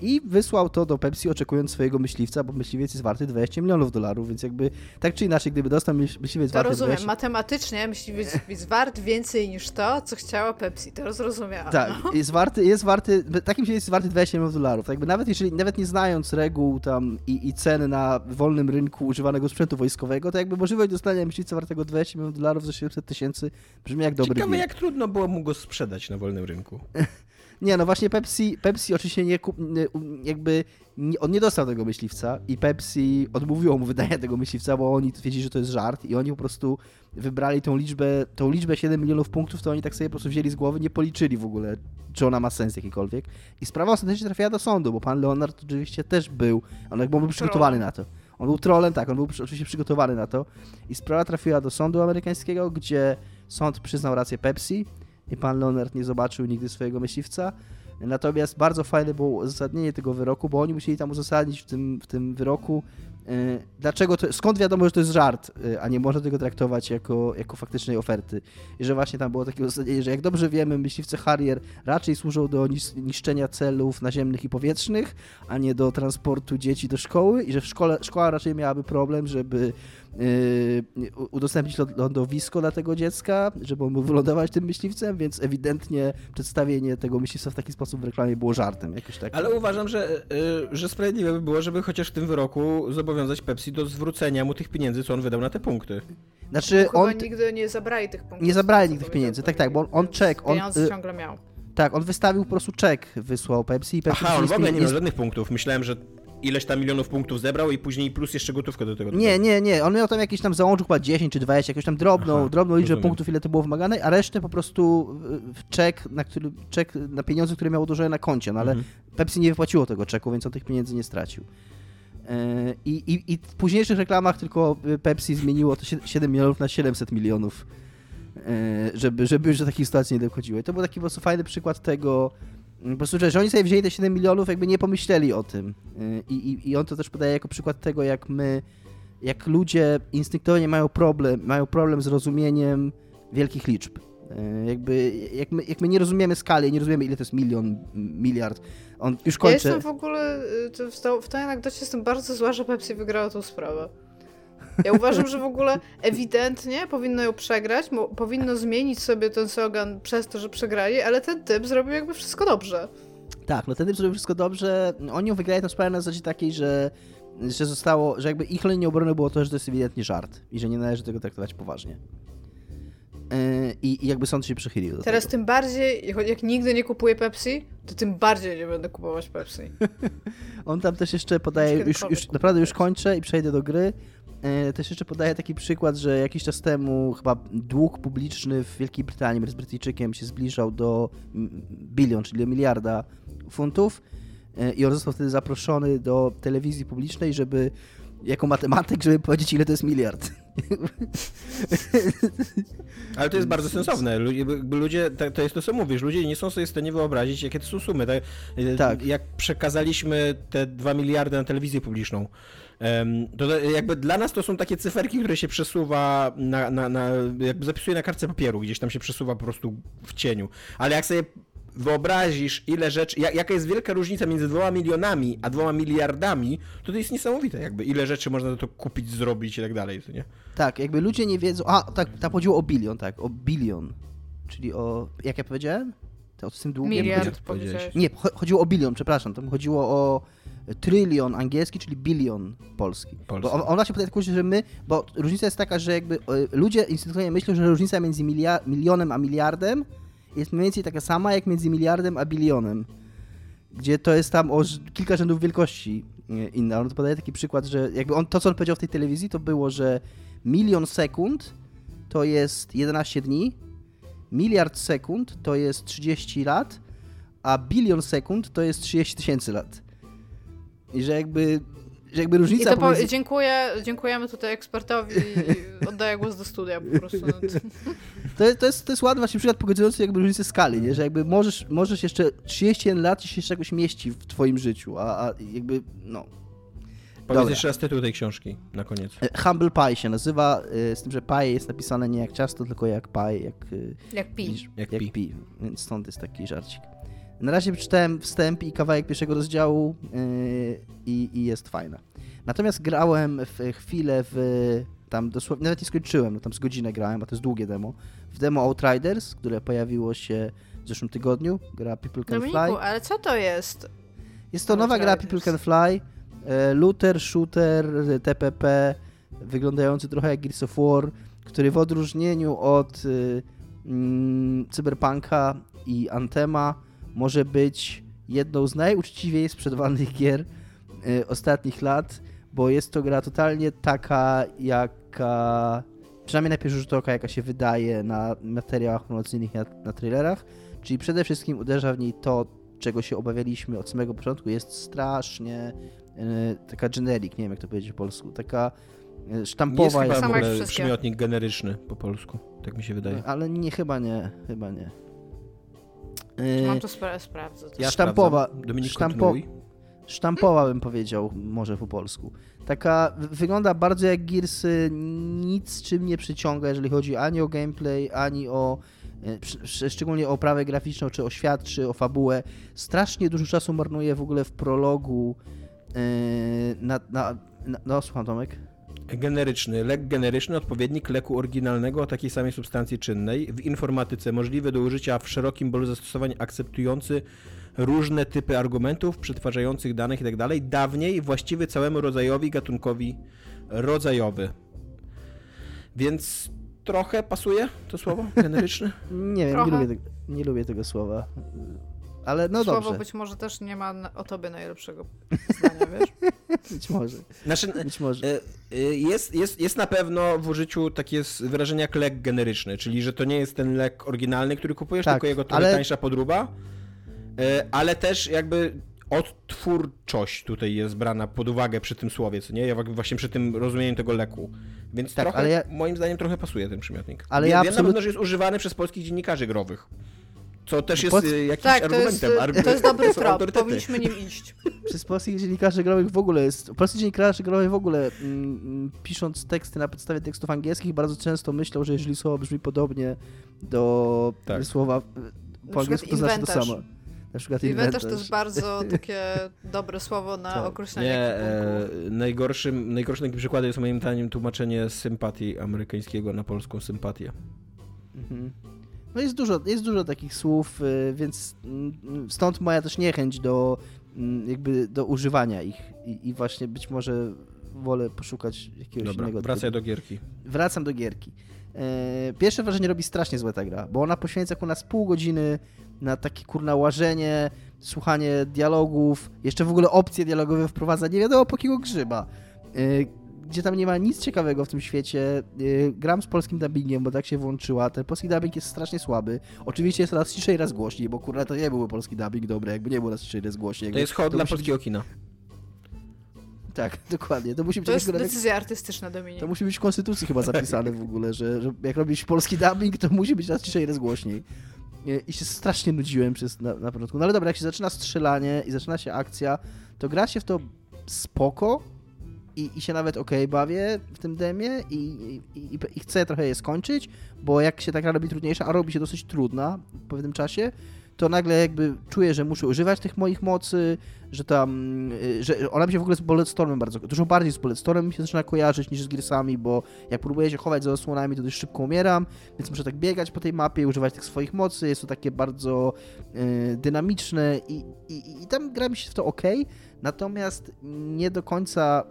I wysłał to do Pepsi, oczekując swojego myśliwca, bo myśliwiec jest warty 20 milionów dolarów, więc jakby tak czy inaczej, gdyby dostał myśl- myśliwiec To warty rozumiem. 20... Matematycznie myśliwiec jest wart więcej niż to, co chciała Pepsi. To zrozumiałam. Tak, No. jest warty, jest warty, takim się jest warty 20 milionów dolarów. Tak jakby nawet jeżeli, nawet nie znając reguł tam i, i cen na wolnym rynku używanego sprzętu wojskowego, to jakby możliwość dostania myśliwca wartego 20 milionów dolarów za 700 tysięcy brzmi jak dobry Ciekawe, deal. jak trudno było mu go sprzedać na wolnym rynku. Nie, no właśnie Pepsi, Pepsi oczywiście nie, kup, jakby nie, on nie dostał tego myśliwca i Pepsi odmówiło mu wydania tego myśliwca, bo oni wiedzieli, że to jest żart i oni po prostu wybrali tą liczbę, tą liczbę 7 milionów punktów, to oni tak sobie po prostu wzięli z głowy, nie policzyli w ogóle, czy ona ma sens jakikolwiek. I sprawa ostatecznie trafiła do sądu, bo pan Leonard oczywiście też był, on jakby był przygotowany na to. On był trolem, tak, on był oczywiście przygotowany na to. I sprawa trafiła do sądu amerykańskiego, gdzie sąd przyznał rację Pepsi i pan Leonard nie zobaczył nigdy swojego myśliwca. Natomiast bardzo fajne było uzasadnienie tego wyroku, bo oni musieli tam uzasadnić w tym, w tym wyroku, e, dlaczego to, skąd wiadomo, że to jest żart, e, a nie można tego traktować jako, jako faktycznej oferty. I że właśnie tam było takie uzasadnienie, że jak dobrze wiemy, myśliwce Harrier raczej służą do nis- niszczenia celów naziemnych i powietrznych, a nie do transportu dzieci do szkoły i że w szkole, szkoła raczej miałaby problem, żeby udostępnić ląd- lądowisko dla tego dziecka, żeby on mógł wylądować tym myśliwcem, więc ewidentnie przedstawienie tego myśliwca w taki sposób w reklamie było żartem. Jakoś tak. Ale uważam, że, y, że sprawiedliwe by było, żeby chociaż w tym wyroku zobowiązać Pepsi do zwrócenia mu tych pieniędzy, co on wydał na te punkty. Znaczy Chyba on... nigdy nie zabrali tych punktów. Nie zabrali nigdy tych pieniędzy, tak, tak, bo on- on czek, on, Pieniądze y, ciągle miał. Tak, on wystawił po prostu czek, wysłał Pepsi i Pepsi Aha, on w ogóle nie miał żadnych punktów. Myślałem, że ileś tam milionów punktów zebrał i później plus jeszcze gotówkę do tego. Nie, nie, nie. On miał tam jakiś tam załączył chyba 10 czy 20, jakąś tam drobną, Aha, drobną liczbę rozumiem. punktów, ile to było wymagane, a resztę po prostu y, w czek, na który, czek na pieniądze, które miał odłożone na koncie, no ale Mhm. Pepsi nie wypłaciło tego czeku, więc on tych pieniędzy nie stracił. Yy, I, i, I w późniejszych reklamach tylko y, Pepsi zmieniło to sie- 7 milionów na 700 milionów, yy, żeby, żeby już do takiej sytuacji nie dochodziło. I to był taki po prostu fajny przykład tego, po prostu, że, oni sobie wzięli te 7 milionów, jakby nie pomyśleli o tym. Yy, I, i, I on to też podaje jako przykład tego, jak my jak ludzie instynktownie mają problem, mają problem z rozumieniem wielkich liczb. E, Jakby, jak my, jak my nie rozumiemy skali, nie rozumiemy ile to jest milion, miliard, on już Ja kończy. jestem w ogóle y, w tej anegdocie jestem bardzo zła, że Pepsi wygrała tą sprawę. Ja uważam, że w ogóle ewidentnie powinno ją przegrać, powinno zmienić sobie ten slogan przez to, że przegrali, ale ten typ zrobił jakby wszystko dobrze. Tak, no ten typ zrobił wszystko dobrze. Oni ją wygrali sprawę na zasadzie takiej, że, że zostało, że jakby ich linią obrony było to, że to jest ewidentnie żart i że nie należy tego traktować poważnie. Yy, I, I jakby sąd się przychylił do Teraz tego. tym bardziej, jak- nigdy nie kupuję Pepsi, to tym bardziej nie będę kupować Pepsi. On tam też jeszcze podaje, już, już naprawdę już kończę i przejdę do gry. E, Też jeszcze podaje taki przykład, że jakiś czas temu chyba dług publiczny w Wielkiej Brytanii z Brytyjczykiem się zbliżał do bilion, czyli do miliarda funtów E, i on został wtedy zaproszony do telewizji publicznej, żeby jako matematyk, żeby powiedzieć ile to jest miliard. Ale to jest bardzo sensowne. Ludzie, to, to jest to, co mówisz, ludzie nie są sobie w stanie wyobrazić, jakie to są sumy. Tak, e, Tak. Jak przekazaliśmy te 2 miliardy na telewizję publiczną, to to jakby dla nas to są takie cyferki, które się przesuwa na, na, na jakby zapisuje na kartce papieru, gdzieś tam się przesuwa po prostu w cieniu. Ale jak sobie wyobrazisz, ile rzeczy, jak, jaka jest wielka różnica między dwoma milionami a dwoma miliardami, to to jest niesamowite, jakby ile rzeczy można za to kupić, zrobić i tak dalej, co nie? Tak, jakby ludzie nie wiedzą. A, tak, tak chodziło o bilion, tak, o bilion. Czyli o. Jak ja powiedziałem? To z tym długiem. Miliard powiedziałeś. Nie, cho- chodziło o bilion, przepraszam. Tam chodziło o trylion angielski, czyli bilion polski. Polski. Bo on, on właśnie podaje że my, bo różnica jest taka, że jakby e, ludzie instynktownie myślą, że różnica między milia- milionem a miliardem jest mniej więcej taka sama jak między miliardem a bilionem. Gdzie to jest tam o kilka rzędów wielkości e, inna. On to podaje taki przykład, że jakby on, to, co on powiedział w tej telewizji, to było, że milion sekund to jest 11 dni, miliard sekund to jest 30 lat, a bilion sekund to jest 30 tysięcy lat. I że jakby, że jakby I różnica to po, pomiędzy... dziękuję, dziękujemy tutaj ekspertowi i oddaję głos do studia po prostu. To, jest- to, jest, to jest ładny właśnie przykład pokazujący jakby różnicę skali, nie? że jakby możesz, możesz jeszcze 31 lat i się czegoś mieści w twoim życiu, a, a jakby, no... Powiedz Dobra. jeszcze raz tytuł tej książki na koniec. E, Humble Pie się nazywa, e, z tym, że pie jest napisane nie jak ciasto, tylko jak pie, jak... e, Jak pi. Jak jak pi. pi. Więc stąd jest taki żarcik. Na razie przeczytałem wstęp i kawałek pierwszego rozdziału yy, i, i jest fajna. Natomiast grałem w chwilę w tam dosłownie, nawet nie skończyłem, no tam z godzinę grałem, a to jest długie demo, w demo Outriders, które pojawiło się w zeszłym tygodniu, gra People Can Dominiku, Fly. ale co to jest? Jest to nowa gra People Can Fly, e, looter, shooter, TPP, wyglądający trochę jak Gears of War, który w odróżnieniu od y, mm, Cyberpunka i Antema może być jedną z najuczciwiej sprzedawanych gier y, ostatnich lat, bo jest to gra totalnie taka, jaka przynajmniej na pierwszy rzut oka, jaka się wydaje na materiałach promocyjnych na, na trailerach, czyli przede wszystkim uderza w niej to, czego się obawialiśmy od samego początku, jest strasznie y, taka generic, nie wiem jak to powiedzieć po polsku, taka y, Jest sztampowa chyba jest, ogóle wszystkie. przymiotnik generyczny po polsku, tak mi się wydaje. ale nie, chyba nie, chyba nie. Mam Y, to spra- sprawdzę. Ja sztampowa-. Dominik, sztampo- kontynuuj. sztampowa bym powiedział, może po polsku. Taka wygląda bardzo jak Gearsy, nic czym nie przyciąga, jeżeli chodzi ani o gameplay, ani o e, szczególnie o oprawę graficzną, czy o świat, czy o fabułę. Strasznie dużo czasu marnuje w ogóle w prologu e, na, na, na no słucham Tomek. Generyczny. Lek generyczny, odpowiednik leku oryginalnego o takiej samej substancji czynnej. W informatyce możliwy do użycia w szerokim polu zastosowań akceptujący różne typy argumentów, przetwarzających danych itd. Dawniej właściwy całemu rodzajowi, gatunkowi rodzajowy. Więc trochę pasuje to słowo generyczny? Nie wiem, nie lubię, tego, nie lubię tego słowa. Ale no Słowo dobrze, być może też nie ma o tobie najlepszego zdania, wiesz? być może. Znaczy, Być może. E, e, Jest, jest, jest na pewno w użyciu takie wyrażenie jak lek generyczny, czyli że to nie jest ten lek oryginalny, który kupujesz, Tak, tylko jego trochę ale- tańsza podróba, e, ale też jakby odtwórczość tutaj jest brana pod uwagę przy tym słowie, co nie? Ja właśnie przy tym rozumieniu tego leku. Więc Tak, trochę, ale ja- moim zdaniem trochę pasuje ten przymiotnik. Ale Wiem- ja Wiem na absolut- pewno, że jest używany przez polskich dziennikarzy growych. Co też jest Po co- y, jakimś Tak, to jest, argumentem. to jest dobry trop, powinniśmy nim iść. Przez polskich dziennikarzy growych w ogóle jest. Polscy dziennikarze growych w ogóle, mm, mm, pisząc teksty na podstawie tekstów angielskich, bardzo często myślą, że jeżeli słowo brzmi podobnie do Tak. słowa y, po angielsku, to znaczy to samo. Na przykład Inwentarz inwentarz. to jest bardzo takie dobre słowo na Tak. określenie Nie, e, najgorszym, najgorszym takim przykładem jest moim zdaniem tłumaczenie sympatii amerykańskiego na polską sympatię. Mhm. No jest dużo, jest dużo takich słów, y, więc mm, stąd moja też niechęć do mm, jakby do używania ich i, i właśnie być może wolę poszukać jakiegoś Dobra, innego. wracaj trybu. do gierki. Wracam do gierki. E, Pierwsze wrażenie robi strasznie złe ta gra, bo ona poświęca ku nas pół godziny na takie kurna łażenie, słuchanie dialogów, jeszcze w ogóle opcje dialogowe wprowadza nie wiadomo po jakiego grzyba. Gdzie tam nie ma nic ciekawego w tym świecie. E, Gram z polskim dubbingiem, bo tak się włączyła. Ten polski dubbing jest strasznie słaby. Oczywiście jest raz ciszej, raz głośniej, bo kurna to nie byłby polski dubbing dobry, jakby nie był raz ciszej, raz głośniej. To jest hod dla polskiego kina. Być... Tak, dokładnie. To musi być To jest kurwa- decyzja artystyczna, Dominik. to musi być w konstytucji chyba zapisane w ogóle, że, że jak robisz polski dubbing, to musi być raz ciszej, raz głośniej. I- I się strasznie nudziłem przez, na, na początku. No ale dobra, jak się zaczyna strzelanie i zaczyna się akcja, to gra się w to spoko i, i się nawet okej bawię w tym demie i, i, i, chcę trochę je skończyć, bo jak się ta gra robi trudniejsza, a robi się dosyć trudna w pewnym czasie, to nagle jakby czuję, że muszę używać tych moich mocy, że tam, y, że ona mi się w ogóle z Bulletstormem bardzo, dużo bardziej z Bulletstormem mi się zaczyna kojarzyć niż z Gearsami, bo jak próbuję się chować za osłonami, to dość szybko umieram, więc muszę tak biegać po tej mapie, używać tych swoich mocy, jest to takie bardzo y, dynamiczne i, i, i tam gra mi się w to ok, natomiast nie do końca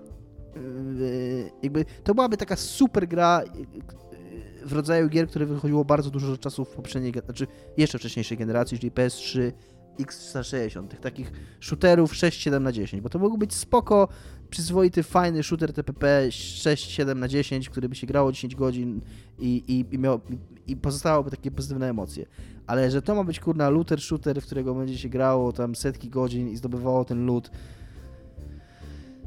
jakby to byłaby taka super gra y, w rodzaju gier, które wychodziło bardzo dużo czasu w poprzedniej, znaczy jeszcze wcześniejszej generacji, czyli PS3, X360, tych takich shooterów 6-7 na 10, bo to mógł być spoko, przyzwoity, fajny shooter TPP 6-7 na 10, który by się grało 10 godzin i, i, i, miał, i, pozostawały takie pozytywne emocje. Ale że to ma być kurna looter shooter, w którego będzie się grało tam setki godzin i zdobywało ten loot,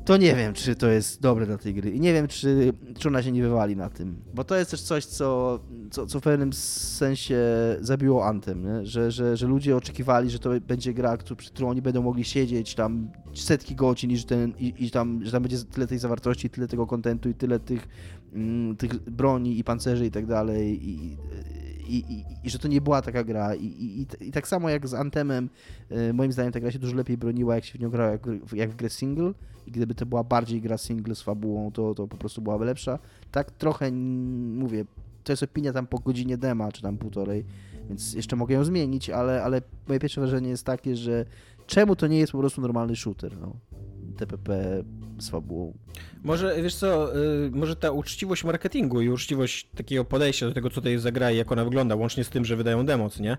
to nie wiem, czy to jest dobre dla tej gry. I nie wiem, czy, czy ona się nie wywali na tym. Bo to jest też coś, co, co, co w pewnym sensie zabiło Anthem, nie? Że, że, że ludzie oczekiwali, że to będzie gra, przy którą oni będą mogli siedzieć tam setki godzin i że, ten, i, i tam, że tam będzie tyle tej zawartości, tyle tego kontentu i tyle tych, mm, tych broni i pancerzy i tak dalej. I, i, i, I że to nie była taka gra. I, i, i, tak samo jak z Anthemem, y, moim zdaniem ta gra się dużo lepiej broniła, jak się w nią grało, jak, jak w grę single. I gdyby to była bardziej gra single z fabułą, to, to po prostu byłaby lepsza. Tak trochę, mówię, to jest opinia tam po godzinie dema, czy tam półtorej, więc jeszcze mogę ją zmienić, ale, ale moje pierwsze wrażenie jest takie, że czemu to nie jest po prostu normalny shooter, no. TPP z fabułą. Może, wiesz co, y, może ta uczciwość marketingu i uczciwość takiego podejścia do tego, co to jest za gra i jak ona wygląda, łącznie z tym, że wydają demos, nie?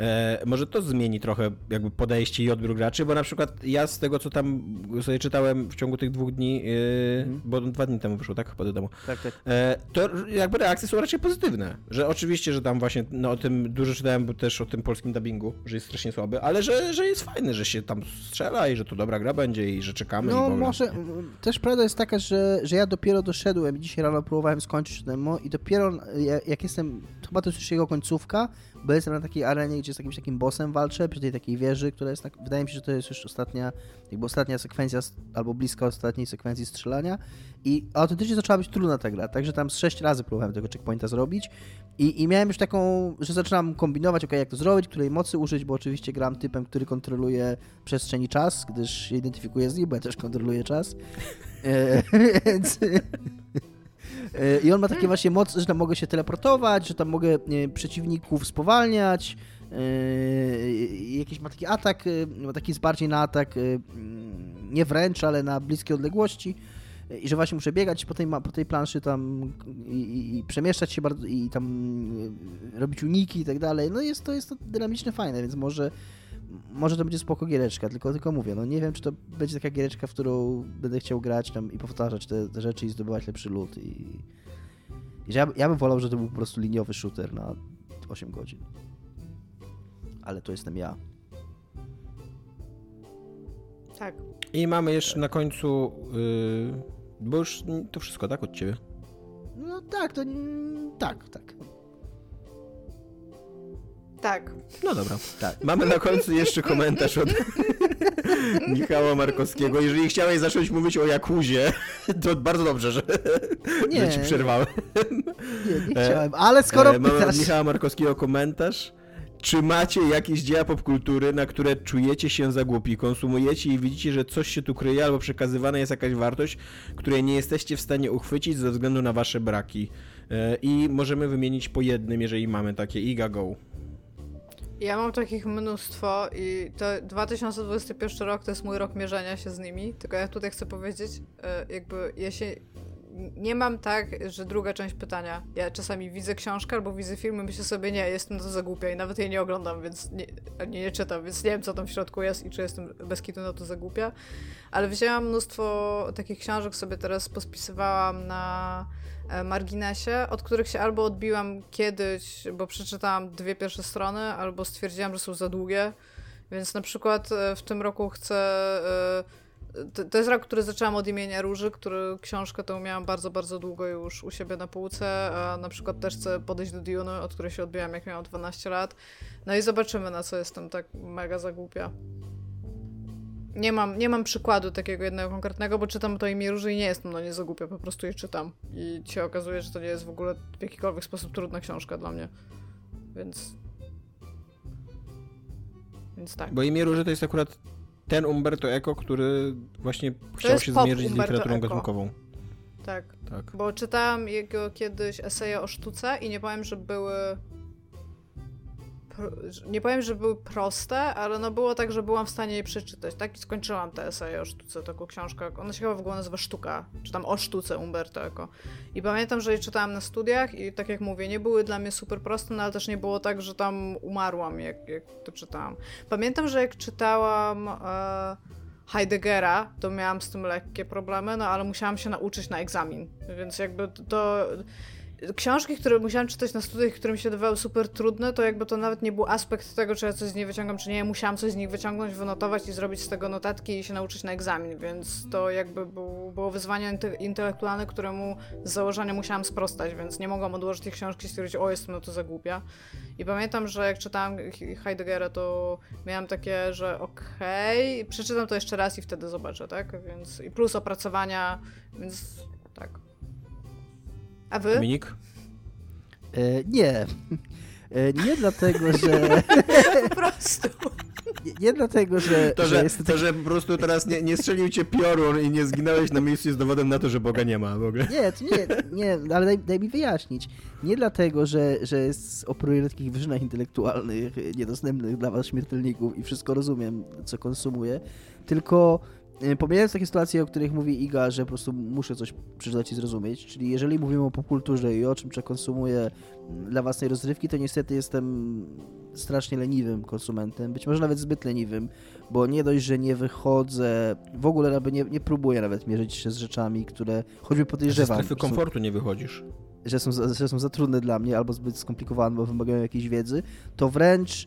E, może to zmieni trochę jakby podejście i odbiór graczy, bo na przykład ja z tego, co tam sobie czytałem w ciągu tych dwóch dni, y, Mhm. bo dwa dni temu wyszło, tak? Chyba do domu. Tak, tak. E, to jakby reakcje są raczej pozytywne. Że oczywiście, że tam właśnie no, o tym dużo czytałem bo też o tym polskim dubbingu, że jest strasznie słaby, ale że, że jest fajny, że się tam strzela i że to dobra gra będzie i że czekamy. No może, też prawda jest taka, że, że ja dopiero doszedłem, dzisiaj rano próbowałem skończyć demo i dopiero jak, jak jestem, chyba to jest już jego końcówka, bo jestem na takiej arenie, gdzie z jakimś takim bossem walczę, przy tej takiej wieży, która jest, tak, wydaje mi się, że to jest już ostatnia, jakby ostatnia sekwencja, albo bliska ostatniej sekwencji strzelania i autentycznie zaczęła być trudna ta gra, także tam z sześć razy próbowałem tego checkpointa zrobić i, i miałem już taką, że zaczynam kombinować, ok, jak to zrobić, której mocy użyć, bo oczywiście gram typem, który kontroluje przestrzeń i czas, gdyż się identyfikuje z nim, bo ja też kontroluję czas. E, Więc... E, I on ma takie właśnie moce, że tam mogę się teleportować, że tam mogę przeciwników spowalniać. e, Jakiś ma taki atak, e, ma taki jest bardziej na atak mm, nie wręcz, ale na bliskie odległości. I że właśnie muszę biegać po tej, ma- po tej planszy tam i, i, przemieszczać się bardzo i tam robić uniki i tak dalej. No jest to, jest to dynamiczne, fajne, więc może może to będzie spoko giereczka, tylko, tylko mówię, no nie wiem, czy to będzie taka giereczka, w którą będę chciał grać tam i powtarzać te, te rzeczy i zdobywać lepszy loot i, i że ja, ja bym wolał, że to był po prostu liniowy shooter na 8 godzin. Ale to jestem ja. Tak. I mamy jeszcze na końcu, yy, bo już to wszystko, tak, od ciebie? No tak, to tak, tak. Tak. No dobra. Tak. Mamy na końcu jeszcze komentarz od Michała Markowskiego. Jeżeli chciałeś zacząć mówić o Jakuzie, to bardzo dobrze, że, nie, że ci przerwałem. Nie, nie chciałem, ale skoro e, Mamy od Michała Markowskiego komentarz. Czy macie jakieś dzieła popkultury, na które czujecie się za głupi, konsumujecie i widzicie, że coś się tu kryje albo przekazywana jest jakaś wartość, której nie jesteście w stanie uchwycić ze względu na wasze braki? E, I możemy wymienić po jednym, jeżeli mamy takie. Iga go. Ja mam takich mnóstwo i to 2021 rok to jest mój rok mierzenia się z nimi, tylko ja tutaj chcę powiedzieć, e, jakby ja się nie mam tak, że druga część pytania. Ja czasami widzę książkę albo widzę film i myślę sobie, nie, jestem to za głupia i nawet jej nie oglądam, więc nie, nie, nie czytam, więc nie wiem, co tam w środku jest i czy jestem bez kitu na to za głupia. Ale wzięłam mnóstwo takich książek, sobie teraz pospisywałam na marginesie, od których się albo odbiłam kiedyś, bo przeczytałam dwie pierwsze strony, albo stwierdziłam, że są za długie. Więc na przykład e, w tym roku chcę e, to, jest rok, który zaczęłam od imienia Róży, który książkę tą miałam bardzo, bardzo długo już u siebie na półce, a na przykład też chcę podejść do Dune, od której się odbiłam jak miałam 12 lat. No i zobaczymy, na co jestem tak mega zagłupia. Nie mam, nie mam przykładu takiego jednego konkretnego, bo czytam to imię Róży i nie jestem no nie zagłupia, po prostu je czytam. I się okazuje, że to nie jest w ogóle w jakikolwiek sposób trudna książka dla mnie. Więc... Więc tak. Bo imię Róży to jest akurat ten Umberto Eco, który właśnie chciał się zmierzyć z literaturą gatunkową. Tak. tak. Bo czytałam jego kiedyś eseje o sztuce i nie powiem, że były nie powiem, że były proste, ale no było tak, że byłam w stanie je przeczytać, tak? I skończyłam tę eseję o sztuce, taką książkę. Ona się chyba w ogóle nazywa Sztuka, czy tam o sztuce Umberto Eco. I pamiętam, że je czytałam na studiach i tak jak mówię, nie były dla mnie super proste, no ale też nie było tak, że tam umarłam, jak, jak to czytałam. Pamiętam, że jak czytałam... E, Heideggera, to miałam z tym lekkie problemy, no ale musiałam się nauczyć na egzamin, więc jakby to, książki, które musiałam czytać na studiach, które mi się wydawały super trudne, to jakby to nawet nie był aspekt tego, czy ja coś z nich wyciągam, czy nie. Musiałam coś z nich wyciągnąć, wynotować i zrobić z tego notatki i się nauczyć na egzamin, więc to jakby był, było wyzwanie intelektualne, któremu z założenia musiałam sprostać, więc nie mogłam odłożyć tej książki i stwierdzić, o jestem no to za głupia. I pamiętam, że jak czytałam Heideggera, to miałam takie, że okej, okay, przeczytam to jeszcze raz i wtedy zobaczę, tak? Więc i plus opracowania, więc. A wy? Dominik? E, nie. E, nie dlatego, że... po prostu. Nie, nie, dlatego, że... To, że, że, to, że po prostu teraz nie, nie strzelił cię piorun i nie zginąłeś na miejscu jest dowodem na to, że Boga nie ma w ogóle. Nie, to nie, nie ale daj, daj mi wyjaśnić. Nie dlatego, że, że operuję na takich wyżynach intelektualnych, niedostępnych dla was śmiertelników i wszystko rozumiem, co konsumuję, tylko pomijając takie sytuacje, o których mówi Iga, że po prostu muszę coś przeczytać i zrozumieć, czyli jeżeli mówimy o popkulturze i o czym konsumuję dla własnej rozrywki, to niestety jestem strasznie leniwym konsumentem, być może nawet zbyt leniwym, bo nie dość, że nie wychodzę, w ogóle nawet nie, nie próbuję nawet mierzyć się z rzeczami, które choćby podejrzewam. Z strefy komfortu nie wychodzisz. Że są, że są za trudne dla mnie albo zbyt skomplikowane, bo wymagają jakiejś wiedzy, to wręcz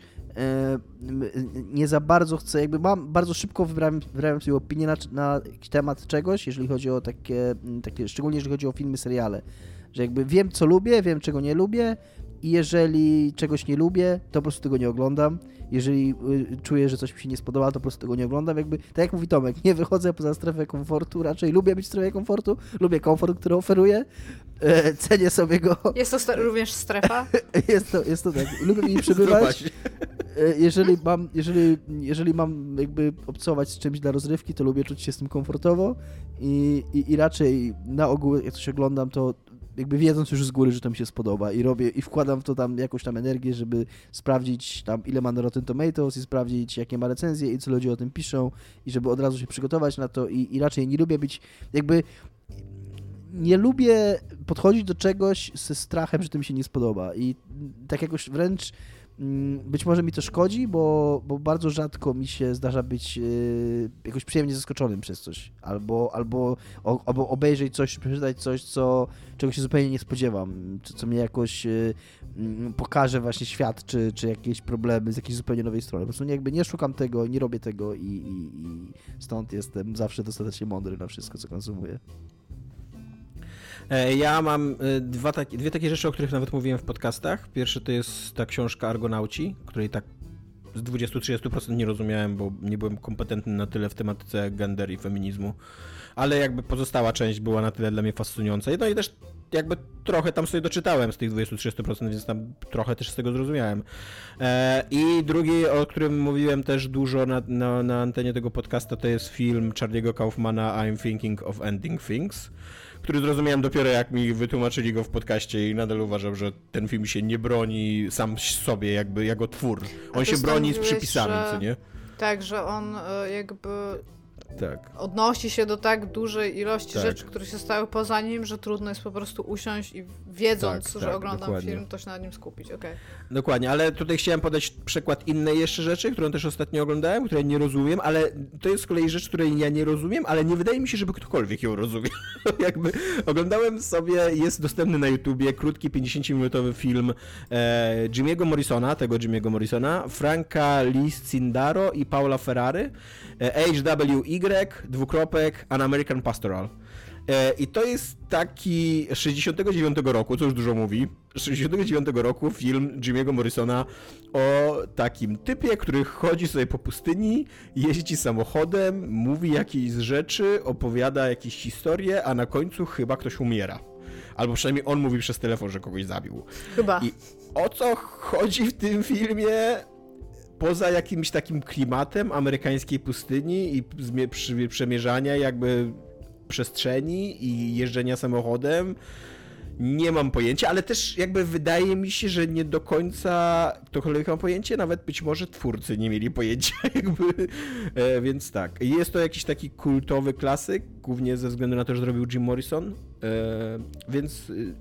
nie za bardzo chcę, jakby mam, bardzo szybko wybrałem, wybrałem sobie opinię na, na temat czegoś, jeżeli chodzi o takie, takie, szczególnie jeżeli chodzi o filmy, seriale, że jakby wiem, co lubię, wiem, czego nie lubię i jeżeli czegoś nie lubię, to po prostu tego nie oglądam. Jeżeli y, czuję, że coś mi się nie spodoba, to po prostu tego nie oglądam. Jakby, tak jak mówi Tomek, nie wychodzę poza strefę komfortu, raczej lubię być w strefie komfortu, lubię komfort, który oferuję, e, cenię sobie go. Jest to również strefa? jest, to, jest to tak, lubię w niej przebywać. E, jeżeli mam, jeżeli, jeżeli mam jakby obcować z czymś dla rozrywki, to lubię czuć się z tym komfortowo i, i, i raczej na ogół, jak coś oglądam, to jakby wiedząc już z góry, że to mi się spodoba i robię i wkładam w to tam jakąś tam energię, żeby sprawdzić tam ile ma na Rotten Tomatoes i sprawdzić jakie ma recenzje i co ludzie o tym piszą i żeby od razu się przygotować na to i, i raczej nie lubię być jakby nie lubię podchodzić do czegoś ze strachem, że to mi się nie spodoba i tak jakoś wręcz być może mi to szkodzi, bo, bo bardzo rzadko mi się zdarza być yy, jakoś przyjemnie zaskoczonym przez coś. Albo, albo, albo obejrzeć coś, przeczytać coś, co, czego się zupełnie nie spodziewam. Co, co mnie jakoś yy, pokaże właśnie świat, czy, czy jakieś problemy z jakiejś zupełnie nowej strony. Po prostu nie, jakby nie szukam tego, nie robię tego i, i, i stąd jestem zawsze dostatecznie mądry na wszystko, co konsumuję. E, ja mam e, dwa takie, dwie takie rzeczy, o których nawet mówiłem w podcastach. Pierwszy to jest ta książka Argonauci, której tak z 20-30% nie rozumiałem, bo nie byłem kompetentny na tyle w tematyce gender i feminizmu, ale jakby pozostała część była na tyle dla mnie fascynująca. No i też jakby trochę tam sobie doczytałem z tych 20-30%, więc tam trochę też z tego zrozumiałem. E, I drugi, o którym mówiłem też dużo na, na, na antenie tego podcasta, to jest film Charlie'ego Kaufmana I'm Thinking of Ending Things który zrozumiałem dopiero jak mi wytłumaczyli go w podcaście i nadal uważam, że ten film się nie broni sam sobie jakby jako twór. On się broni z przypisami, że... co nie? Tak, że on e, jakby tak. odnosi się do tak dużej ilości tak. rzeczy, które się stały poza nim, że trudno jest po prostu usiąść i wiedząc, tak, że tak, oglądam dokładnie. film, to się na nim skupić. Okay. Dokładnie, ale tutaj chciałem podać przykład innej jeszcze rzeczy, którą też ostatnio oglądałem, której nie rozumiem, ale to jest z kolei rzecz, której ja nie rozumiem, ale nie wydaje mi się, żeby ktokolwiek ją rozumiał. Jakby oglądałem sobie, jest dostępny na YouTubie krótki 50-minutowy film e, Jimmy'ego Morrisona, tego Jimmy'ego Morrisona, Franka Liscindaro i Paula Ferrari, e, HWI dwukropek, An American Pastoral. E, I to jest taki 69 roku, co już dużo mówi, 69 roku film Jimmy'ego Morrisona o takim typie, który chodzi sobie po pustyni, jeździ samochodem, mówi jakieś rzeczy, opowiada jakieś historie, a na końcu chyba ktoś umiera. Albo przynajmniej on mówi przez telefon, że kogoś zabił. Chyba. I o co chodzi w tym filmie? Poza jakimś takim klimatem amerykańskiej pustyni i przemierzania jakby przestrzeni i jeżdżenia samochodem, nie mam pojęcia, ale też jakby wydaje mi się, że nie do końca ktokolwiek ma pojęcie, nawet być może twórcy nie mieli pojęcia, jakby, e, więc tak. Jest to jakiś taki kultowy klasyk, głównie ze względu na to, że zrobił Jim Morrison, e, więc y,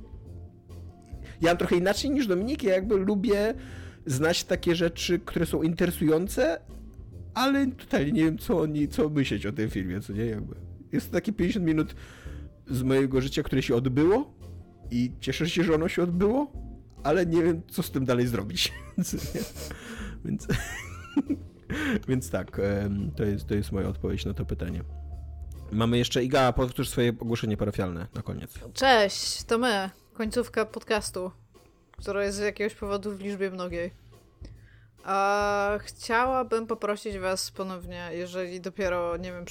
ja mam trochę inaczej niż Dominik, ja jakby lubię znać takie rzeczy, które są interesujące, ale totalnie nie wiem, co oni, co myśleć o tym filmie, co nie, jakby. Jest to takie 50 minut z mojego życia, które się odbyło i cieszę się, że ono się odbyło, ale nie wiem, co z tym dalej zrobić. Więc, więc tak, to jest, to jest moja odpowiedź na to pytanie. Mamy jeszcze Iga, powtórz swoje ogłoszenie parafialne na koniec. Cześć, to my, końcówka podcastu która jest z jakiegoś powodu w liczbie mnogiej. A chciałabym poprosić was ponownie, jeżeli dopiero, nie wiem,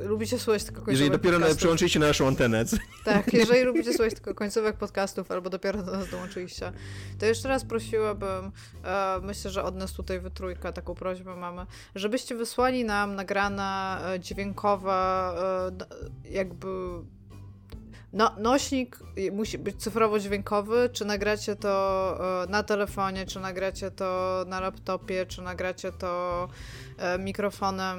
lubicie słuchać tylko końcówek Jeżeli dopiero podcastów. przełączyliście na naszą antenę. Tak, jeżeli lubicie słuchać tylko końcówek podcastów, albo dopiero do nas dołączyliście, to jeszcze raz prosiłabym, e, myślę, że od nas tutaj wytrójka taką prośbę mamy, żebyście wysłali nam nagrana e, dźwiękowa, e, jakby no, nośnik musi być cyfrowo-dźwiękowy, czy nagracie to e, na telefonie, czy nagracie to na laptopie, czy nagracie to mikrofonem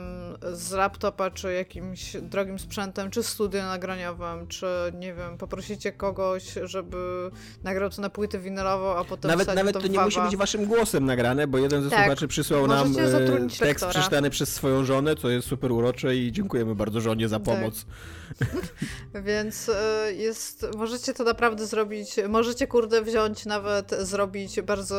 z laptopa, czy jakimś drogim sprzętem, czy studio nagraniowym, czy nie wiem, poprosicie kogoś, żeby nagrał to na płytę winylową, a potem Nawet, nawet to, to nie musi być waszym głosem nagrane, bo jeden ze tak, słuchaczy przysłał nam e, tekst lektora. przeczytany przez swoją żonę, co jest super urocze i dziękujemy bardzo żonie za tak. pomoc. Tak. Więc jest, możecie to naprawdę zrobić, możecie kurde wziąć nawet, zrobić bardzo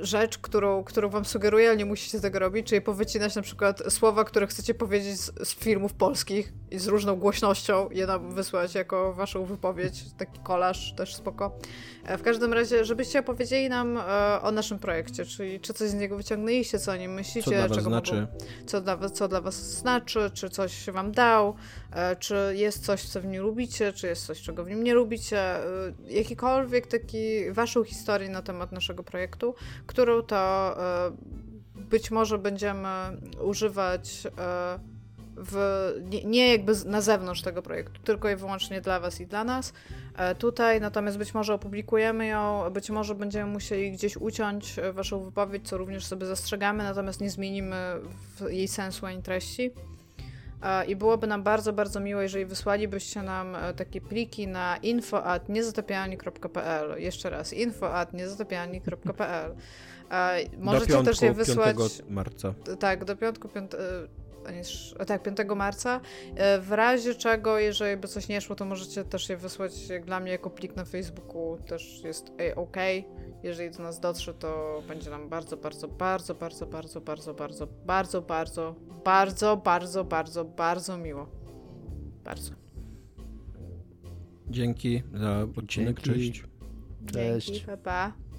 rzecz, którą, którą wam sugeruję, ale nie musicie tego robić, czyli powycinać na przykład słowa, które chcecie powiedzieć z, z filmów polskich i z różną głośnością je nam wysłać jako waszą wypowiedź, taki kolaż też spoko. E, w każdym razie, żebyście opowiedzieli nam e, o naszym projekcie, czyli czy coś z niego wyciągnęliście, co o nim myślicie, co dla was czego znaczy. Mogą, co, dla, co dla was znaczy, czy coś wam dał, e, czy jest coś, co w nim lubicie, czy jest coś, czego w nim nie lubicie, jakikolwiek taki waszą historię na temat naszego projektu, którą to być może będziemy używać w, nie, nie, jakby na zewnątrz tego projektu, tylko i wyłącznie dla Was i dla nas. E, tutaj natomiast być może opublikujemy ją, być może będziemy musieli gdzieś uciąć e, Waszą wypowiedź, co również sobie zastrzegamy, natomiast nie zmienimy jej sensu ani treści. E, I byłoby nam bardzo, bardzo miło, jeżeli wysłalibyście nam takie pliki na info.niezatapialni.pl. Jeszcze raz, info.niezatapialni.pl. Możecie piątku, też je wysłać. 5 marca. Tak, do piątku, 5, tak, 5 marca. E, w razie czego, jeżeli by coś nie szło, to możecie też je wysłać jak dla mnie jako plik na Facebooku, też jest OK. Jeżeli do nas dotrze, to będzie nam bardzo, bardzo, bardzo, bardzo, bardzo, bardzo, bardzo, bardzo, bardzo, bardzo, bardzo, bardzo, bardzo miło. Bardzo. Dzięki za odcinek, Dzięki. cześć. Cześć. Dzięki, pa, pa.